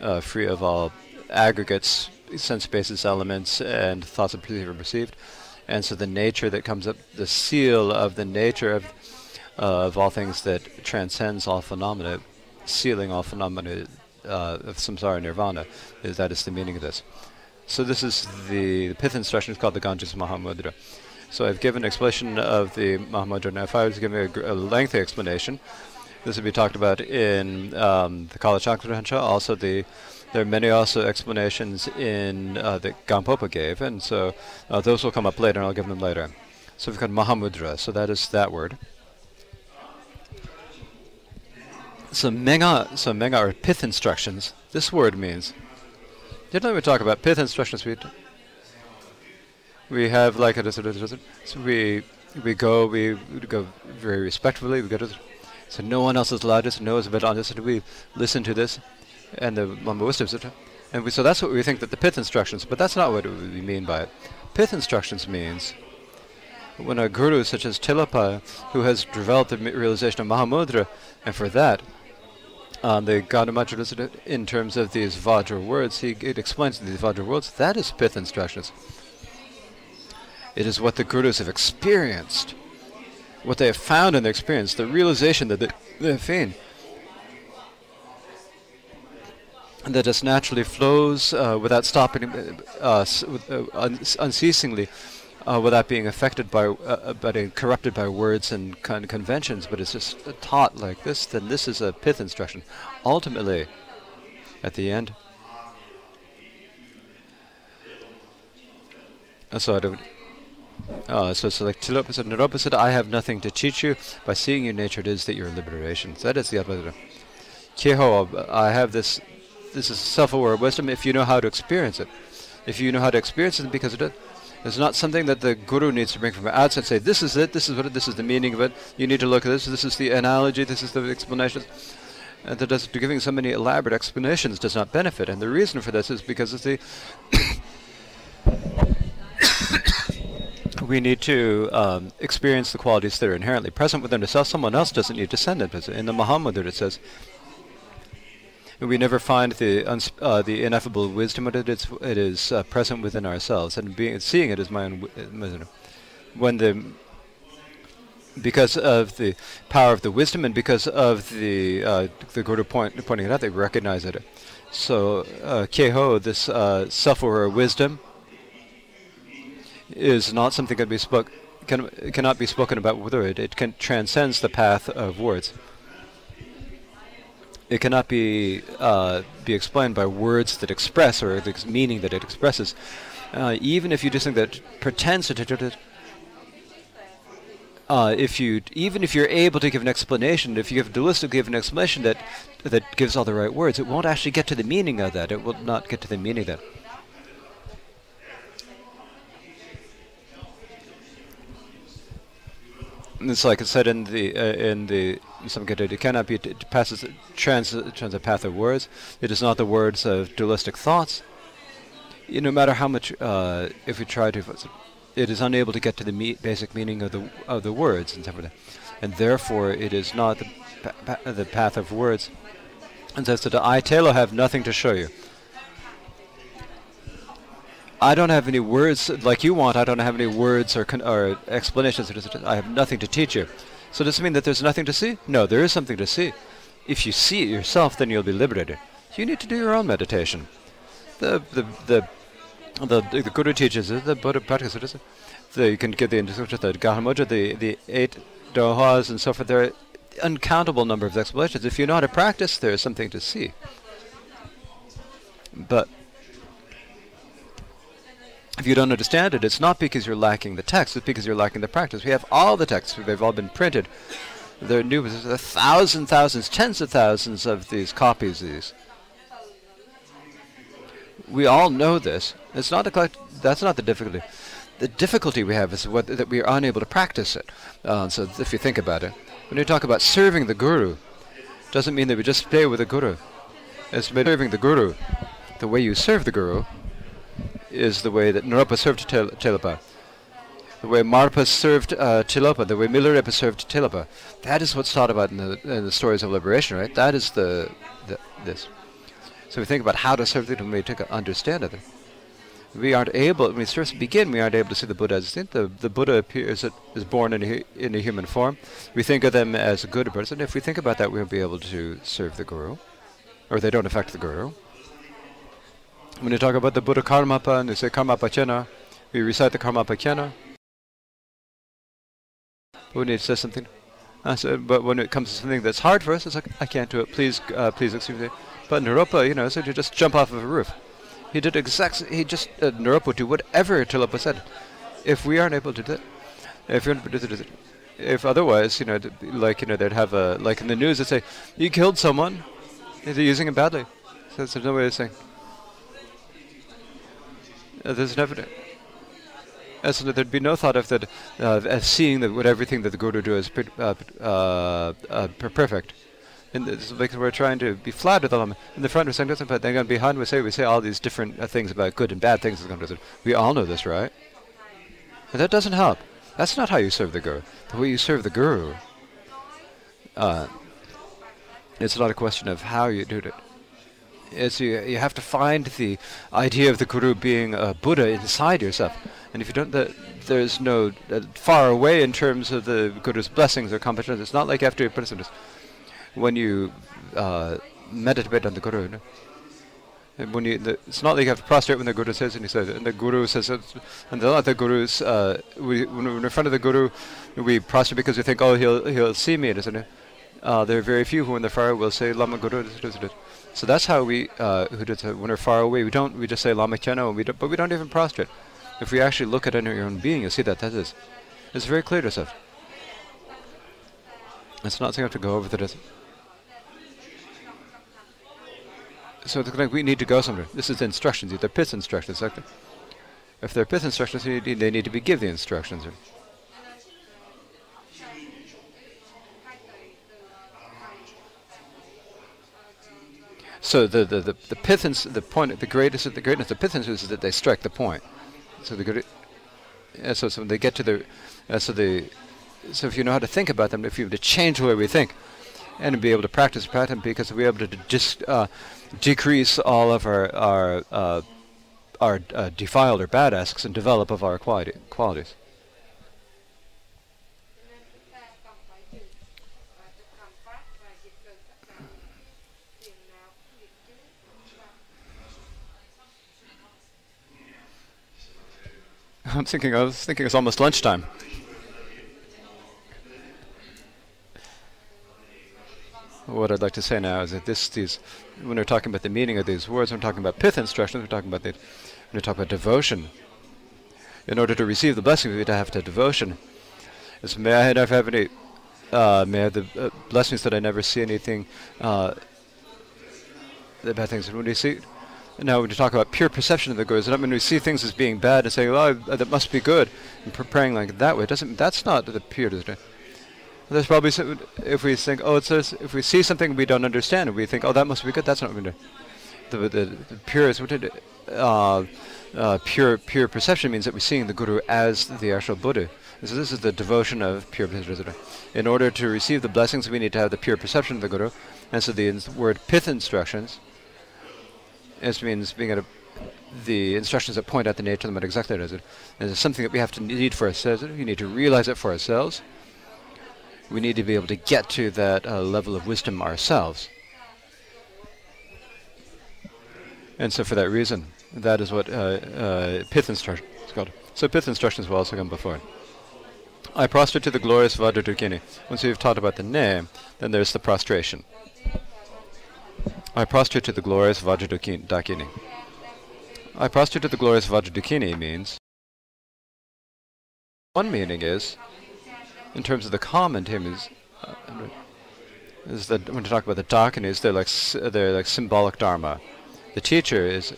uh, free of all aggregates, sense basis elements, and thoughts of perceived or perceived. And so the nature that comes up, the seal of the nature of uh, of all things that transcends all phenomena, sealing all phenomena uh, of samsara nirvana. Is that is the meaning of this. So this is the, the pith instruction is called the Ganges Mahamudra. So I've given an explanation of the Mahamudra. Now if I was give a, a lengthy explanation, this would be talked about in um, the Kalachakratantra. Also the there are many also explanations in uh, that Gampopa gave, and so uh, those will come up later, and I'll give them later. So we've got Mahamudra, so that is that word. So mega, so mega are pith instructions. This word means. Didn't we talk about pith instructions? We we have like a so we we go we, go very respectfully. We go to so no one else is allowed to know us about this. And we listen to this, and the Mama and we, so that's what we think that the pith instructions. But that's not what we mean by it. Pith instructions means when a guru such as Tilopa, who has developed the realization of Mahamudra, and for that um, the Gaudamatcha in terms of these Vajra words, he it explains these Vajra words, that is pith instructions. It is what the Gurus have experienced, what they have found in their experience, the realization that they, they have seen. that just naturally flows uh, without stopping, uh, uh, un unceasingly, uh, without being affected by, uh, but corrupted by words and con conventions, but it's just taught like this, then this is a pith instruction. Ultimately, at the end, so I don't. Uh, so it's like Tilopa said, Naropa said, I have nothing to teach you. By seeing your nature, it is that your liberation. So that is the Advaita. Keho, I have this this is self-aware wisdom if you know how to experience it. If you know how to experience it, because it is not something that the guru needs to bring from outside and say, this is it, this is what it, this is the meaning of it, you need to look at this, this is the analogy, this is the explanation. And that does, giving so many elaborate explanations does not benefit. And the reason for this is because of the we need to um, experience the qualities that are inherently present within ourselves. Someone else doesn't need to send it. In the Mahamudra it says, we never find the uh, the ineffable wisdom of it. It's, it is uh, present within ourselves, and being seeing it is my own. When the because of the power of the wisdom and because of the uh, the Guru point pointing it out, they recognize it. So uh, Keho, this uh, self-aware wisdom, is not something that be spoke can, cannot be spoken about with word. It can transcends the path of words it cannot be uh, be explained by words that express or the meaning that it expresses. Uh, even if you do something that pretends to uh, if you even if you're able to give an explanation, if you give dualistic give an explanation that that gives all the right words, it won't actually get to the meaning of that. It will not get to the meaning of that. it's like I said in the uh, in the some cases it cannot be it passes trans trans a path of words. It is not the words of dualistic thoughts. You, no matter how much uh, if we try to, it is unable to get to the me basic meaning of the of the words and. And therefore, it is not the pa the path of words. And says so that I Telo have nothing to show you. I don't have any words like you want. I don't have any words or, or explanations. I have nothing to teach you. So does it mean that there's nothing to see? No, there is something to see. If you see it yourself, then you'll be liberated. You need to do your own meditation. The the the the, the Guru teaches it. The Buddha practices it. The, you can get the the Gahamudra, the the eight dohas and so forth. There are uncountable number of explanations. If you know how to practice, there is something to see. But if you don't understand it, it's not because you're lacking the text, it's because you're lacking the practice. We have all the texts, they've all been printed. There are new, there's a thousand, thousands, tens of thousands of these copies of these. We all know this. It's not a that's not the difficulty. The difficulty we have is what, that we are unable to practice it. Uh, so if you think about it, when you talk about serving the Guru, doesn't mean that we just stay with the Guru. It's serving the Guru. The way you serve the Guru is the way that Naropa served Tilopa. The way Marpa served uh, Tilopa, the way Milarepa served Tilopa. That is what's taught about in the, in the stories of liberation, right? That is the, the this. So we think about how to serve them, we take understand it. We aren't able, when we first begin, we aren't able to see the Buddha as a The, the Buddha appears, is born in a, in a human form. We think of them as a good person. If we think about that, we'll be able to serve the Guru. Or they don't affect the Guru. When you talk about the Buddha Karmapa and they say Karmapa Chena, we recite the Karmapa Chena. When it says something, uh, so, but when it comes to something that's hard for us, it's like, I can't do it, please, uh, please excuse me. But Naropa, you know, said to just jump off of a roof. He did exact, he just, uh, Naropa would do whatever Tilopa said. If we aren't able to do it, if you're able to do it, if otherwise, you know, like, you know, they'd have a, like in the news, they'd say, you killed someone, they're using it badly. So there's no way of saying, there's never as there'd be no thought of that uh, as seeing that what everything that the Guru do is uh, uh, uh perfect. And because we're trying to be flat with them. In the front we're saying but then behind we say we say all these different uh, things about good and bad things. We all know this, right? But that doesn't help. That's not how you serve the Guru. The way you serve the Guru, it's not a question of how you do it is you, you have to find the idea of the guru being a Buddha inside yourself. And if you don't, the, there's no uh, far away in terms of the guru's blessings or competence. It's not like after a person when you uh, meditate on the guru, And when you, the, it's not like you have to prostrate when the guru says, and he says, and the guru says, and the other gurus, uh, we, when we're in front of the guru, we prostrate because we think, oh, he'll he'll see me, isn't it? Uh, there are very few who, when they're far, will say Lama Guru. So that's how we, uh, when we're far away, we don't, we just say Lama Cheno, we but we don't even prostrate. If we actually look at your own being, you'll see that that is, it's very clear to us. It's not something I have to go over that. So like we need to go somewhere. This is the instructions. They're pith instructions. If they're pith instructions, they need to be give the instructions. So the the the, the pith the point the greatest of the greatness of pith is that they strike the point. So the good. So so they get to the uh, so the so if you know how to think about them, if you have to change the way we think, and be able to practice practice because we're able to just uh, decrease all of our our uh, our uh, defiled or bad asks and develop of our qualities. I'm thinking. I was thinking it's almost lunchtime. What I'd like to say now is that this, these, when we're talking about the meaning of these words, we're talking about pith instructions, we're talking about the, when we talk about devotion. In order to receive the blessing, we have to have devotion. It's, may I never have any, uh, may I have the uh, blessings that I never see anything, uh, the bad things. When we see, now when you talk about pure perception of the good, when we see things as being bad and say, "Oh, that must be good," and praying like that way, doesn't that's not the pure. There's probably some, if we think, oh, it's this, if we see something we don't understand, we think, oh, that must be good. That's not what we do. The, the, the purest, what did uh, uh, pure pure perception means that we're seeing the guru as the actual Buddha. So this is the devotion of pure perception. In order to receive the blessings, we need to have the pure perception of the guru. And so the word pith instructions, it means being at a the instructions that point out the nature of the matter exactly as it is It's something that we have to need for ourselves. We need to realize it for ourselves we need to be able to get to that uh, level of wisdom ourselves. And so for that reason, that is what uh, uh, pith instruction is called. So pith instructions will also come before. I prostrate to the glorious Vajradakini. Once you've taught about the name, then there's the prostration. I prostrate to the glorious Vajradakini. I prostrate to the glorious Vajradakini means one meaning is in terms of the common term is uh, is that when you talk about the Dakinis, they're like they're like symbolic dharma. The teacher is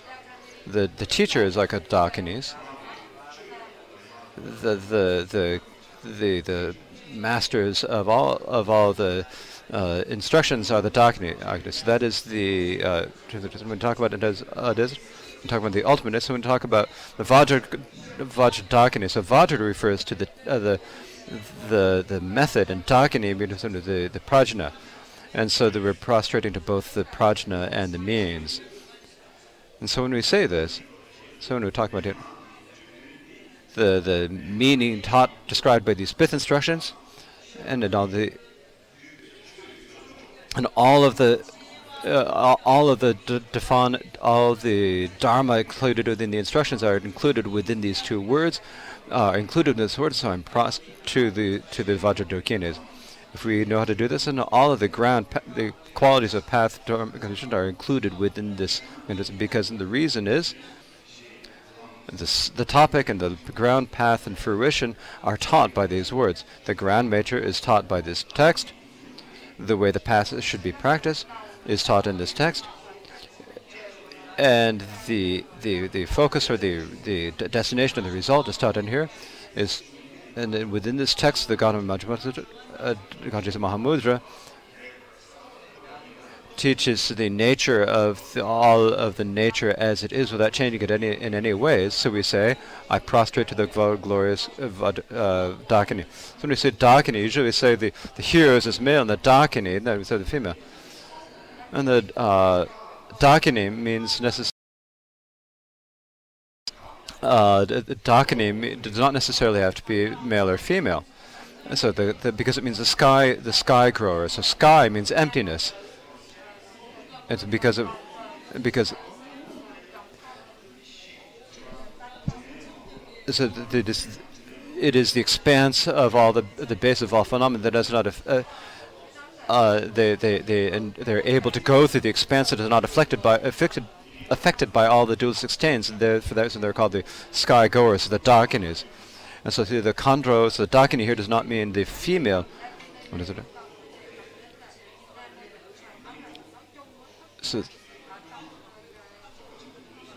the the teacher is like a Dakinis. The the the the the masters of all of all the uh, instructions are the Dakini. So that is the uh, when we talk about it as uh, it is, we talk about the ultimate. So when we talk about the Vajra Vajra Dakini, so Vajra refers to the uh, the the the method and Dakini means the the prajna, and so they were prostrating to both the prajna and the means. And so when we say this, so when we talk about it, the the meaning taught described by these pith instructions, and in all the and all of the uh, all of the all the dharma included within the instructions are included within these two words, uh, included in this word sign pros to the to the Vajradakinis. If we know how to do this, then all of the ground, the qualities of path condition are included within this, because the reason is this, the topic and the ground path and fruition are taught by these words. The ground nature is taught by this text. The way the path should be practiced is taught in this text. And the the the focus or the the destination of the result is taught in here is and within this text the Gautama uh, Mahamudra teaches the nature of the, all of the nature as it is without changing it any in any ways. So we say, I prostrate to the glorious uh, uh, Dakini. So when we say Dakini, usually we say the, the hero is male and the Dakini, then we say the female. And the uh, Dakini means necessarily uh, Dakini does not necessarily have to be male or female. So the, the, because it means the sky, the sky grower. So sky means emptiness. It's because of because so the, the, it is the expanse of all the the base of all phenomena that does not. Uh, uh, they they they and they're able to go through the expanse that is not affected by affected affected by all the dualistic stains. And they're, for that reason, they're called the sky goers, the dakinis And so the chondros, the dakini here does not mean the female. What is it? So,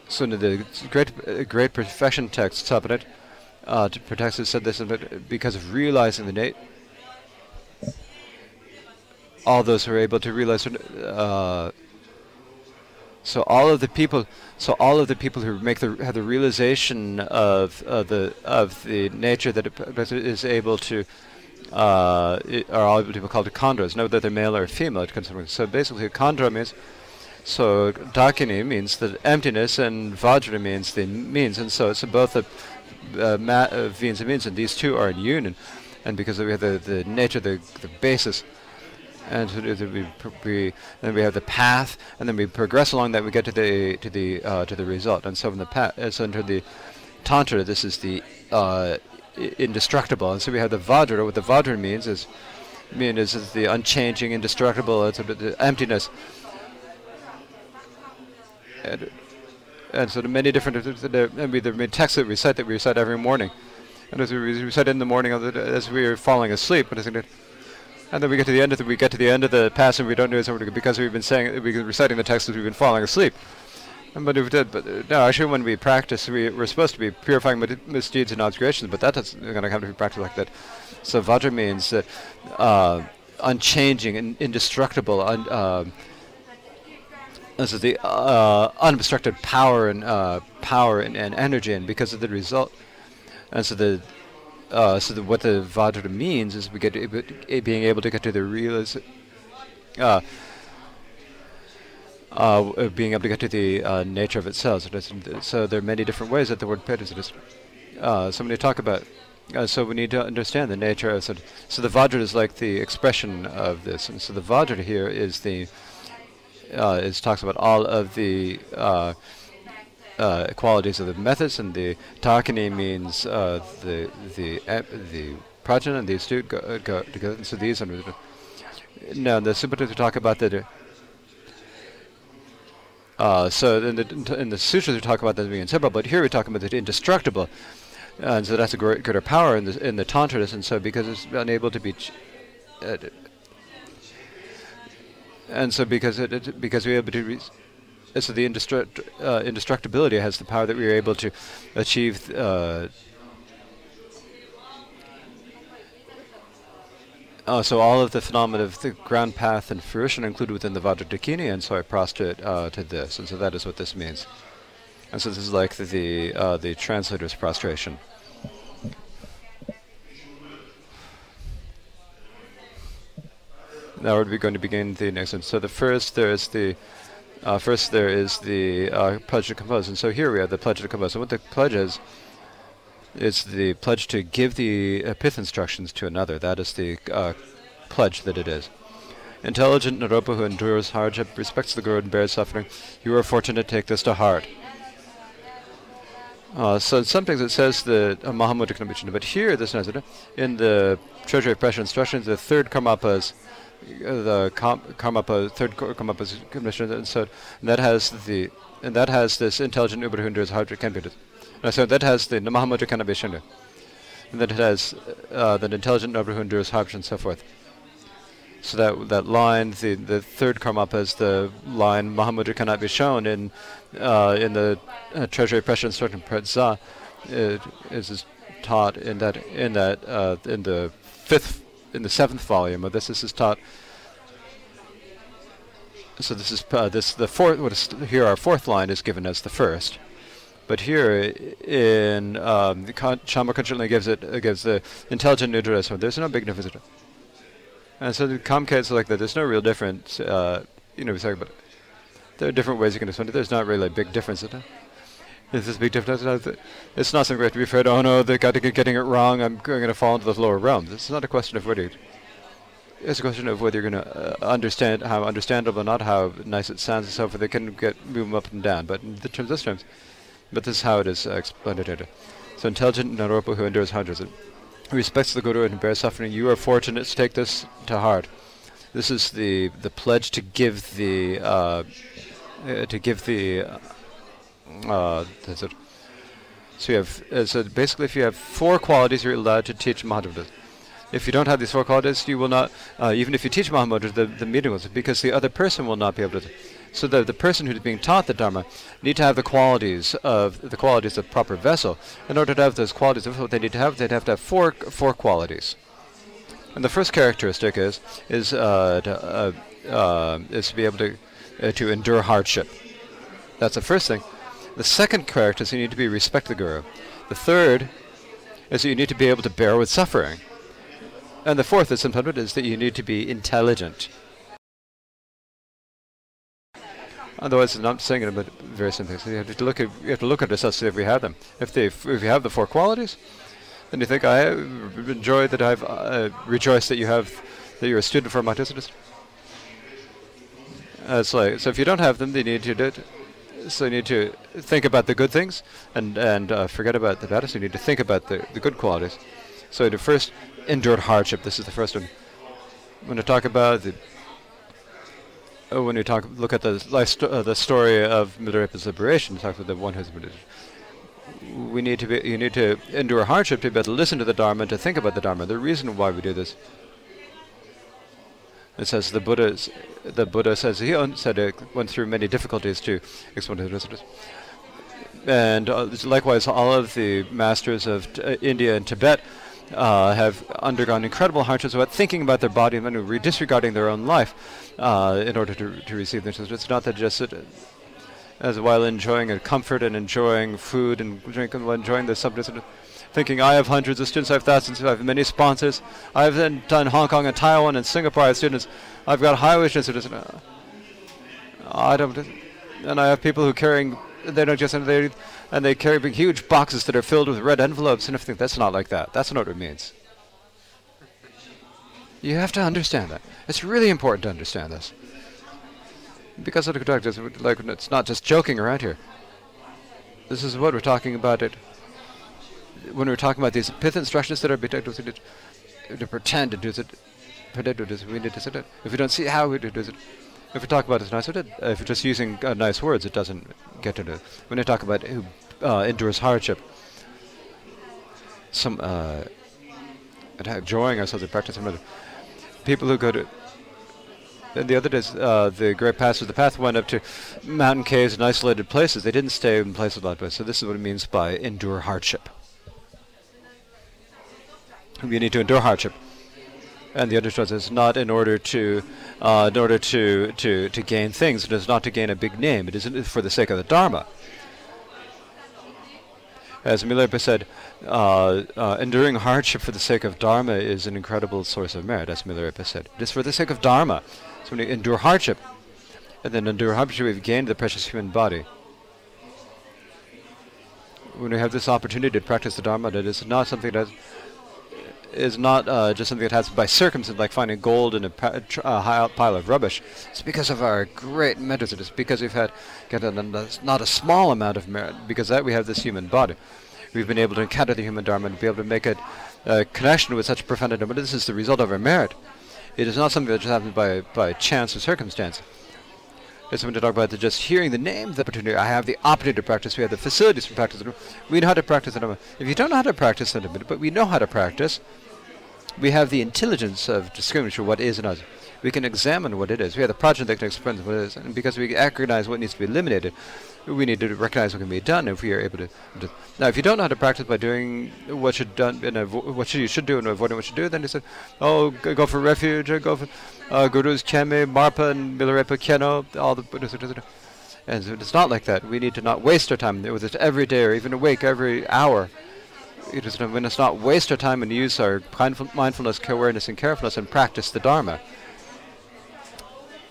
so the great great perfection text, Sabanet, uh, protects it said this because of realizing the nate all those who are able to realize uh, so all of the people so all of the people who make the have the realization of uh, the of the nature that it is able to uh, are all able to be called chondros. Know that they're male or female. So basically, a chondra means so dakini means the emptiness, and vajra means the means, and so it's both the uh, ma- uh, means and means, and these two are in union, and because we have the the nature, the the basis and so we, we, then we have the path, and then we progress along that we get to the to the uh, to the result. And so from the path, uh, so into the tantra, this is the indestructible. And so we have the vajra. What the vajra means is mean is, is the unchanging, indestructible. It's the emptiness. And, and so the many different the, and we, the texts that we recite that we recite every morning, and as we recite in the morning as we are falling asleep, and then we get to the end of the we get to the end of the pass and we don't do it because we've been saying we've been reciting the text as we've been falling asleep. But did, but no, actually, when we practice, we, we're supposed to be purifying misdeeds and obscurations, but that's going to have to be practiced like that. So vajra means uh, uh, unchanging and indestructible, un, uh, this is the uh, unobstructed power and uh, power and, and, energy, and because of the result, and so the uh, so the, what the Vajra means is we get being able to get to the real uh, uh, being able to get to the uh, nature of itself. So, so, there are many different ways that the word pit is. Uh, so when you talk about, so we need to understand the nature of. So, so the Vajra is like the expression of this, and so the Vajra here is the uh, is talks about all of the uh, uh, qualities of the methods, and the Dakini means uh, the the uh, the progeny and the astute go, uh, go together. And so these are now the Subbata talk about the. So in the in the sutras we talk about them being inseparable, but here we talk about the indestructible, and so that's a great, greater power in the in the tantras, and so because it's unable to be. Uh, and so because it, it because we're able to so the indestruct, uh, indestructibility has the power that we are able to achieve uh, Uh, so all of the phenomena of the ground path and fruition are included within the Vajradakini, and so I prostrate uh, to this, and so that is what this means. And so this is like the the, uh, the translator's prostration. Now we're going to begin the next one. So the first there is the uh, first, there is the uh, pledge to compose, and so here we have the pledge to compose. And what the pledge is, is the pledge to give the uh, pith instructions to another. That is the uh, pledge that it is. Intelligent Naropa who endures hardship, respects the Guru, and bears suffering. You are fortunate to take this to heart. Uh, so in some things it says the uh, Mahamudra but here this is in the Treasury of Precious instructions, the third Karmapas the Karmapa, third Karmapa commission, and so and that has the and that has this intelligent Uberhunder's hard computer. And so that has the Mahamudra Kanabishanu. And that it has uh, the intelligent Uberhunder's hard and so forth. So that that line, the the third Karmapa is the line Mahamudra cannot be shown in uh, in the uh, Treasury Precious Instruction Pratza. It is taught in that in that uh, in the fifth in the seventh volume of this. This is taught. So this is uh, this the fourth. What is here? Our fourth line is given as the first, but here in um, Shama gives it uh, gives the intelligent neutral. So there's no big difference. And so the Comcast like that. There's no real difference. Uh, you know, we talk about. There are different ways you can explain it. There's not really a big difference. Is this big difference? It's not something we have to be afraid. Oh no, they got to get getting it wrong. I'm going to fall into the lower realms. It's not a question of whether. It's a question of whether you're going to uh, understand how understandable, or not how nice it sounds and so forth. They can get move up and down, but in the terms, this terms, but this is how it is uh, explained. So intelligent Naropa who endures hundreds, who respects the Guru and bears suffering, you are fortunate to take this to heart. This is the the pledge to give the uh, uh, to give the uh. So you have uh, so basically, if you have four qualities, you're allowed to teach Mahamudra. If you don't have these four qualities, you will not. Uh, even if you teach Mahamudra, the the meeting will because the other person will not be able to. So the the person who's being taught the Dharma need to have the qualities of the qualities of proper vessel. In order to have those qualities of what they need to have, they'd have to have four four qualities. And the first characteristic is is uh, to, uh, uh, is to be able to uh, to endure hardship. That's the first thing. The second character is you need to be respect the guru. The third is that you need to be able to bear with suffering. And the fourth is sometimes is that you need to be intelligent. Otherwise, I'm not saying it, but very simple. So you have to look at you have to look at yourself see if we have them. If they if you have the four qualities, then you think I enjoy that I've uh, rejoiced that you have that you're a student for Mahdisadist. Uh, it's like so if you don't have them, then you need to do it so you need to think about the good things and and uh, forget about the bad. So you need to think about the, the good qualities. So the first endured hardship. This is the first one. When I talk about the oh, when you talk look at the life sto uh, the story of Milarepa's liberation, talk about the one who's we need to be you need to endure hardship to be able to listen to the Dharma and to think about the Dharma. The reason why we do this it says the Buddha, the Buddha says he said went through many difficulties to explain his visitors. And uh, likewise, all of the masters of uh, India and Tibet uh, have undergone incredible hardships about thinking about their body and disregarding their own life uh, in order to, to receive this. It's not that just it, as while enjoying a comfort and enjoying food and drinking, while enjoying the subjects thinking I have hundreds of students, I have thousands, I have many sponsors. I've then done Hong Kong and Taiwan and Singapore. I have students. I've got high wish students. Uh, I don't, and I have people who carrying. They don't just they and they carry big huge boxes that are filled with red envelopes and everything. That's not like that. That's not what it means. You have to understand that. It's really important to understand this. Because of the conduct, like it's not just joking around here. This is what we're talking about. It when we're talking about these pith instructions that are being to, pretend to do it, pretend to do we need to it. If we don't see how we do it, if we talk about it nice, uh, if we're just using uh, nice words, it doesn't get to it. When I talk about who uh, endures hardship, some uh, enjoying ourselves in practice, people who go to and the other days, uh, the great paths of the path went up to mountain caves and isolated places. They didn't stay in places like this. So this is what it means by endure hardship we need to endure hardship. And the other choice is not in order to, uh, in order to, to, to gain things. It is not to gain a big name. It is for the sake of the Dharma. As Milarepa said, uh, uh, enduring hardship for the sake of Dharma is an incredible source of merit, as Milarepa said. It is for the sake of Dharma. So when you endure hardship, and then endure hardship, we've gained the precious human body. When we have this opportunity to practice the Dharma, that is not something that is not uh, just something that happens by circumstance, like finding gold in a uh, pile of rubbish. It's because of our great merit. It's because we've had not a small amount of merit. Because that we have this human body, we've been able to encounter the human dharma and be able to make a, a connection with such profound dharma. This is the result of our merit. It is not something that just happens by by chance or circumstance. It's something to talk about just hearing the name, the opportunity. I have the opportunity to practice. We have the facilities to practice. We know how to practice. If you don't know how to practice but we know how to practice, we have the intelligence of discriminating what is and not. We can examine what it is. We have the project that can explain what it is. And because we recognize what needs to be eliminated, we need to recognize what can be done if we are able to. to now, if you don't know how to practice by doing what should done, what should you should do and avoiding what you should do, then you say, oh, go for refuge, or go for uh, gurus, keme, marpa, and milarepa, keno, all the. And so it's not like that. We need to not waste our time with it every day or even awake every hour it is when us not waste our time and use our mindfulness, awareness, and carefulness and practice the Dharma.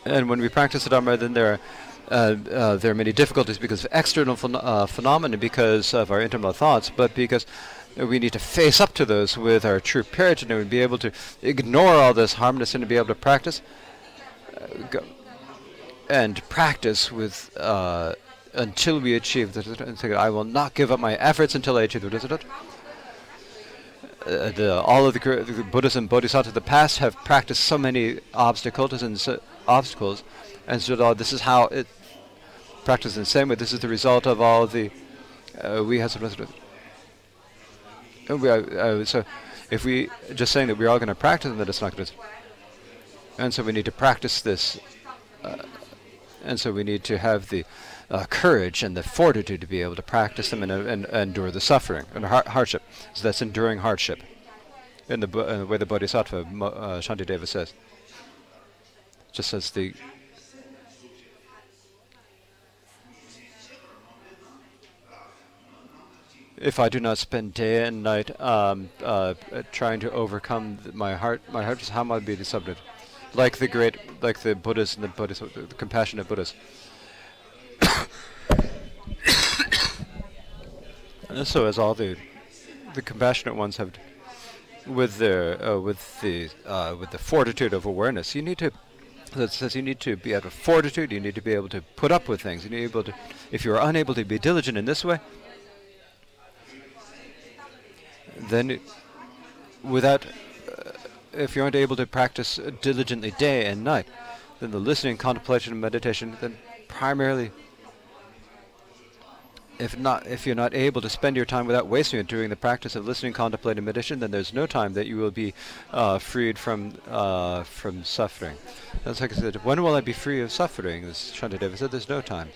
And when we practice the Dharma, then there are there are many difficulties because of external phen uh, phenomena, because of our internal thoughts, but because we need to face up to those with our true purity and be able to ignore all this harmless and be able to practice uh, and practice with uh, until we achieve the. I will not give up my efforts until I achieve the. Uh, the, all of the, the and Bodhisattvas of the past have practiced so many obstacles and so obstacles, and so uh, this is how it practiced in the same way. This is the result of all the uh, we have. Uh, uh, so if we just saying that we're all going to practice that it's not going to. And so we need to practice this, uh, and so we need to have the uh, courage and the fortitude to be able to practice them and, uh, and, and endure the suffering and har hardship. So that's enduring hardship. In the, uh, way the Bodhisattva Shantideva says, just as the if I do not spend day and night um, uh, trying to overcome my heart, my heart is I be the subject? Like the great, like the Buddhas and the Buddhas, the compassionate Buddhas. and so as all the the compassionate ones have, with their uh, with the uh, with the fortitude of awareness, you need to. That says you need to be out of fortitude. You need to be able to put up with things. You need to be able to. If you are unable to be diligent in this way, then without, uh, if you aren't able to practice diligently day and night, then the listening, contemplation, and meditation, then primarily, if not, if you're not able to spend your time without wasting it during the practice of listening, contemplating, meditation, then there's no time that you will be uh, freed from uh, from suffering. That's like I said. When will I be free of suffering? As Shantideva said, there's no time.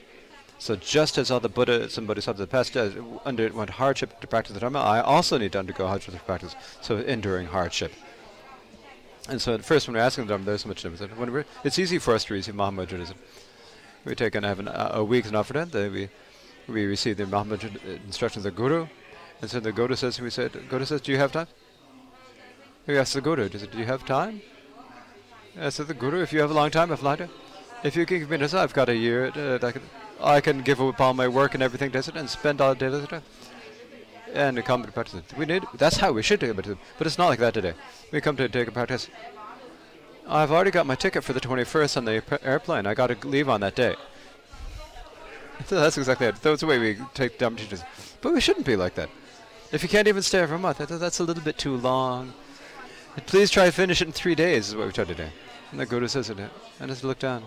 So just as all the Buddhas and Bodhisattvas of the past uh, underwent hardship to practice the Dharma, I also need to undergo hardship to practice, so enduring hardship. And so at first when we're asking the Dharma, there's so much difference. When it's easy for us to receive Mahamudra. We take and have an, uh, a week's offer then we, we receive the Mahamudra instructions of the Guru, and so the Guru says, we said, Guru says, do you have time? We ask the Guru, do you have time? I said, the Guru, if you have a long time, if not, if you can give me this, I've got a year, uh, I can give up all my work and everything, does it, and spend all day, does it, and come to practice. We need. That's how we should do it, but it's not like that today. We come to take a practice. I've already got my ticket for the 21st on the airplane. I got to leave on that day. That's exactly it. That's the way we take dumb teachers. But we shouldn't be like that. If you can't even stay for a month, that's a little bit too long. Please try to finish it in three days, is what we try to do. And the Guru says it. And just look down.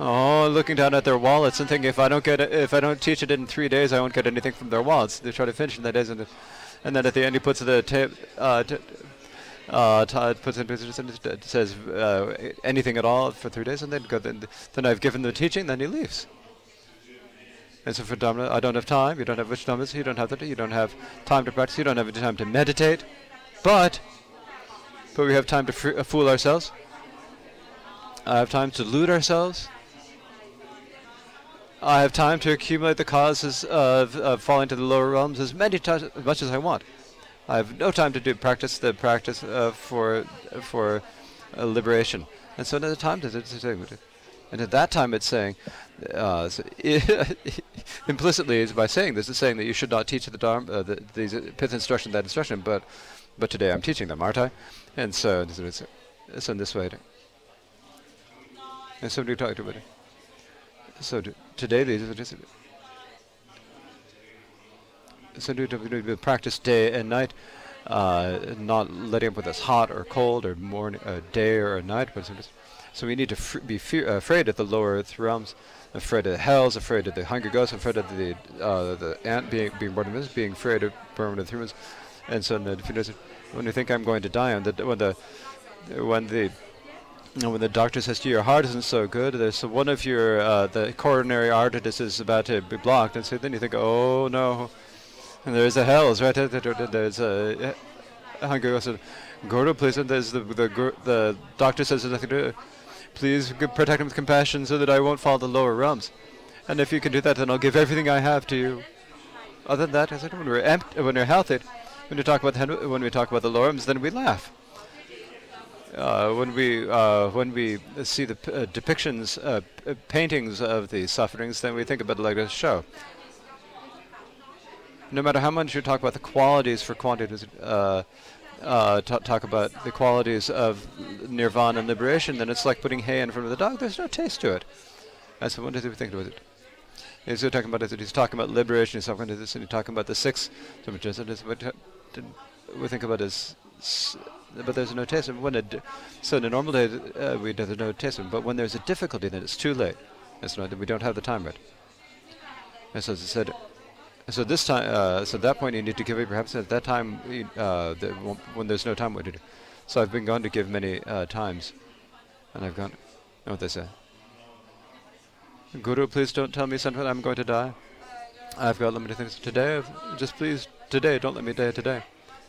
Oh, looking down at their wallets and thinking if I don't get it, if I don't teach it in three days, I won't get anything from their wallets. They try to finish in that days, and, and then at the end he puts the tape, uh, uh, puts in it says uh, anything at all for three days, and then go. Then, then I've given the teaching, then he leaves. And so for Dhamma, I don't have time. You don't have which Dhammas. You don't have that. You don't have time to practice. You don't have time to meditate. But, but we have time to fool ourselves. I have time to loot ourselves. I have time to accumulate the causes of, of falling to the lower realms as many times as much as I want. I have no time to do practice the practice uh, for for uh, liberation, and so the time and at that time it's saying, uh, so implicitly is by saying this, it's saying that you should not teach the Dharma, uh, the, these pith instruction, that instruction, but but today I'm teaching them, aren't I? And so it's, it's in this way. And somebody talked about it. So today just so to practice day and night, uh, not letting up with us hot or cold or morning, a day or night. So we need to be afraid of the lower realms, afraid of the hells, afraid of the hungry ghosts, afraid of the uh, the ant being being born of being afraid of born of humans. And so when you think I'm going to die, the when the when the and when the doctor says to you, your heart isn't so good, there's one of your, uh, the coronary arteries is about to be blocked, and so then you think, oh no, and there's a hells, right? There's a, hunger goes, Guru, please, and there's the, the, the doctor says there's nothing to do. Please protect him with compassion so that I won't fall the lower realms. And if you can do that, then I'll give everything I have to you. Other than that, I said, when we're empty, when we're healthy, when we talk about the, when we talk about the lower realms, then we laugh uh, when we uh, when we see the uh, depictions, uh, paintings of the sufferings, then we think about like a show. No matter how much you talk about the qualities for quantities, uh, uh, talk about the qualities of nirvana and liberation, then it's like putting hay in front of the dog. There's no taste to it. And so what does he think about it? He's talking about it. He's talking about liberation. He's talking about this, and he's talking about the six. So we think about this, but there's no notation. When so in a normal day uh, we have a notation, but when there's a difficulty, then it's too late. It's not that we don't have the time right. And so as I said, so this time, uh, so at that point you need to give it. Perhaps at that time, uh, the, when there's no time, what to do. So I've been going to give many uh, times, and I've gone. Know what they say? Guru, please don't tell me something I'm going to die. I've got limited things today. Just please, today, don't let me die today.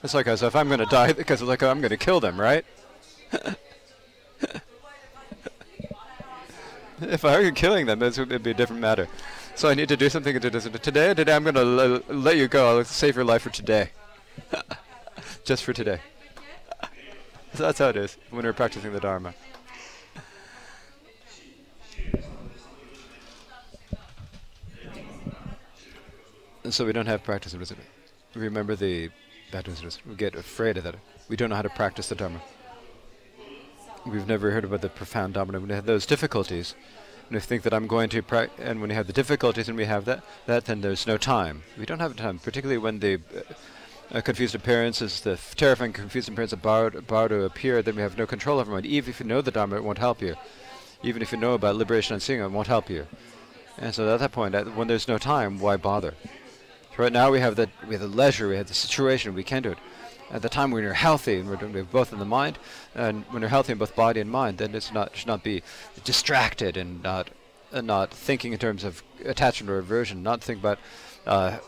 It's like as if I'm going to die because like I'm going to kill them, right? if I were killing them, it would be a different matter. So I need to do something today. Today I'm going to let you go. I'll save your life for today. Just for today. so that's how it is when we're practicing the Dharma. So we don't have practice. Remember the bad We get afraid of that. We don't know how to practice the Dharma. We've never heard about the profound Dharma. We have those difficulties and you think that I'm going to, pra- and when you have the difficulties and we have that, that then there's no time. We don't have time, particularly when the uh, uh, confused appearances, the terrifying confused appearance of bardo appear, then we have no control over mind. Even if you know the Dharma, it won't help you. Even if you know about liberation and seeing, it won't help you. And so at that point, at, when there's no time, why bother? Right now we have the we have the leisure, we have the situation, we can do it at the time when you're healthy and we're doing both in the mind, and when you're healthy in both body and mind, then it's not should not be distracted and not uh, not thinking in terms of attachment or aversion, not think about uh,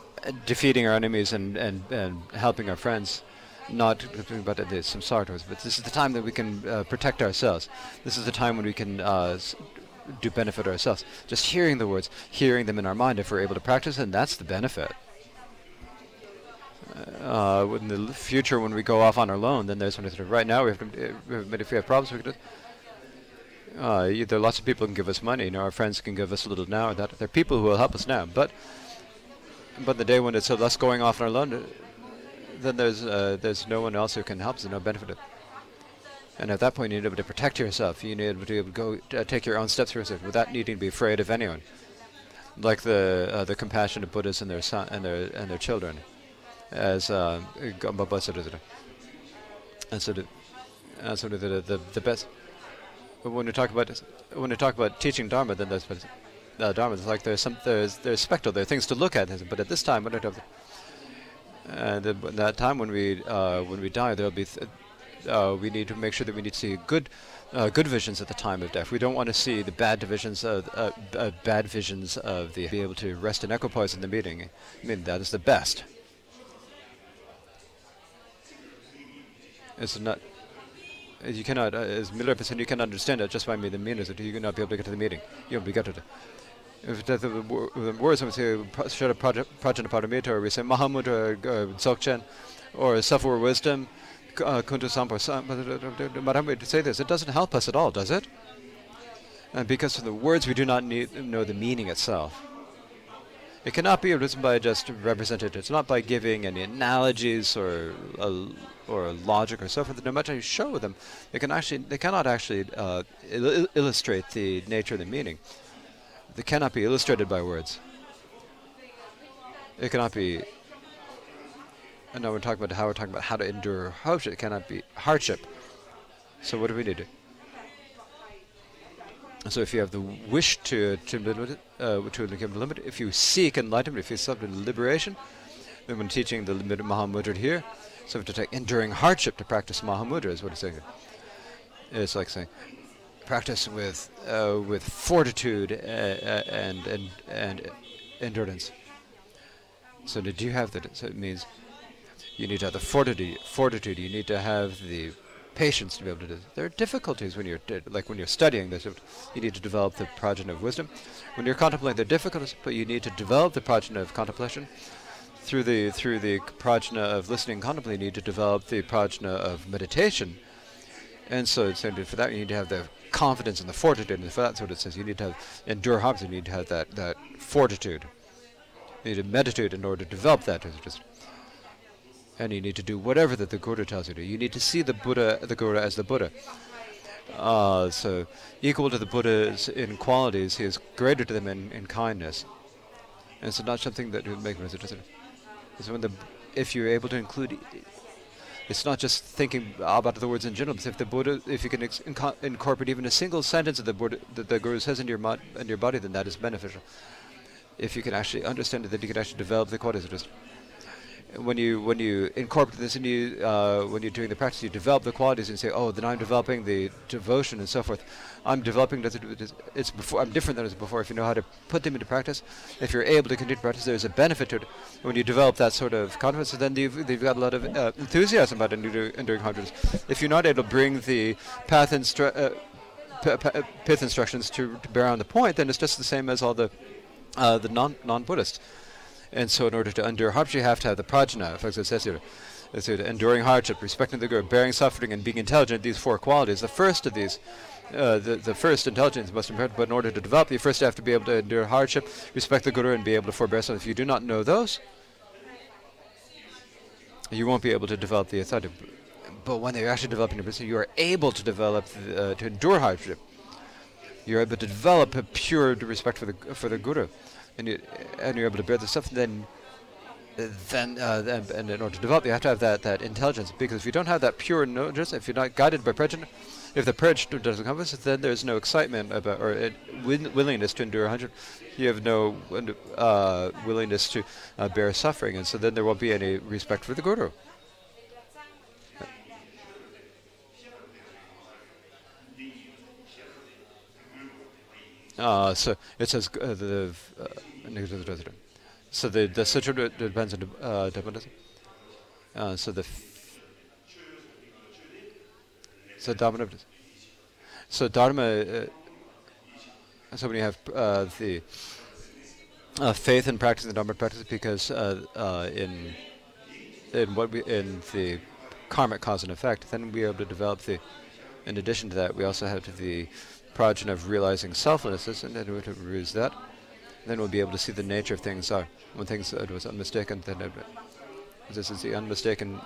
defeating our enemies and, and, and helping our friends, not thinking about the samsara. But this is the time that we can uh, protect ourselves. This is the time when we can uh, do benefit ourselves. Just hearing the words, hearing them in our mind, if we're able to practice, then that's the benefit uh, in the future when we go off on our loan, then there's something. Right now, we have to. Uh, but if we have problems, we. Uh, there are lots of people who can give us money. You know, our friends can give us a little now or that. There are people who will help us now, but but the day when it's us going off on our loan, uh, then there's uh, there's no one else who can help us. no benefit. And at that point, you need to be able to protect yourself. You need to be able to go uh, take your own steps yourself without needing to be afraid of anyone, like the uh, the compassionate Buddhas and their son and their and their children as uh, and sort of uh, the, the the best. When we talk about when we talk about teaching dharma, then there's uh, dharma. It's like there's some there's there's spectral. There are things to look at. But at this time, when it and at that time when we uh, when we die, there'll be th uh, we need to make sure that we need to see good uh, good visions at the time of death. We don't want to see the bad divisions of uh, uh, bad visions of the be able to rest in equipoise in the meeting. I mean that is the best. It's not. You cannot, uh, as Miller percent, you can understand it just by me the meanings. You cannot be able to get to the meeting. You won't be to. If the, the, words we say Shara Prajnaparamita, or we say Mahamud or uh, Dzogchen, or Self-Aware Wisdom, uh, Kuntu I'm to say this, it doesn't help us at all, does it? And because of the words, we do not need, know the meaning itself. It cannot be written by just representative. It's not by giving any analogies or uh, or logic or so forth. No matter how you show them, they can actually they cannot actually uh, il illustrate the nature of the meaning. They cannot be illustrated by words. It cannot be. And now we're talking about how we're talking about how to endure hardship. It cannot be hardship. So what do we need? So if you have the wish to to limit uh, to limit, if you seek enlightenment, if you seek liberation, then when teaching the Mahamudra here, so to take enduring hardship to practice Mahamudra is what it's saying. It's like saying, practice with uh, with fortitude uh, uh, and and and endurance. So did you have that? So it means you need to have the fortitude. Fortitude. You need to have the patience to be able to do this. There are difficulties when you're like when you're studying this. You need to develop the prajna of wisdom. When you're contemplating, there are difficulties, but you need to develop the prajna of contemplation. Through the through the prajna of listening contemplating, you need to develop the prajna of meditation. And so, so for that, you need to have the confidence and the fortitude. And for that's what it says. You need to have endure hardship. You need to have that that fortitude. You need to meditate in order to develop that. And you need to do whatever that the Guru tells you to. Do. You need to see the Buddha, the Guru as the Buddha. Uh, so equal to the Buddhas in qualities, he is greater to them in, in kindness. And it's not something that would make me It's when the if you're able to include it's not just thinking about the words in general. But if the Buddha, if you can inco incorporate even a single sentence of the Buddha that the Guru says into your mind in your body, then that is beneficial. If you can actually understand it, then you can actually develop the qualities. When you when you incorporate this and you uh, when you're doing the practice, you develop the qualities and say, oh, then I'm developing the devotion and so forth. I'm developing it's before I'm different than it was before. If you know how to put them into practice, if you're able to continue to practice, there's a benefit to it. When you develop that sort of confidence, then you've, you've got a lot of uh, enthusiasm about enduring hardness. If you're not able to bring the path instru- uh, pith instructions to, to bear on the point, then it's just the same as all the uh, the non non Buddhists. And so, in order to endure hardship, you have to have the prajna. Example, it says enduring hardship, respecting the Guru, bearing suffering, and being intelligent. These four qualities. The first of these, uh, the the first intelligence is most important. But in order to develop, you first have to be able to endure hardship, respect the Guru, and be able to forbear. So, if you do not know those, you won't be able to develop the authority. But when you're actually developing your business, you are able to develop the, uh, to endure hardship. You're able to develop a pure respect for the for the Guru and you and you're able to bear the stuff, then then uh, and in order to develop, you have to have that that intelligence. Because if you don't have that pure knowledge, if you're not guided by prejudice, if the prejudice doesn't come with then there's no excitement about or uh, willingness to endure hundred. You have no uh, willingness to uh, bear suffering, and so then there won't be any respect for the guru. Uh, so it says uh, the uh, so the the sutra depends on uh, dependence. Uh, so the so dharma so dharma. Uh, so when you have the faith and practice the dharma practice, because in in what we in the karmic cause and effect, then we are able to develop the. In addition to that, we also have the prajna of realizing selflessness, and then we to realize that, then we'll be able to see the nature of things are. When things it was unmistaken, then it, this is the unmistaken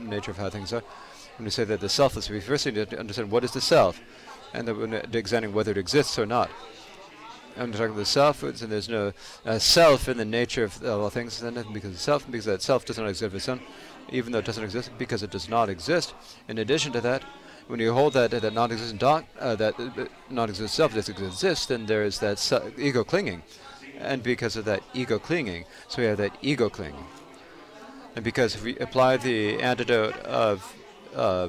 nature of how things are. When we say that the selfless, we first need to understand what is the self, and then we're examining whether it exists or not. I'm talking about the self, and there's no uh, self in the nature of all things, then because of self, because that self does not exist of its own, even though it doesn't exist, because it does not exist. In addition to that, when you hold that that non-existent dot, uh, that uh, non-existent self doesn't exist, then there is that ego clinging, and because of that ego clinging, so we have that ego clinging, and because if we apply the antidote of uh,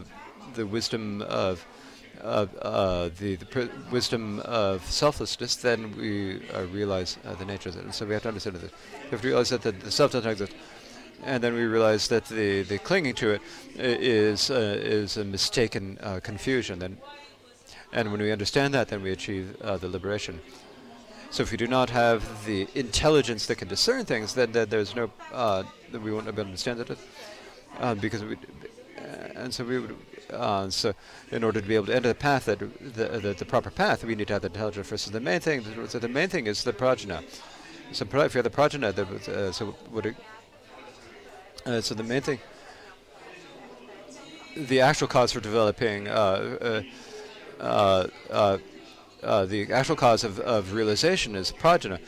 the wisdom of uh, the, the wisdom of selflessness, then we uh, realize uh, the nature of it. And so we have to understand this. We have to realize that the, the self doesn't exist and then we realize that the, the clinging to it is uh, is a mistaken uh, confusion. Then, and when we understand that, then we achieve uh, the liberation. So if we do not have the intelligence that can discern things, then, then there's no uh, then we won't understand it, uh, because we. And so we would, uh, so in order to be able to enter the path that the, the, the proper path, we need to have the intelligence first. So the main thing, so the main thing is the prajna. So if you have the prajna, uh, so what it, uh, so the main thing, the actual cause for developing, uh, uh, uh, uh, the actual cause of, of realization is prajna.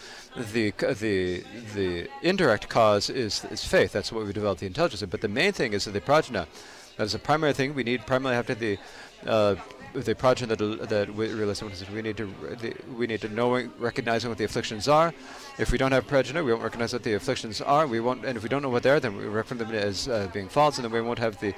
The the the indirect cause is is faith. That's what we develop the intelligence. in. But the main thing is that the prajna. That is the primary thing we need. Primarily to the the prajna that that we realize we need to we need to knowing recognizing what the afflictions are. If we don't have prajna, we won't recognize what the afflictions are. We won't, and if we don't know what they are, then we recognize them as uh, being false, and then we won't have the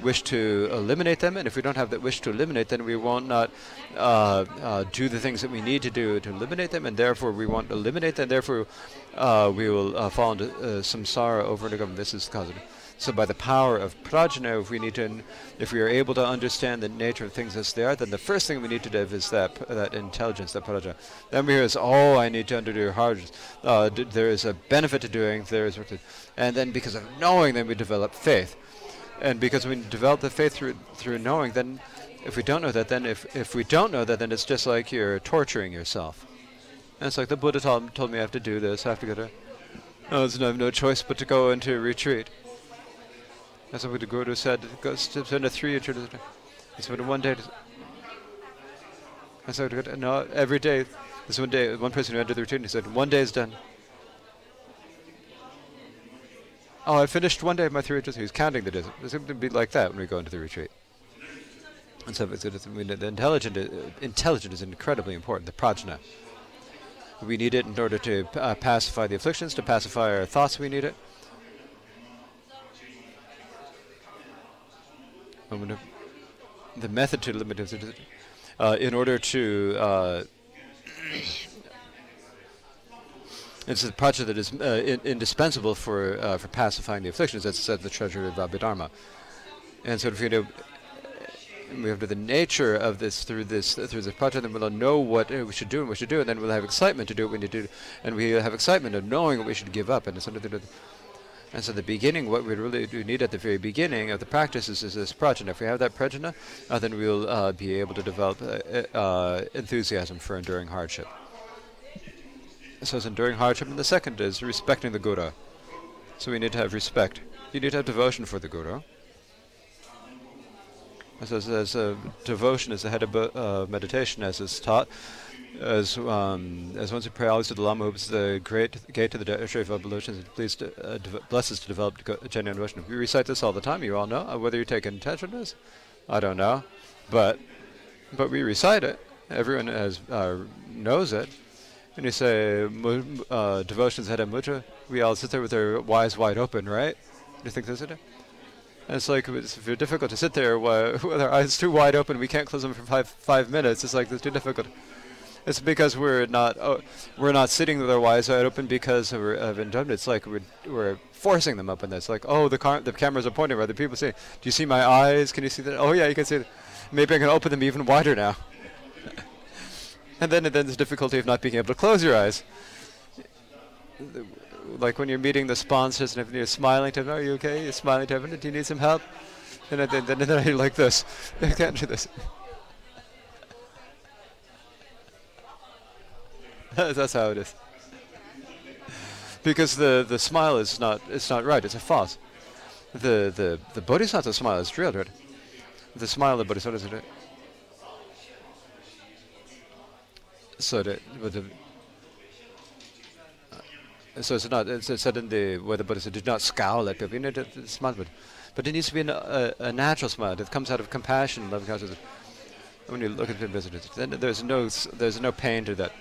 wish to eliminate them. And if we don't have that wish to eliminate, then we won't not uh, uh, do the things that we need to do to eliminate them, and therefore we won't eliminate them. Therefore, uh, we will uh, fall into uh, samsara over and over. This is the cause of it. So by the power of prajna, if we need to, if we are able to understand the nature of things as they are, then the first thing we need to do is that that intelligence, that prajna. Then we realize, oh, I need to undo hard. Uh, there is a benefit to doing. There is, and then because of knowing, then we develop faith, and because we develop the faith through through knowing, then if we don't know that, then if if we don't know that, then it's just like you're torturing yourself. And it's like the Buddha told, told me I have to do this, I have to go to. Oh, I have no choice but to go into retreat. That's what the Guru said. To spend a three year He said one day. And so no, every day, this one day, one person who entered the retreat, and he said, one day is done. Oh, I finished one day of my three retreats. He was counting the days. It's going to be like that when we go into the retreat. And so it's, it's, I mean, the intelligent, uh, intelligent is incredibly important, the prajna. We need it in order to uh, pacify the afflictions, to pacify our thoughts, we need it. The method to limit it, uh, in order to uh, it's a project that is uh, in, indispensable for uh, for pacifying the afflictions. That's said the treasury of Abhidharma. And so, if you know, we have to the nature of this through this through this project, then we'll know what uh, we should do and we should do, and then we'll have excitement to do what we need to do, and we have excitement of knowing what we should give up, and it's the and so the beginning, what we really do need at the very beginning of the practice is, is this prajna. If we have that prajna, uh, then we'll uh, be able to develop uh, uh enthusiasm for enduring hardship. So it's enduring hardship, and the second is respecting the Guru. So we need to have respect. You need to have devotion for the Guru. As, as, as uh, devotion is the head of uh, meditation, as is taught, as um, as once we pray always to the Lama, who is the great gate to the treasury of evolution, and please to, uh, bless us to develop genuine devotion. We recite this all the time. You all know uh, whether you take intention this. I don't know, but but we recite it. Everyone has uh, knows it. And you say uh, devotion's head of mudra. We all sit there with our eyes wide open, right? Do you think this is it? And it's like it's very difficult to sit there with our eyes too wide open. We can't close them for five five minutes. It's like it's too difficult. It's because we're not oh, we're not sitting with our eyes wide open because of, indulgence. It's like we're we're forcing them open. It's like oh the car the cameras are pointing where the people say, do you see my eyes? Can you see that? Oh yeah, you can see. That. Maybe I can open them even wider now. and then then there's difficulty of not being able to close your eyes. Like when you're meeting the sponsors and if you're smiling to them, are you okay? You're smiling to them. Do you need some help? And then, then, then you're like this. I can't do this. That's how it is. Because the the smile is not it's not right. It's a false. The the the bodhisattva smile is real, right? The smile of the bodhisattva is right. So the, the uh, so it's not. It's, it's said in the where the Buddha said, did not scowl at people. You know, to, smile, but but it needs to be an, a, a natural smile that comes out of compassion, love, consciousness. When you look at the visitors, then there's no there's no pain to that.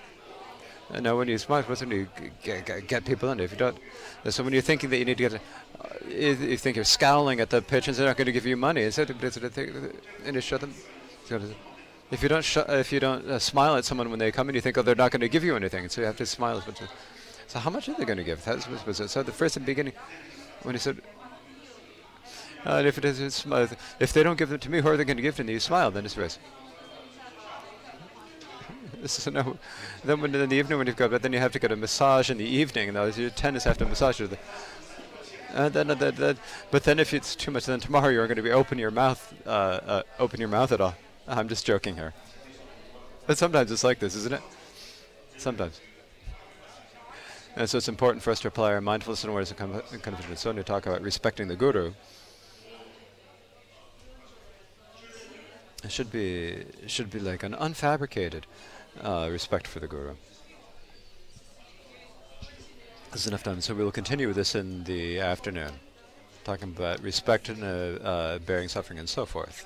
And now when you smile, when you get, get, people in. If you don't, so when you're thinking that you need to get, uh, you think you're scowling at the pigeons, they're not going to give you money. Instead, and you shut them. If you don't, if you don't uh, smile at someone when they come in, you think, oh, they're not going to give you anything. So you have to smile. So how much are they going to give? That's was it. So the first in the beginning, when he said, uh, if it is, if they don't give them to me, who are they going to give to? And you smile, then it's race. so no, then when in the evening when you've got, but then you have to get a massage in the evening, those your tennis have to massage you. And then, uh, then, then, but then if it's too much, then tomorrow you're going to be open your mouth, uh, uh, open your mouth at all. I'm just joking here. But sometimes it's like this, isn't it? Sometimes. And so it's important for us to apply our mindfulness and awareness and when you talk about respecting the guru, it should be should be like an unfabricated uh, respect for the Guru. This is enough time, so we will continue with this in the afternoon, talking about respect and uh, uh, bearing suffering and so forth.